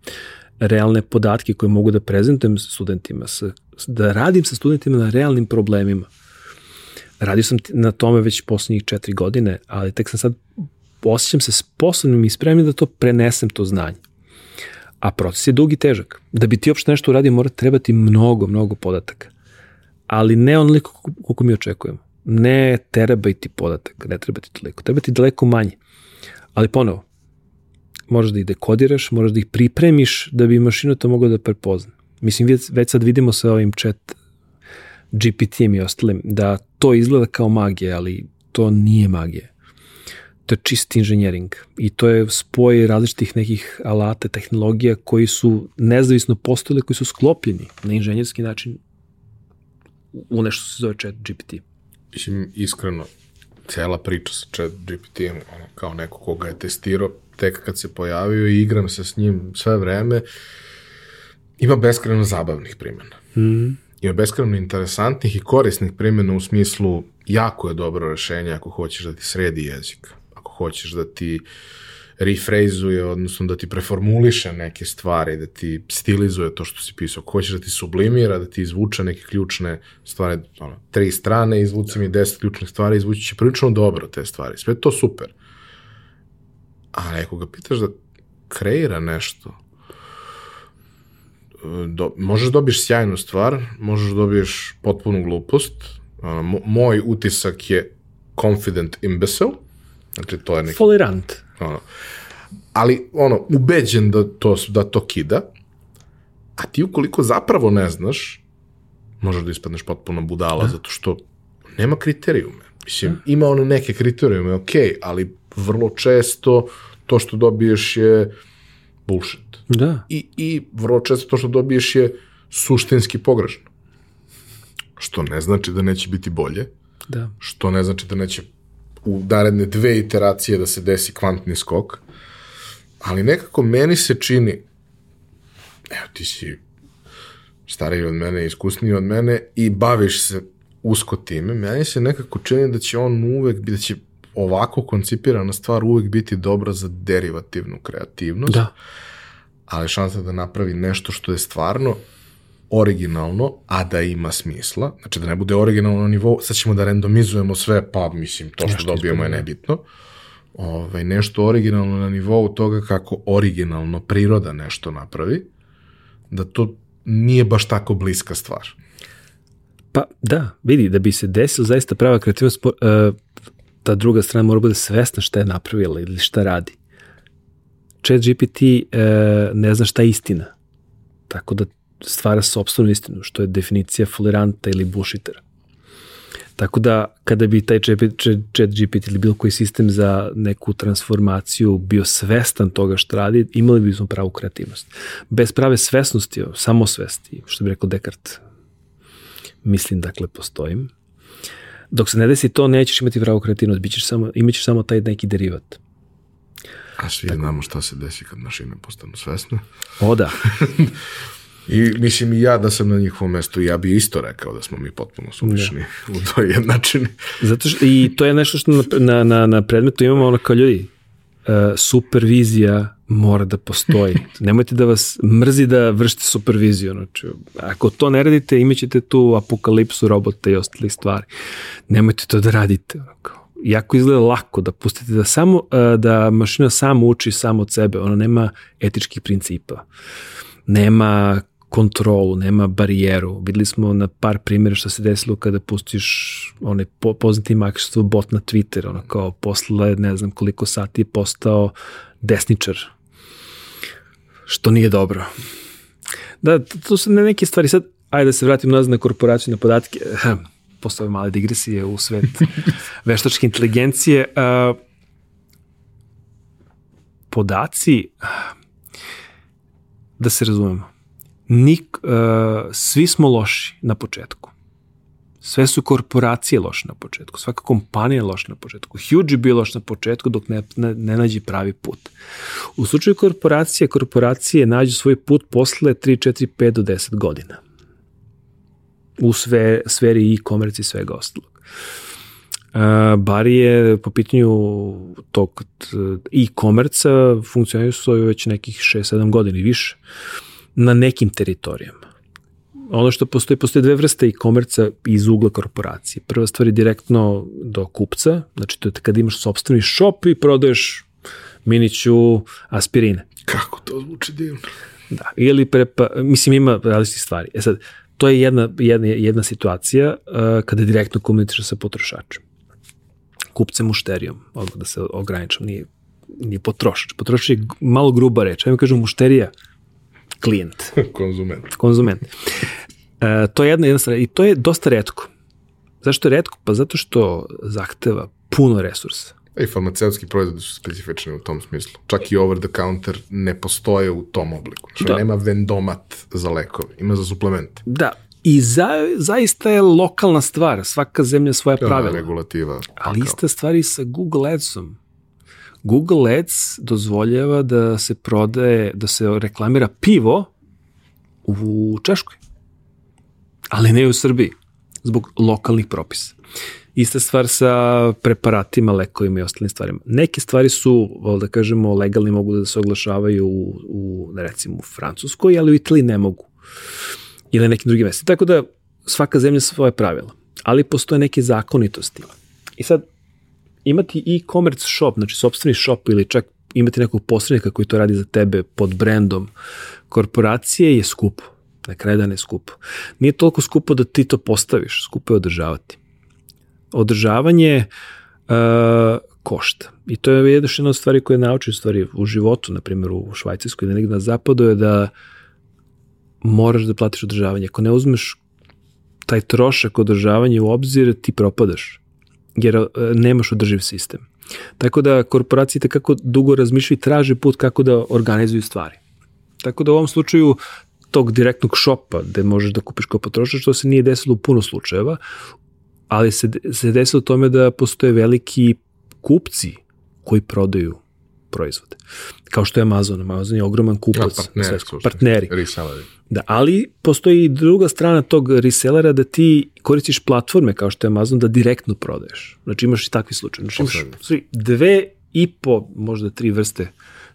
Speaker 2: realne podatke koje mogu da prezentujem studentima, da radim sa studentima na realnim problemima. Radio sam na tome već poslednjih četiri godine, ali tek sam sad osjećam se sposobnim i spremnim da to prenesem to znanje. A proces je dug i težak. Da bi ti uopšte nešto uradio mora trebati mnogo, mnogo podataka. Ali ne onoliko koliko mi očekujemo ne terabajti podatak, ne treba ti toliko, treba ti daleko manje. Ali ponovo, možeš da ih dekodiraš, možeš da ih pripremiš da bi mašina to mogla da prepozna. Mislim, već sad vidimo sa ovim chat GPT-em i ostalim, da to izgleda kao magija, ali to nije magija. To je čist inženjering i to je spoj različitih nekih alata, tehnologija koji su nezavisno postojili, koji su sklopljeni na inženjerski način u nešto se zove chat GPT
Speaker 1: mislim, iskreno, cela priča sa chat GPT-em, ono, kao neko koga je testirao, tek kad se pojavio i igram se s njim sve vreme, ima beskreno zabavnih primjena. Mm. Ima beskreno interesantnih i korisnih primjena u smislu jako je dobro rešenje ako hoćeš da ti sredi jezik, ako hoćeš da ti uh, refrezuje, odnosno da ti preformuliše neke stvari, da ti stilizuje to što si pisao. Ko hoćeš da ti sublimira, da ti izvuče neke ključne stvari, ono, tri strane, izvuci mi deset ključnih stvari, izvući će prilično dobro te stvari. Sve to super. A neko ga pitaš da kreira nešto, do, možeš da dobiješ sjajnu stvar, možeš da dobiješ potpunu glupost. Uh, moj utisak je confident imbecile, znači to je neki...
Speaker 2: Folirant.
Speaker 1: Ono. Ali, ono, ubeđen da to, da to kida, a ti ukoliko zapravo ne znaš, možeš da ispadneš potpuno budala, da. zato što nema kriterijume. Mislim, da. ima ono neke kriterijume, ok, ali vrlo često to što dobiješ je bullshit.
Speaker 2: Da.
Speaker 1: I, I vrlo često to što dobiješ je suštinski pogrešno. Što ne znači da neće biti bolje.
Speaker 2: Da.
Speaker 1: Što ne znači da neće u naredne dve iteracije da se desi kvantni skok, ali nekako meni se čini, evo ti si stariji od mene, iskusniji od mene i baviš se usko time, meni se nekako čini da će on uvek, da će ovako koncipirana stvar uvek biti dobra za derivativnu kreativnost,
Speaker 2: Da.
Speaker 1: ali šansa da napravi nešto što je stvarno originalno, a da ima smisla, znači da ne bude originalno na nivou, sad ćemo da randomizujemo sve, pa mislim, to što dobijemo je nebitno, ovaj, nešto originalno na nivou toga kako originalno priroda nešto napravi, da to nije baš tako bliska stvar.
Speaker 2: Pa da, vidi, da bi se desila zaista prava kreativnost, e, ta druga strana mora bude svesna šta je napravila ili šta radi. Chat GPT e, ne zna šta je istina. Tako da stvara sobstvenu istinu, što je definicija foliranta ili bullshittera. Tako da, kada bi taj chat, chat, GPT ili bilo koji sistem za neku transformaciju bio svestan toga što radi, imali bismo pravu kreativnost. Bez prave svesnosti, samosvesti, što bi rekao Descartes, mislim, dakle, postojim. Dok se ne desi to, nećeš imati pravu kreativnost, bićeš samo, imaćeš samo taj neki derivat.
Speaker 1: A svi znamo šta se desi kad mašine postanu svesne.
Speaker 2: O da,
Speaker 1: I mislim i ja da sam na njihovom mestu, ja bi isto rekao da smo mi potpuno suvišni u toj jednačini.
Speaker 2: zato što, i to je nešto što na, na, na, na predmetu imamo ono kao ljudi, uh, supervizija mora da postoji. Nemojte da vas mrzi da vršite superviziju. Znači, ako to ne radite, imaćete tu apokalipsu robota i ostalih stvari. Nemojte to da radite. Jako izgleda lako da pustite da samo uh, da mašina samo uči samo od sebe. Ona nema etičkih principa. Nema kontrolu, nema barijeru. Videli smo na par primjera što se desilo kada pustiš onaj po, poznati Microsoft bot na Twitter, ono kao posle ne znam koliko sati je postao desničar. Što nije dobro. Da, to su ne neke stvari. Sad, ajde da se vratim nazad na korporaciju, na podatke. Posle ove male digresije u svet veštačke inteligencije. Uh, podaci, da se razumemo, nik, uh, svi smo loši na početku. Sve su korporacije loše na početku, svaka kompanija je loša na početku. Huge je bio loš na početku dok ne, ne, ne nađe pravi put. U slučaju korporacije, korporacije nađu svoj put posle 3, 4, 5 do 10 godina. U sve, sferi e-commerce i svega ostalog. Uh, Bari je po pitanju tog e-commerce funkcionaju su već nekih 6-7 godina i više na nekim teritorijama. Ono što postoji, postoje dve vrste e-commerce iz ugla korporacije. Prva stvar je direktno do kupca, znači to je kad imaš sobstveni shop i prodaješ miniću aspirine.
Speaker 1: Kako to zvuči divno.
Speaker 2: Da, ili prepa, mislim ima različitih stvari. E sad, to je jedna, jedna, jedna situacija uh, kada direktno komuniciraš sa potrošačem. Kupcem, mušterijom, odmah da se ograničam, nije, nije potrošač. Potrošač je malo gruba reč. Ajmo kažem mušterija, klijent,
Speaker 1: Konzument.
Speaker 2: konzument. E, to je jedna, jedna stvar i to je dosta redko. Zašto je redko? Pa zato što zahteva puno resursa.
Speaker 1: I farmaceutski proizvodi su specifični u tom smislu. Čak i over the counter ne postoje u tom obliku. Što
Speaker 2: Da.
Speaker 1: nema vendomat za lekove, ima za suplemente.
Speaker 2: Da, i za, zaista je lokalna stvar, svaka zemlja svoja
Speaker 1: je
Speaker 2: pravila.
Speaker 1: regulativa.
Speaker 2: Ali ista stvar i sa Google Adsom. Google Ads dozvoljava da se prodaje, da se reklamira pivo u Češkoj. Ali ne u Srbiji, zbog lokalnih propisa. Ista stvar sa preparatima, lekovima i ostalim stvarima. Neke stvari su, da kažemo, legalni mogu da se oglašavaju u, u recimo, u Francuskoj, ali u Italiji ne mogu. Ili nekim drugim mestima. Tako da svaka zemlja svoje pravila. Ali postoje neke zakonitosti. I sad, imati e-commerce shop, znači sobstveni shop ili čak imati nekog posrednika koji to radi za tebe pod brendom korporacije je skupo. Na kraju dana je skupo. Nije toliko skupo da ti to postaviš, skupo je održavati. Održavanje uh, košta. I to je još jedna od stvari koje nauči stvari u životu, na primjer u Švajcarskoj ili negdje na zapadu je da moraš da platiš održavanje. Ako ne uzmeš taj trošak održavanja u obzir, ti propadaš jer e, nemaš održiv sistem. Tako da korporacije kako dugo razmišljaju i traže put kako da organizuju stvari. Tako da u ovom slučaju tog direktnog šopa gde možeš da kupiš kao potrošač, to se nije desilo u puno slučajeva, ali se, se desilo tome da postoje veliki kupci koji prodaju proizvode. Kao što je Amazon. Amazon je ogroman kupac.
Speaker 1: Da, partneri su.
Speaker 2: partneri.
Speaker 1: Reselleri.
Speaker 2: Da, ali postoji i druga strana tog resellera da ti koristiš platforme kao što je Amazon da direktno prodaješ. Znači imaš i takvi slučaj. Znači imaš svi, dve i po, možda tri vrste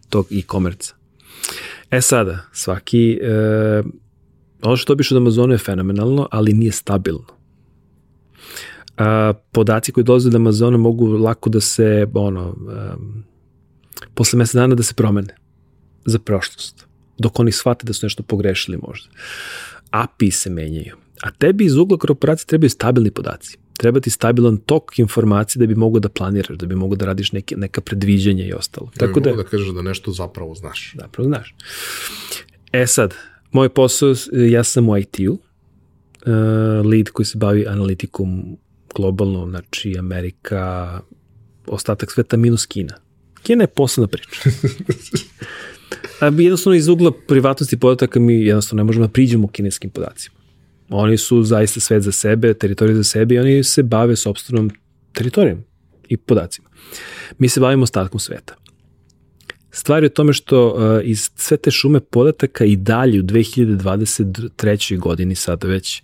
Speaker 2: tog e-commerce. E sada, svaki, e, ono što dobiš od Amazona je fenomenalno, ali nije stabilno. A, podaci koji dolaze od Amazona mogu lako da se, ono, um, posle mesec dana da se promene za prošlost dok oni shvate da su nešto pogrešili možda. API se menjaju. A tebi iz ugla korporacije trebaju stabilni podaci. Treba ti stabilan tok informacije da bi mogao da planiraš, da bi mogao da radiš neke, neka predviđanja i ostalo.
Speaker 1: Da
Speaker 2: Tako da,
Speaker 1: da kažeš da nešto zapravo znaš.
Speaker 2: zapravo znaš. E sad, moj posao, ja sam u IT-u, uh, lead koji se bavi analitikom globalno, znači Amerika, ostatak sveta minus Kina. Kina je posebna priča. A jednostavno iz ugla privatnosti podataka mi jednostavno ne možemo da priđemo kineskim podacima. Oni su zaista svet za sebe, teritorij za sebe i oni se bave sobstvenom teritorijom i podacima. Mi se bavimo ostatkom sveta. Stvar je u tome što uh, iz sve te šume podataka i dalje u 2023. godini sada već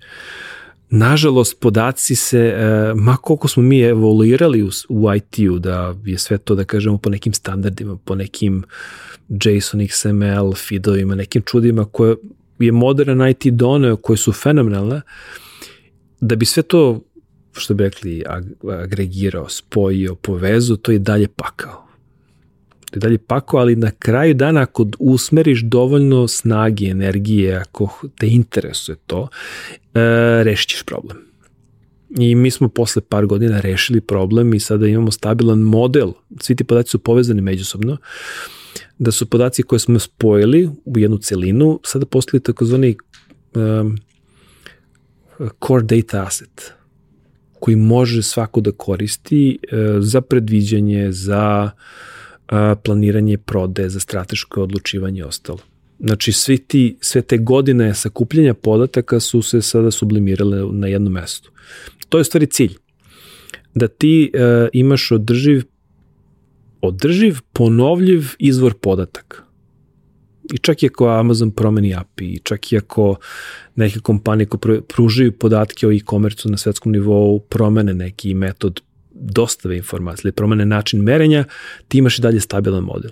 Speaker 2: Nažalost, podaci se, uh, ma koliko smo mi evoluirali u, u IT-u, da je sve to, da kažemo, po nekim standardima, po nekim JSON, XML, feedovima, nekim čudima koje je modern IT doneo, koje su fenomenalne, da bi sve to, što bi rekli, ag- agregirao, spojio, povezao, to je dalje pakao je dalje pako, ali na kraju dana ako usmeriš dovoljno snage, energije, ako te interesuje to, e, rešit ćeš problem. I mi smo posle par godina rešili problem i sada imamo stabilan model, svi ti podaci su povezani međusobno, da su podaci koje smo spojili u jednu celinu, sada postali takozvani um, core data asset, koji može svako da koristi uh, za predviđanje, za uh, planiranje prode, za strateško odlučivanje i ostalo. Znači, svi ti, sve te godine sakupljanja podataka su se sada sublimirale na jednom mestu. To je stvari cilj. Da ti uh, imaš održiv održiv, ponovljiv izvor podataka. I čak i ako Amazon promeni API, i čak i ako neke kompanije koje pružaju podatke o e-commerce na svetskom nivou promene neki metod dostave informacije ili promene način merenja, ti imaš i dalje stabilan model.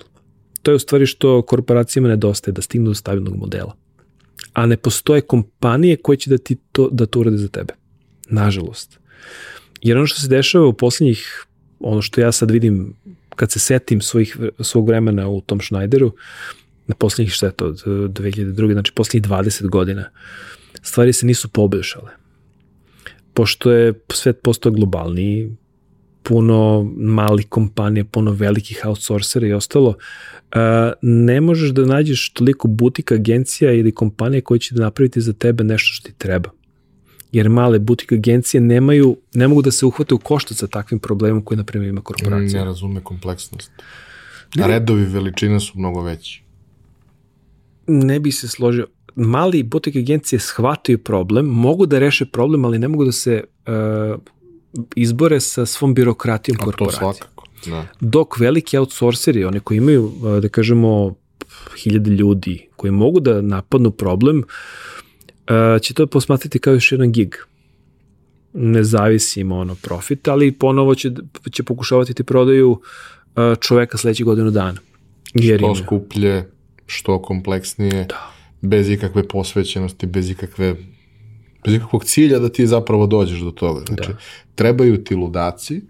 Speaker 2: To je u stvari što korporacijama nedostaje, da stignu do stabilnog modela. A ne postoje kompanije koje će da ti to, da to urade za tebe. Nažalost. Jer ono što se dešava u poslednjih, ono što ja sad vidim kad se setim svojih, svog vremena u tom Schneideru, na poslednjih šta je to, 2002. znači poslednjih 20 godina, stvari se nisu poboljšale. Pošto je svet postao globalniji, puno malih kompanija, puno velikih outsourcera i ostalo, ne možeš da nađeš toliko butik agencija ili kompanije koje će da napraviti za tebe nešto što ti treba jer male butik agencije nemaju, ne mogu da se uhvate u koštac sa takvim problemom koji, na primjer, ima korporacija.
Speaker 1: Ne razume kompleksnost. A redovi veličine su mnogo veći.
Speaker 2: Ne bi se složio. Mali butik agencije shvataju problem, mogu da reše problem, ali ne mogu da se uh, izbore sa svom birokratijom korporacije.
Speaker 1: A to svakako, da.
Speaker 2: Dok veliki outsourceri, oni koji imaju, da kažemo, hiljade ljudi, koji mogu da napadnu problem, će to posmatrati kao još jedan gig. Ne zavisi im ono profit, ali ponovo će, će pokušavati ti prodaju uh, čoveka sledećih godinu dana.
Speaker 1: Jer što skuplje, što kompleksnije,
Speaker 2: da.
Speaker 1: bez ikakve posvećenosti, bez ikakve bez ikakvog cilja da ti zapravo dođeš do toga. Znači, da. trebaju ti ludaci,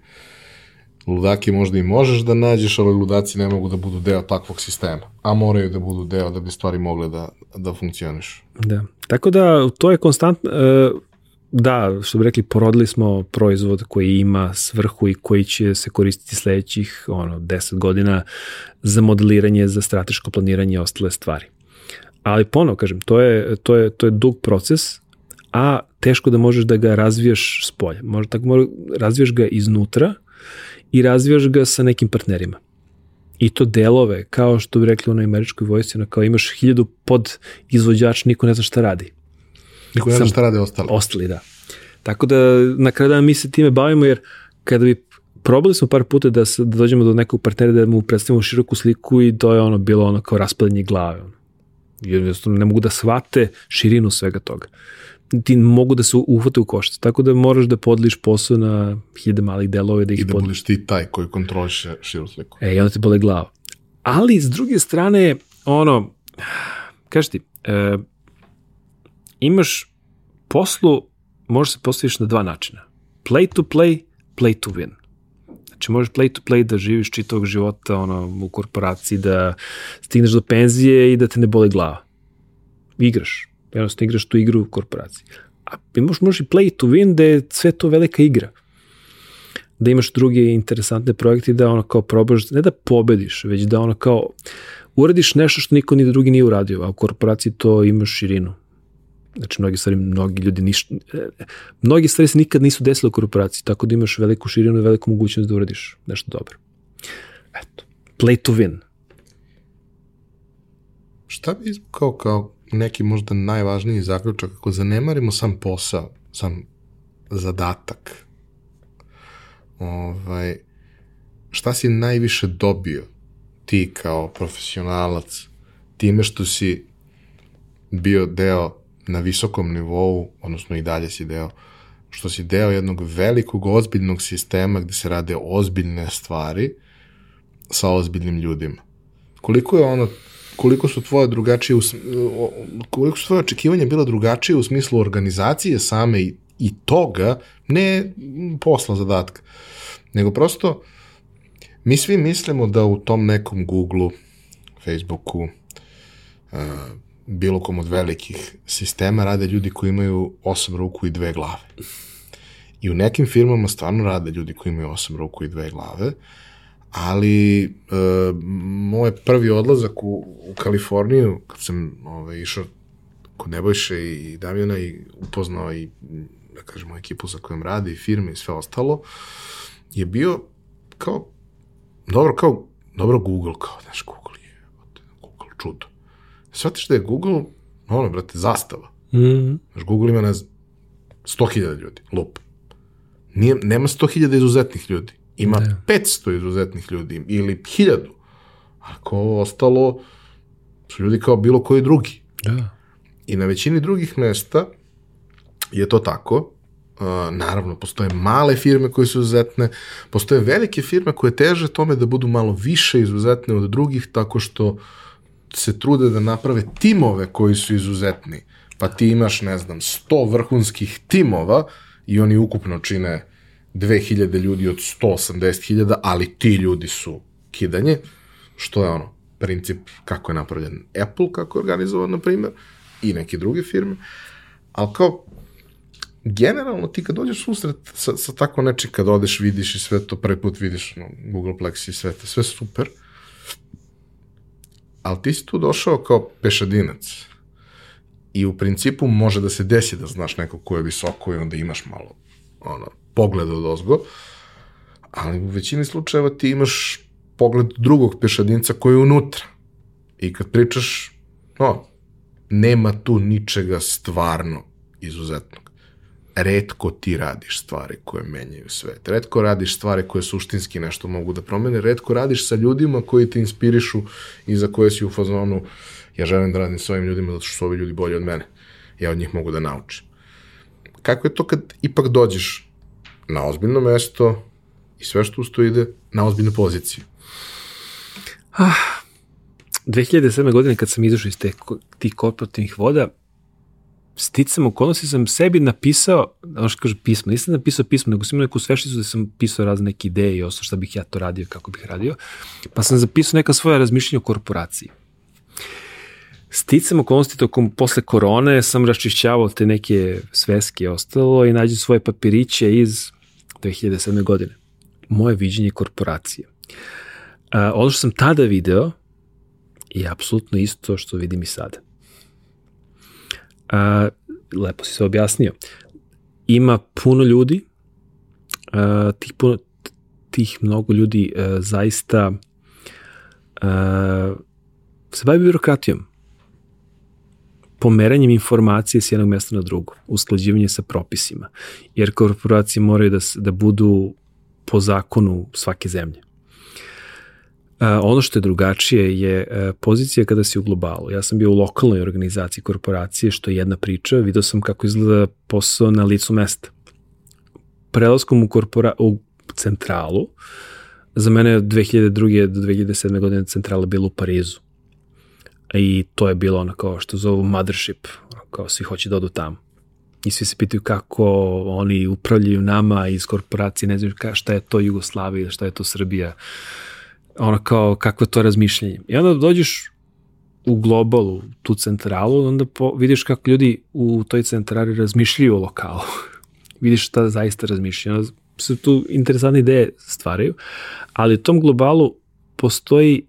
Speaker 1: ludaki možda i možeš da nađeš, ali ludaci ne mogu da budu deo takvog sistema, a moraju da budu deo da bi stvari mogle da, da funkcioniš.
Speaker 2: Da, tako da to je konstantno, da, što bi rekli, porodili smo proizvod koji ima svrhu i koji će se koristiti sledećih ono, 10 godina za modeliranje, za strateško planiranje i ostale stvari. Ali ponovo, kažem, to je, to je, to je dug proces, a teško da možeš da ga razvijaš s polja. Možda tako možda razvijaš ga iznutra i razvijaš ga sa nekim partnerima. I to delove, kao što bi rekli u onoj američkoj vojsci, kao imaš hiljadu pod izvođač, niko ne zna šta radi.
Speaker 1: Niko ne zna šta rade ostali.
Speaker 2: Ostali, da. Tako da na kraju dana mi se time bavimo jer kada bi probali smo par puta da, se, da dođemo do nekog partnera da mu predstavimo široku sliku i to je ono bilo ono kao raspadanje glave. Ono. Jednostavno ne mogu da shvate širinu svega toga. Ti mogu da se uhvate u koštac, tako da moraš da podliš posao na hiljade malih delove da ih
Speaker 1: I da
Speaker 2: podliš.
Speaker 1: budeš ti taj koji kontroliše širu sliku.
Speaker 2: E, i onda te bole glava. Ali, s druge strane, ono, kaži ti, e, imaš poslu, možeš se postaviš na dva načina. Play to play, play to win. Znači, možeš play to play da živiš čitavog života ono, u korporaciji, da stigneš do penzije i da te ne boli glava. Igraš. Jednostavno igraš tu igru u korporaciji. A možeš, možeš i play to win da je sve to velika igra da imaš druge interesantne projekte da ono kao probaš, ne da pobediš, već da ono kao uradiš nešto što niko ni drugi nije uradio, a u korporaciji to imaš širinu. Znači, mnogi stvari, mnogi ljudi niš, mnogi stvari se nikad nisu desile u korporaciji, tako da imaš veliku širinu i veliku mogućnost da uradiš nešto dobro. Eto, play to win.
Speaker 1: Šta bi izvukao kao neki možda najvažniji zaključak ako zanemarimo sam posao, sam zadatak? Ovaj, šta si najviše dobio ti kao profesionalac time što si bio deo na visokom nivou, odnosno i dalje si deo, što si deo jednog velikog, ozbiljnog sistema gde se rade ozbiljne stvari sa ozbiljnim ljudima. Koliko je ono koliko su tvoje drugačije koliko su tvoje očekivanja bila drugačije u smislu organizacije same i, i toga, ne posla zadatka, nego prosto mi svi mislimo da u tom nekom Google-u, Facebooku, uh, bilo kom od velikih sistema rade ljudi koji imaju osam ruku i dve glave. I u nekim firmama stvarno rade ljudi koji imaju osam ruku i dve glave, ali e, moj prvi odlazak u, u Kaliforniju, kad sam ovaj, išao kod Nebojše i Damjana i upoznao i, da kažemo, ekipu za kojom radi, i firme i sve ostalo, je bio kao, dobro, kao, dobro Google, kao, znaš, Google je, Google čudo. Shvatiš da je Google, ono, brate, zastava.
Speaker 2: Mm -hmm.
Speaker 1: Znaš, Google ima, ne znam, 100.000 ljudi, lup. Nije, nema 100.000 izuzetnih ljudi. Ima
Speaker 2: Da.
Speaker 1: 500 izuzetnih ljudi ili 1000. Ako ovo ostalo su ljudi kao bilo koji drugi.
Speaker 2: Da.
Speaker 1: I na većini drugih mesta je to tako. Uh, naravno, postoje male firme koje su izuzetne, postoje velike firme koje teže tome da budu malo više izuzetne od drugih, tako što se trude da naprave timove koji su izuzetni. Pa ti imaš, ne znam, 100 vrhunskih timova i oni ukupno čine 2000 ljudi od 180.000, ali ti ljudi su kidanje, što je ono, princip kako je napravljen Apple, kako je organizovan, na primjer, i neke druge firme, ali kao, generalno ti kad dođeš susret sa, sa tako nečim, kad odeš, vidiš i sve to, prvi put vidiš no, Google Plex i sve to, sve super, ali ti si tu došao kao pešadinac. I u principu može da se desi da znaš nekog ko je visoko i onda imaš malo ono, pogled od ozgo, ali u većini slučajeva ti imaš pogled drugog pešadinca koji je unutra. I kad pričaš, no, nema tu ničega stvarno izuzetnog. Redko ti radiš stvari koje menjaju svet. Redko radiš stvari koje suštinski nešto mogu da promene. Redko radiš sa ljudima koji te inspirišu i za koje si u fazonu ja želim da radim s ovim ljudima zato što su ovi ljudi bolji od mene. Ja od njih mogu da naučim. Kako je to kad ipak dođeš na ozbiljno mesto i sve što usto ide na ozbiljnu poziciju?
Speaker 2: 2007. godine kad sam izašao iz te, tih korporativnih voda, sticam okolnosti sam sebi napisao, ono što kaže pismo, nisam napisao pismo, nego sam imao neku svešticu da sam pisao razne neke ideje i ostalo šta bih ja to radio, kako bih radio, pa sam zapisao neka svoja razmišljenja o korporaciji. Sticam okolnosti tokom posle korone sam raščišćavao te neke sveske i ostalo i nađem svoje papiriće iz 2007. godine. Moje viđenje korporacije. A, ono što sam tada video je apsolutno isto što vidim i sada. A, lepo si se objasnio. Ima puno ljudi, a, tih, puno, tih mnogo ljudi a, zaista a, se bavi birokratijom pomeranjem informacije s jednog mesta na drugo, usklađivanje sa propisima. Jer korporacije moraju da, da budu po zakonu svake zemlje. A, ono što je drugačije je a, pozicija kada si u globalu. Ja sam bio u lokalnoj organizaciji korporacije, što je jedna priča. Video sam kako izgleda posao na licu mesta. Prelaskom u, korpora, u centralu, za mene je 2002. do 2007. godine centrala bila u Parizu. I to je bilo ono kao što zovu mothership, kao svi hoće da odu tamo. I svi se pitaju kako oni upravljaju nama iz korporacije, ne znam šta je to Jugoslavija, šta je to Srbija ono kao kakvo to razmišljanje. I onda dođeš u globalu, tu centralu, onda po, vidiš kako ljudi u toj centrali razmišljaju o lokalu. vidiš šta zaista razmišljaju. Onda se tu interesantne ideje stvaraju, ali u tom globalu postoji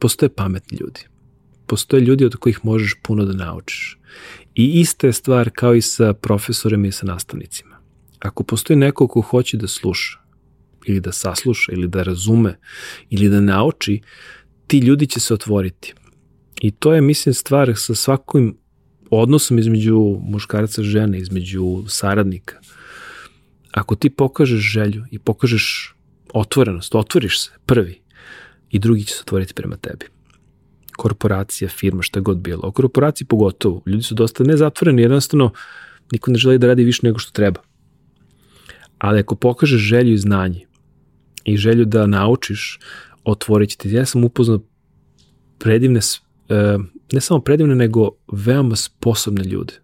Speaker 2: postoje pametni ljudi. Postoje ljudi od kojih možeš puno da naučiš. I ista je stvar kao i sa profesorima i sa nastavnicima. Ako postoji neko ko hoće da sluša, ili da sasluša, ili da razume, ili da nauči, ti ljudi će se otvoriti. I to je, mislim, stvar sa svakim odnosom između muškarca i žene, između saradnika. Ako ti pokažeš želju i pokažeš otvorenost, otvoriš se prvi i drugi će se otvoriti prema tebi. Korporacija, firma, šta god bilo. O korporaciji pogotovo. Ljudi su dosta nezatvoreni, jednostavno niko ne želi da radi više nego što treba. Ali ako pokažeš želju i znanje i želju da naučiš, otvorit će ti. Ja sam upoznao predivne, e, ne samo predivne, nego veoma sposobne ljude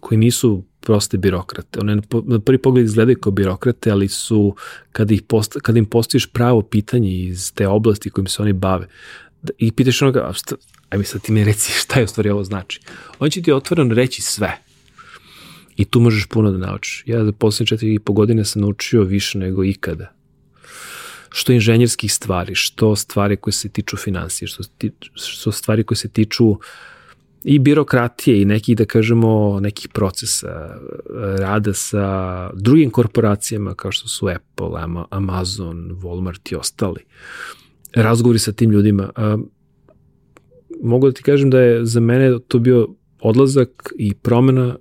Speaker 2: koji nisu proste birokrate. One na prvi pogled izgledaju kao birokrate, ali su, kada, ih posta, kada im postojiš pravo pitanje iz te oblasti kojim se oni bave, i pitaš onoga, a šta, aj mi sad ti mi reci šta je u stvari ovo znači. On će ti otvoreno reći sve. I tu možeš puno da naučiš. Ja za poslednje četiri i po godine sam naučio više nego ikada što inženjerskih stvari, što stvari koje se tiču financije, što, što stvari koje se tiču i birokratije i nekih, da kažemo, nekih procesa rada sa drugim korporacijama kao što su Apple, Amazon, Walmart i ostali. Razgovori sa tim ljudima. Mogu da ti kažem da je za mene to bio odlazak i promena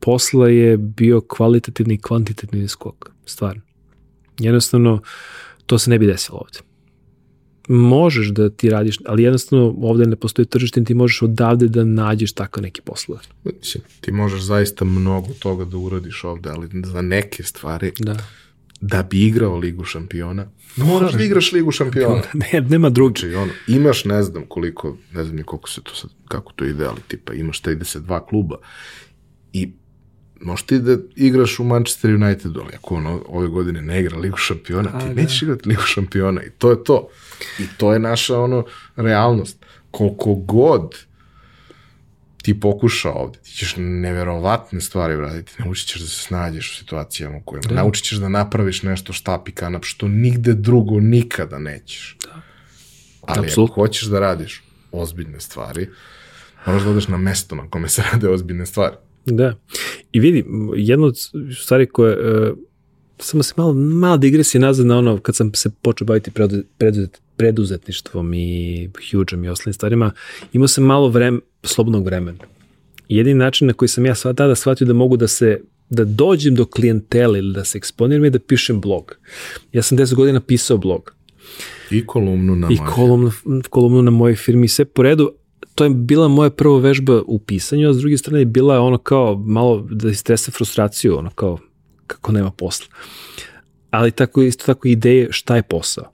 Speaker 2: posla je bio kvalitativni i kvantitativni skok, stvarno. Jednostavno, to se ne bi desilo ovde. Možeš da ti radiš, ali jednostavno ovde ne postoji tržište, ti možeš odavde da nađeš tako neki poslove.
Speaker 1: Mislim, ti možeš zaista mnogo toga da uradiš ovde, ali za neke stvari,
Speaker 2: da,
Speaker 1: da bi igrao Ligu šampiona, moraš da igraš Ligu šampiona.
Speaker 2: ne, nema drugi.
Speaker 1: Znači, ono, imaš ne znam koliko, ne znam ni koliko se to sad, kako to ide, ali tipa imaš 32 kluba i možeš ti da igraš u Manchester United, ali ako ono ove godine ne igra Ligu šampiona, A, ti da. nećeš igrati Ligu šampiona i to je to. I to je naša ono realnost. Koliko god ti pokuša ovde, ti ćeš neverovatne stvari uraditi, naučit ćeš da se snađeš u situacijama u kojima, da. naučit ćeš da napraviš nešto štap i kanap, što nigde drugo nikada nećeš. Da. Ali Absolut. ako hoćeš da radiš ozbiljne stvari, moraš da odeš na mesto na kome se rade ozbiljne stvari.
Speaker 2: Da. I vidi, jedna od stvari koje, uh, samo se malo, malo digresije nazad na ono, kad sam se počeo baviti preduzet, preduzetništvom i huge i ostalim stvarima, imao sam malo vreme, slobodnog vremena. Jedini način na koji sam ja sva tada shvatio da mogu da se da dođem do klijentele ili da se eksponiram je da pišem blog. Ja sam 10 godina pisao blog.
Speaker 1: I kolumnu na
Speaker 2: I kolumnu, kolumnu na mojoj firmi, sve po redu, to je bila moja prva vežba u pisanju, a s druge strane je bila ono kao malo da istresa frustraciju, ono kao kako nema posla. Ali tako isto tako ideje šta je posao.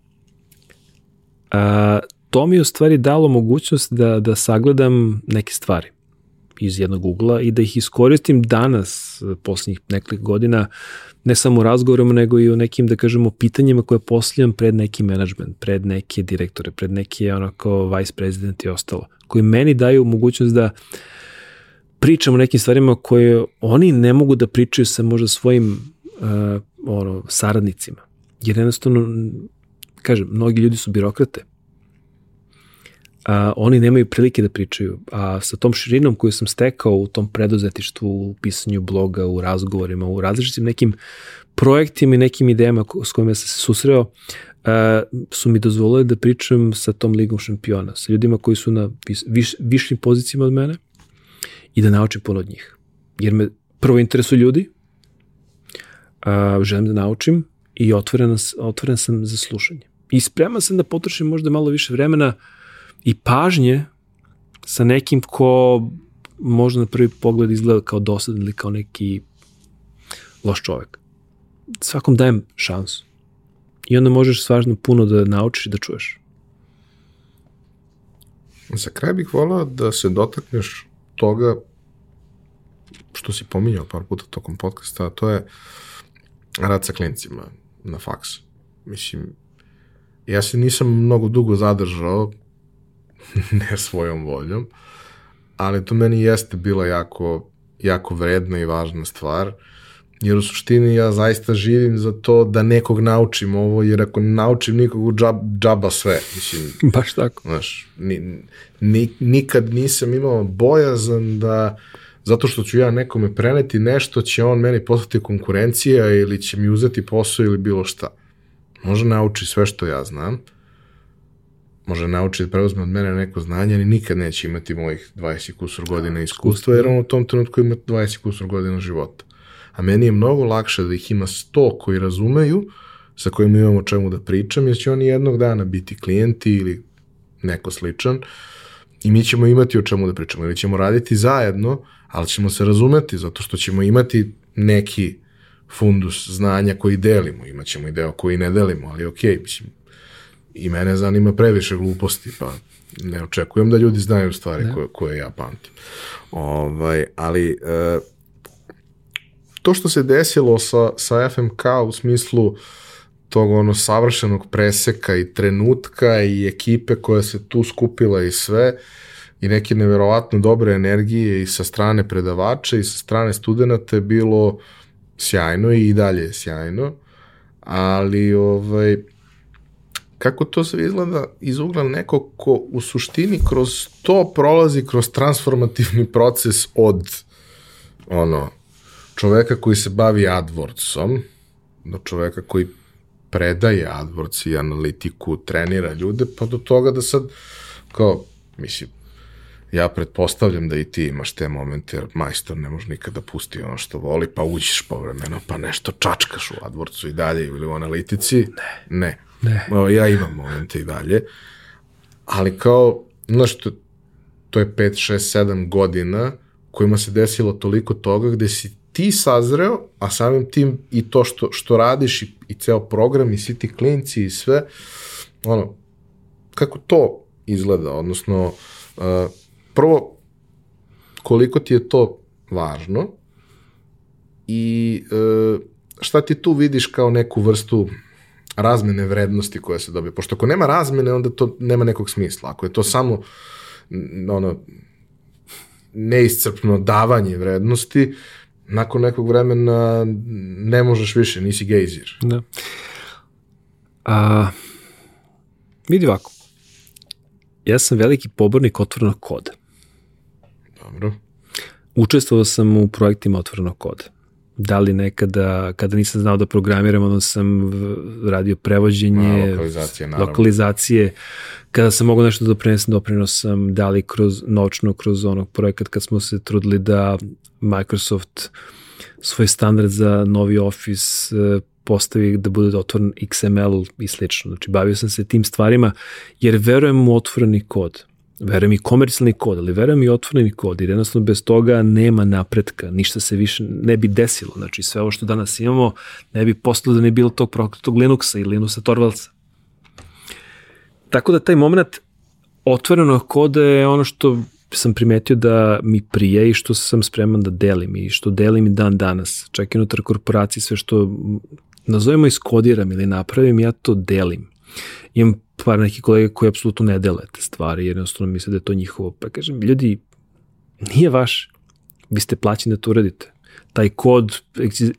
Speaker 2: A, to mi je u stvari dalo mogućnost da, da sagledam neke stvari iz jednog ugla i da ih iskoristim danas, poslednjih nekoliko godina, ne samo u razgovorima, nego i u nekim, da kažemo, pitanjima koje postavljam pred neki management, pred neke direktore, pred neke onako vice president i ostalo koji meni daju mogućnost da pričam o nekim stvarima koje oni ne mogu da pričaju sa možda svojim uh, ono, saradnicima. Jer jednostavno, kažem, mnogi ljudi su birokrate. A, oni nemaju prilike da pričaju. A sa tom širinom koju sam stekao u tom preduzetištvu, u pisanju bloga, u razgovorima, u različitim nekim projektima i nekim idejama s kojima sam se susreo, su mi dozvolili da pričam sa tom ligom šampiona, sa ljudima koji su na viš, višljim pozicijama od mene i da naučim puno od njih. Jer me prvo interesuju ljudi, a, želim da naučim i otvoren, otvoren sam za slušanje. I spreman sam da potrošim možda malo više vremena i pažnje sa nekim ko možda na prvi pogled izgleda kao dosadan ili kao neki loš čovek. Svakom dajem šansu. I onda možeš stvarno puno da naučiš i da čuješ.
Speaker 1: Za kraj bih volao da se dotakneš toga što si pominjao par puta tokom podcasta, a to je rad sa klincima na faksu. Mislim, ja se nisam mnogo dugo zadržao, ne svojom voljom, ali to meni jeste bila jako, jako vredna i važna stvar, jer u suštini ja zaista živim za to da nekog naučim ovo, jer ako naučim nikog džab, džaba sve, mislim.
Speaker 2: Baš tako.
Speaker 1: Znaš, ni, ni, nikad nisam imao bojazan da zato što ću ja nekome preneti nešto, će on meni postati konkurencija ili će mi uzeti posao ili bilo šta. Može nauči sve što ja znam, može nauči da preuzme od mene neko znanje, ali nikad neće imati mojih 20 kusur godina iskustva, jer on u tom trenutku ima 20 kusur godina života. A meni je mnogo lakše da ih ima 100 koji razumeju, sa kojima imamo o čemu da pričam, jer će oni jednog dana biti klijenti ili neko sličan i mi ćemo imati o čemu da pričamo ili ćemo raditi zajedno, ali ćemo se razumeti zato što ćemo imati neki fundus znanja koji delimo, imaćemo i deo koji ne delimo, ali ok, mislim, i mene zanima previše gluposti, pa ne očekujem da ljudi znaju stvari da. koje, koje ja pamtim. Ovaj, ali e, to što se desilo sa, sa FMK u smislu tog ono savršenog preseka i trenutka i ekipe koja se tu skupila i sve i neke neverovatno dobre energije i sa strane predavača i sa strane studenta je bilo sjajno i dalje je sjajno, ali ovaj, kako to sve izgleda iz ugla neko ko u suštini kroz to prolazi kroz transformativni proces od ono, čoveka koji se bavi AdWordsom do čoveka koji predaje AdWords i analitiku, trenira ljude, pa do toga da sad, kao, mislim, ja pretpostavljam da i ti imaš te momente, jer majstor ne može nikada da pusti ono što voli, pa uđeš povremeno, pa nešto čačkaš u AdWordsu i dalje ili u analitici.
Speaker 2: Ne.
Speaker 1: Ne.
Speaker 2: Ne.
Speaker 1: O, ja imam momente i dalje, ali kao, znaš, to, to je 5, 6, 7 godina kojima se desilo toliko toga gde si ti sazreo, a samim tim i to što, što radiš i, i ceo program i svi ti klinci i sve, ono, kako to izgleda, odnosno, uh, prvo, koliko ti je to važno i uh, šta ti tu vidiš kao neku vrstu razmene vrednosti koja se dobije. Pošto ako nema razmene, onda to nema nekog smisla. Ako je to samo ono, neiscrpno davanje vrednosti, nakon nekog vremena ne možeš više, nisi gejzir.
Speaker 2: Da. A, vidi ovako. Ja sam veliki pobornik otvorenog koda.
Speaker 1: Dobro.
Speaker 2: Učestvovao sam u projektima otvorenog koda da li nekada, kada nisam znao da programiram, onda sam radio prevođenje,
Speaker 1: A, lokalizacije, naravno.
Speaker 2: lokalizacije, kada sam mogao nešto da doprinesem, doprinos sam da li kroz nočno, kroz onog projekat kad smo se trudili da Microsoft svoj standard za novi Office e, postavi da bude otvoren XML i slično. Znači, bavio sam se tim stvarima jer verujem u otvoreni kod verujem i komercijalni kod, ali verujem i otvoreni kod, jer jednostavno bez toga nema napretka, ništa se više ne bi desilo, znači sve ovo što danas imamo ne bi postalo da ne bilo tog prokletog Linuxa ili Linuxa Torvaldsa. Tako da taj moment otvorenog koda je ono što sam primetio da mi prije i što sam spreman da delim i što delim i dan danas. Čak i unutar korporacije sve što nazovemo iskodiram ili napravim, ja to delim. Imam par neki kolege koji apsolutno ne dele te stvari, jer jednostavno misle da je to njihovo. Pa kažem, ljudi, nije vaš, vi ste plaćeni da to uradite. Taj kod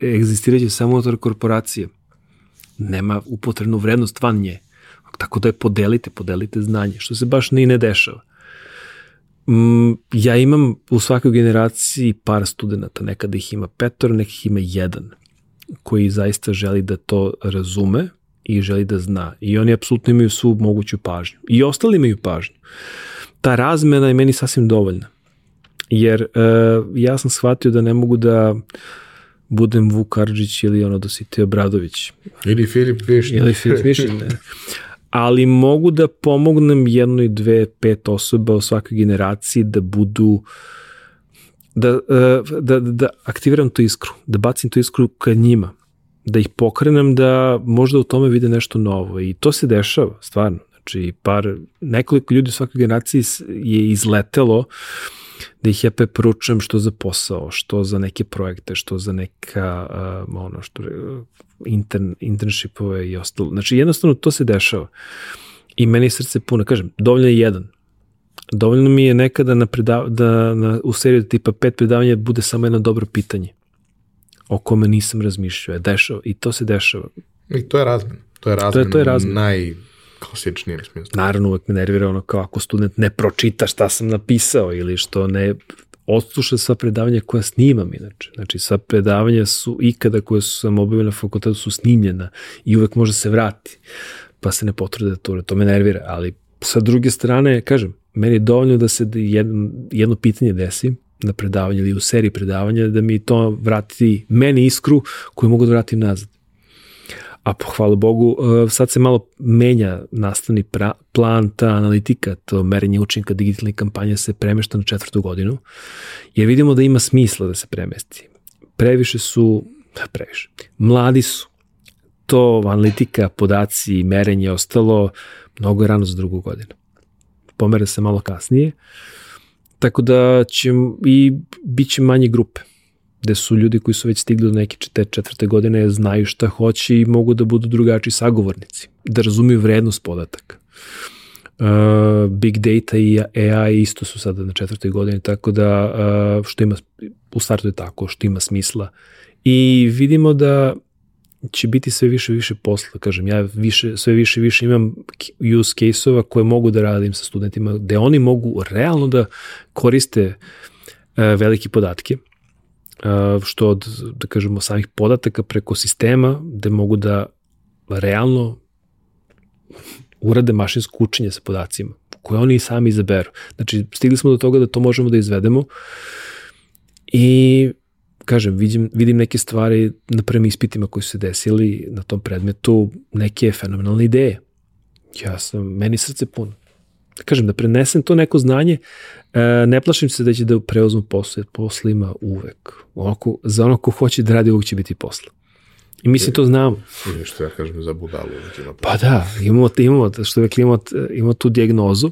Speaker 2: egzistiraće samo unutar korporacije. Nema upotrebnu vrednost van nje. Tako da je podelite, podelite znanje, što se baš ni ne dešava. Mm, ja imam u svakoj generaciji par studenta, nekada ih ima petor, nekih ima jedan, koji zaista želi da to razume, i želi da zna. I oni apsolutno imaju svu moguću pažnju. I ostali imaju pažnju. Ta razmena je meni sasvim dovoljna. Jer uh, ja sam shvatio da ne mogu da budem Vuk Arđić ili ono Dositej Obradović.
Speaker 1: Ili Filip Višnja.
Speaker 2: Ili Filip Višnja, ne. Ali mogu da pomognem jednoj, dve, pet osoba u svakoj generaciji da budu da, e, da, da aktiviram tu iskru, da bacim tu iskru ka njima, da ih pokrenem da možda u tome vide nešto novo i to se dešava, stvarno. Znači, par, nekoliko ljudi u svakoj generaciji je izletelo da ih ja preporučujem što za posao, što za neke projekte, što za neka, uh, ono, što, intern, internshipove i ostalo. Znači, jednostavno to se dešava. I meni srce puno. Kažem, dovoljno je jedan. Dovoljno mi je nekada na predav, da na, u seriju tipa pet predavanja bude samo jedno dobro pitanje o kome nisam razmišljao. Dešava. I to se dešava.
Speaker 1: I to je razmen. To je razmen. To je, to je razmen. Naj klasičnijem smislu.
Speaker 2: Naravno, uvek me nervira ono kao ako student ne pročita šta sam napisao ili što ne odsluša sva predavanja koja snimam inače. Znači, sva predavanja su ikada koje su sam obavio na fakultetu su snimljena i uvek može se vrati, pa se ne potrude to, to me nervira, ali sa druge strane, kažem, meni je dovoljno da se jedno, jedno pitanje desi na predavanje ili u seriji predavanja da mi to vrati meni iskru koju mogu da vratim nazad a po hvala Bogu e, sad se malo menja nastavni pra, plan, ta analitika, to merenje učinka digitalnih kampanja se premešta na četvrtu godinu, jer vidimo da ima smisla da se premesti. Previše su, previše, mladi su, to analitika, podaci, merenje ostalo mnogo rano za drugu godinu. Pomere se malo kasnije, tako da će i bit će manje grupe gde su ljudi koji su već stigli do neke te četvrte godine znaju šta hoće i mogu da budu drugačiji sagovornici, da razumiju vrednost podataka. Uh, big data i AI isto su sada na četvrtoj godini, tako da uh, što ima, u startu je tako, što ima smisla. I vidimo da će biti sve više više posla, kažem, ja više, sve više više imam use case-ova koje mogu da radim sa studentima, gde oni mogu realno da koriste uh, velike podatke, što od, da kažemo, samih podataka preko sistema, gde mogu da realno urade mašinsko učenje sa podacima, koje oni sami izaberu. Znači, stigli smo do toga da to možemo da izvedemo i kažem, vidim, vidim neke stvari na prvim ispitima koji su se desili na tom predmetu, neke fenomenalne ideje. Ja sam, meni srce puno da kažem, da prenesem to neko znanje, e, ne plašim se da će da preuzmu posao, jer posla ima uvek. Onako, za ono ko hoće da radi, uvek će biti posla. I mislim, to znamo.
Speaker 1: I što ja kažem za budalu.
Speaker 2: Pa da, imamo, imamo, što uvek imamo, imamo tu diagnozu.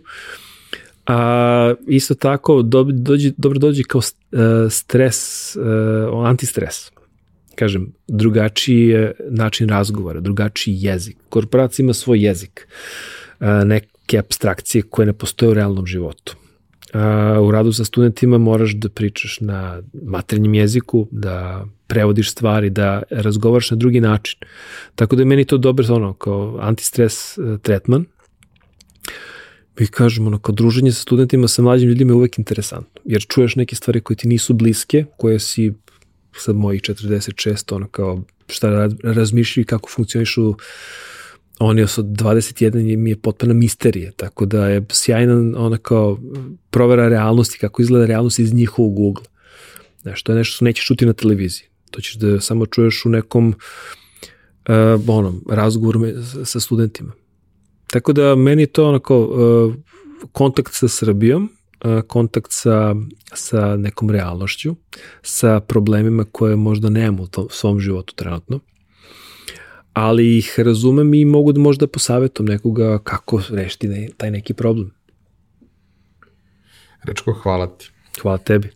Speaker 2: A, isto tako, do, dođi, dobro dođe kao uh, stres, uh, antistres. Kažem, drugačiji je način razgovora, drugačiji jezik. Korporacija ima svoj jezik. Nek, neke abstrakcije koje ne postoje u realnom životu. A, u radu sa studentima moraš da pričaš na maternjem jeziku, da prevodiš stvari, da razgovaraš na drugi način. Tako da je meni to dobro ono, kao antistres e, tretman. Mi kažemo, ono, kao druženje sa studentima, sa mlađim ljudima je uvek interesantno, jer čuješ neke stvari koje ti nisu bliske, koje si sad mojih 46, ono kao šta razmišljaju kako funkcionišu on je od 21 mi je potpuno misterija, tako da je sjajna ona kao provera realnosti, kako izgleda realnost iz njihovog ugla. Znaš, to je nešto što nećeš čuti na televiziji. To ćeš da samo čuješ u nekom uh, onom, razgovoru sa studentima. Tako da meni to onako uh, kontakt sa Srbijom, uh, kontakt sa, sa nekom realnošću, sa problemima koje možda nemamo u tom, svom životu trenutno ali ih razumem i mogu da možda posavetom nekoga kako rešiti ne, taj neki problem.
Speaker 1: Rečko, hvala ti.
Speaker 2: Hvala tebi.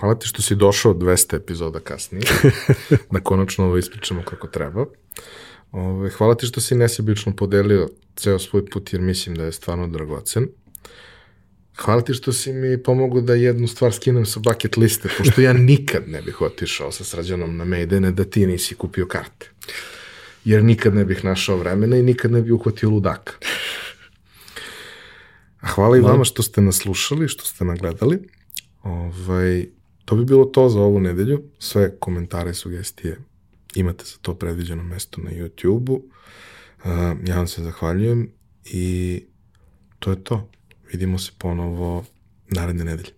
Speaker 1: Hvala ti što si došao 200 epizoda kasnije, da konačno ovo ispričamo kako treba. Ove, hvala ti što si nesebično podelio ceo svoj put, jer mislim da je stvarno dragocen. Hvala ti što si mi pomogao da jednu stvar skinem sa bucket liste, pošto ja nikad ne bih otišao sa srađanom na Maidene da ti nisi kupio karte jer nikad ne bih našao vremena i nikad ne bih uhvatio ludaka. A hvala i vama što ste nas slušali, što ste nagledali. Ovaj, to bi bilo to za ovu nedelju. Sve komentare, sugestije imate za to predviđeno mesto na YouTube-u. Ja vam se zahvaljujem i to je to. Vidimo se ponovo naredne nedelje.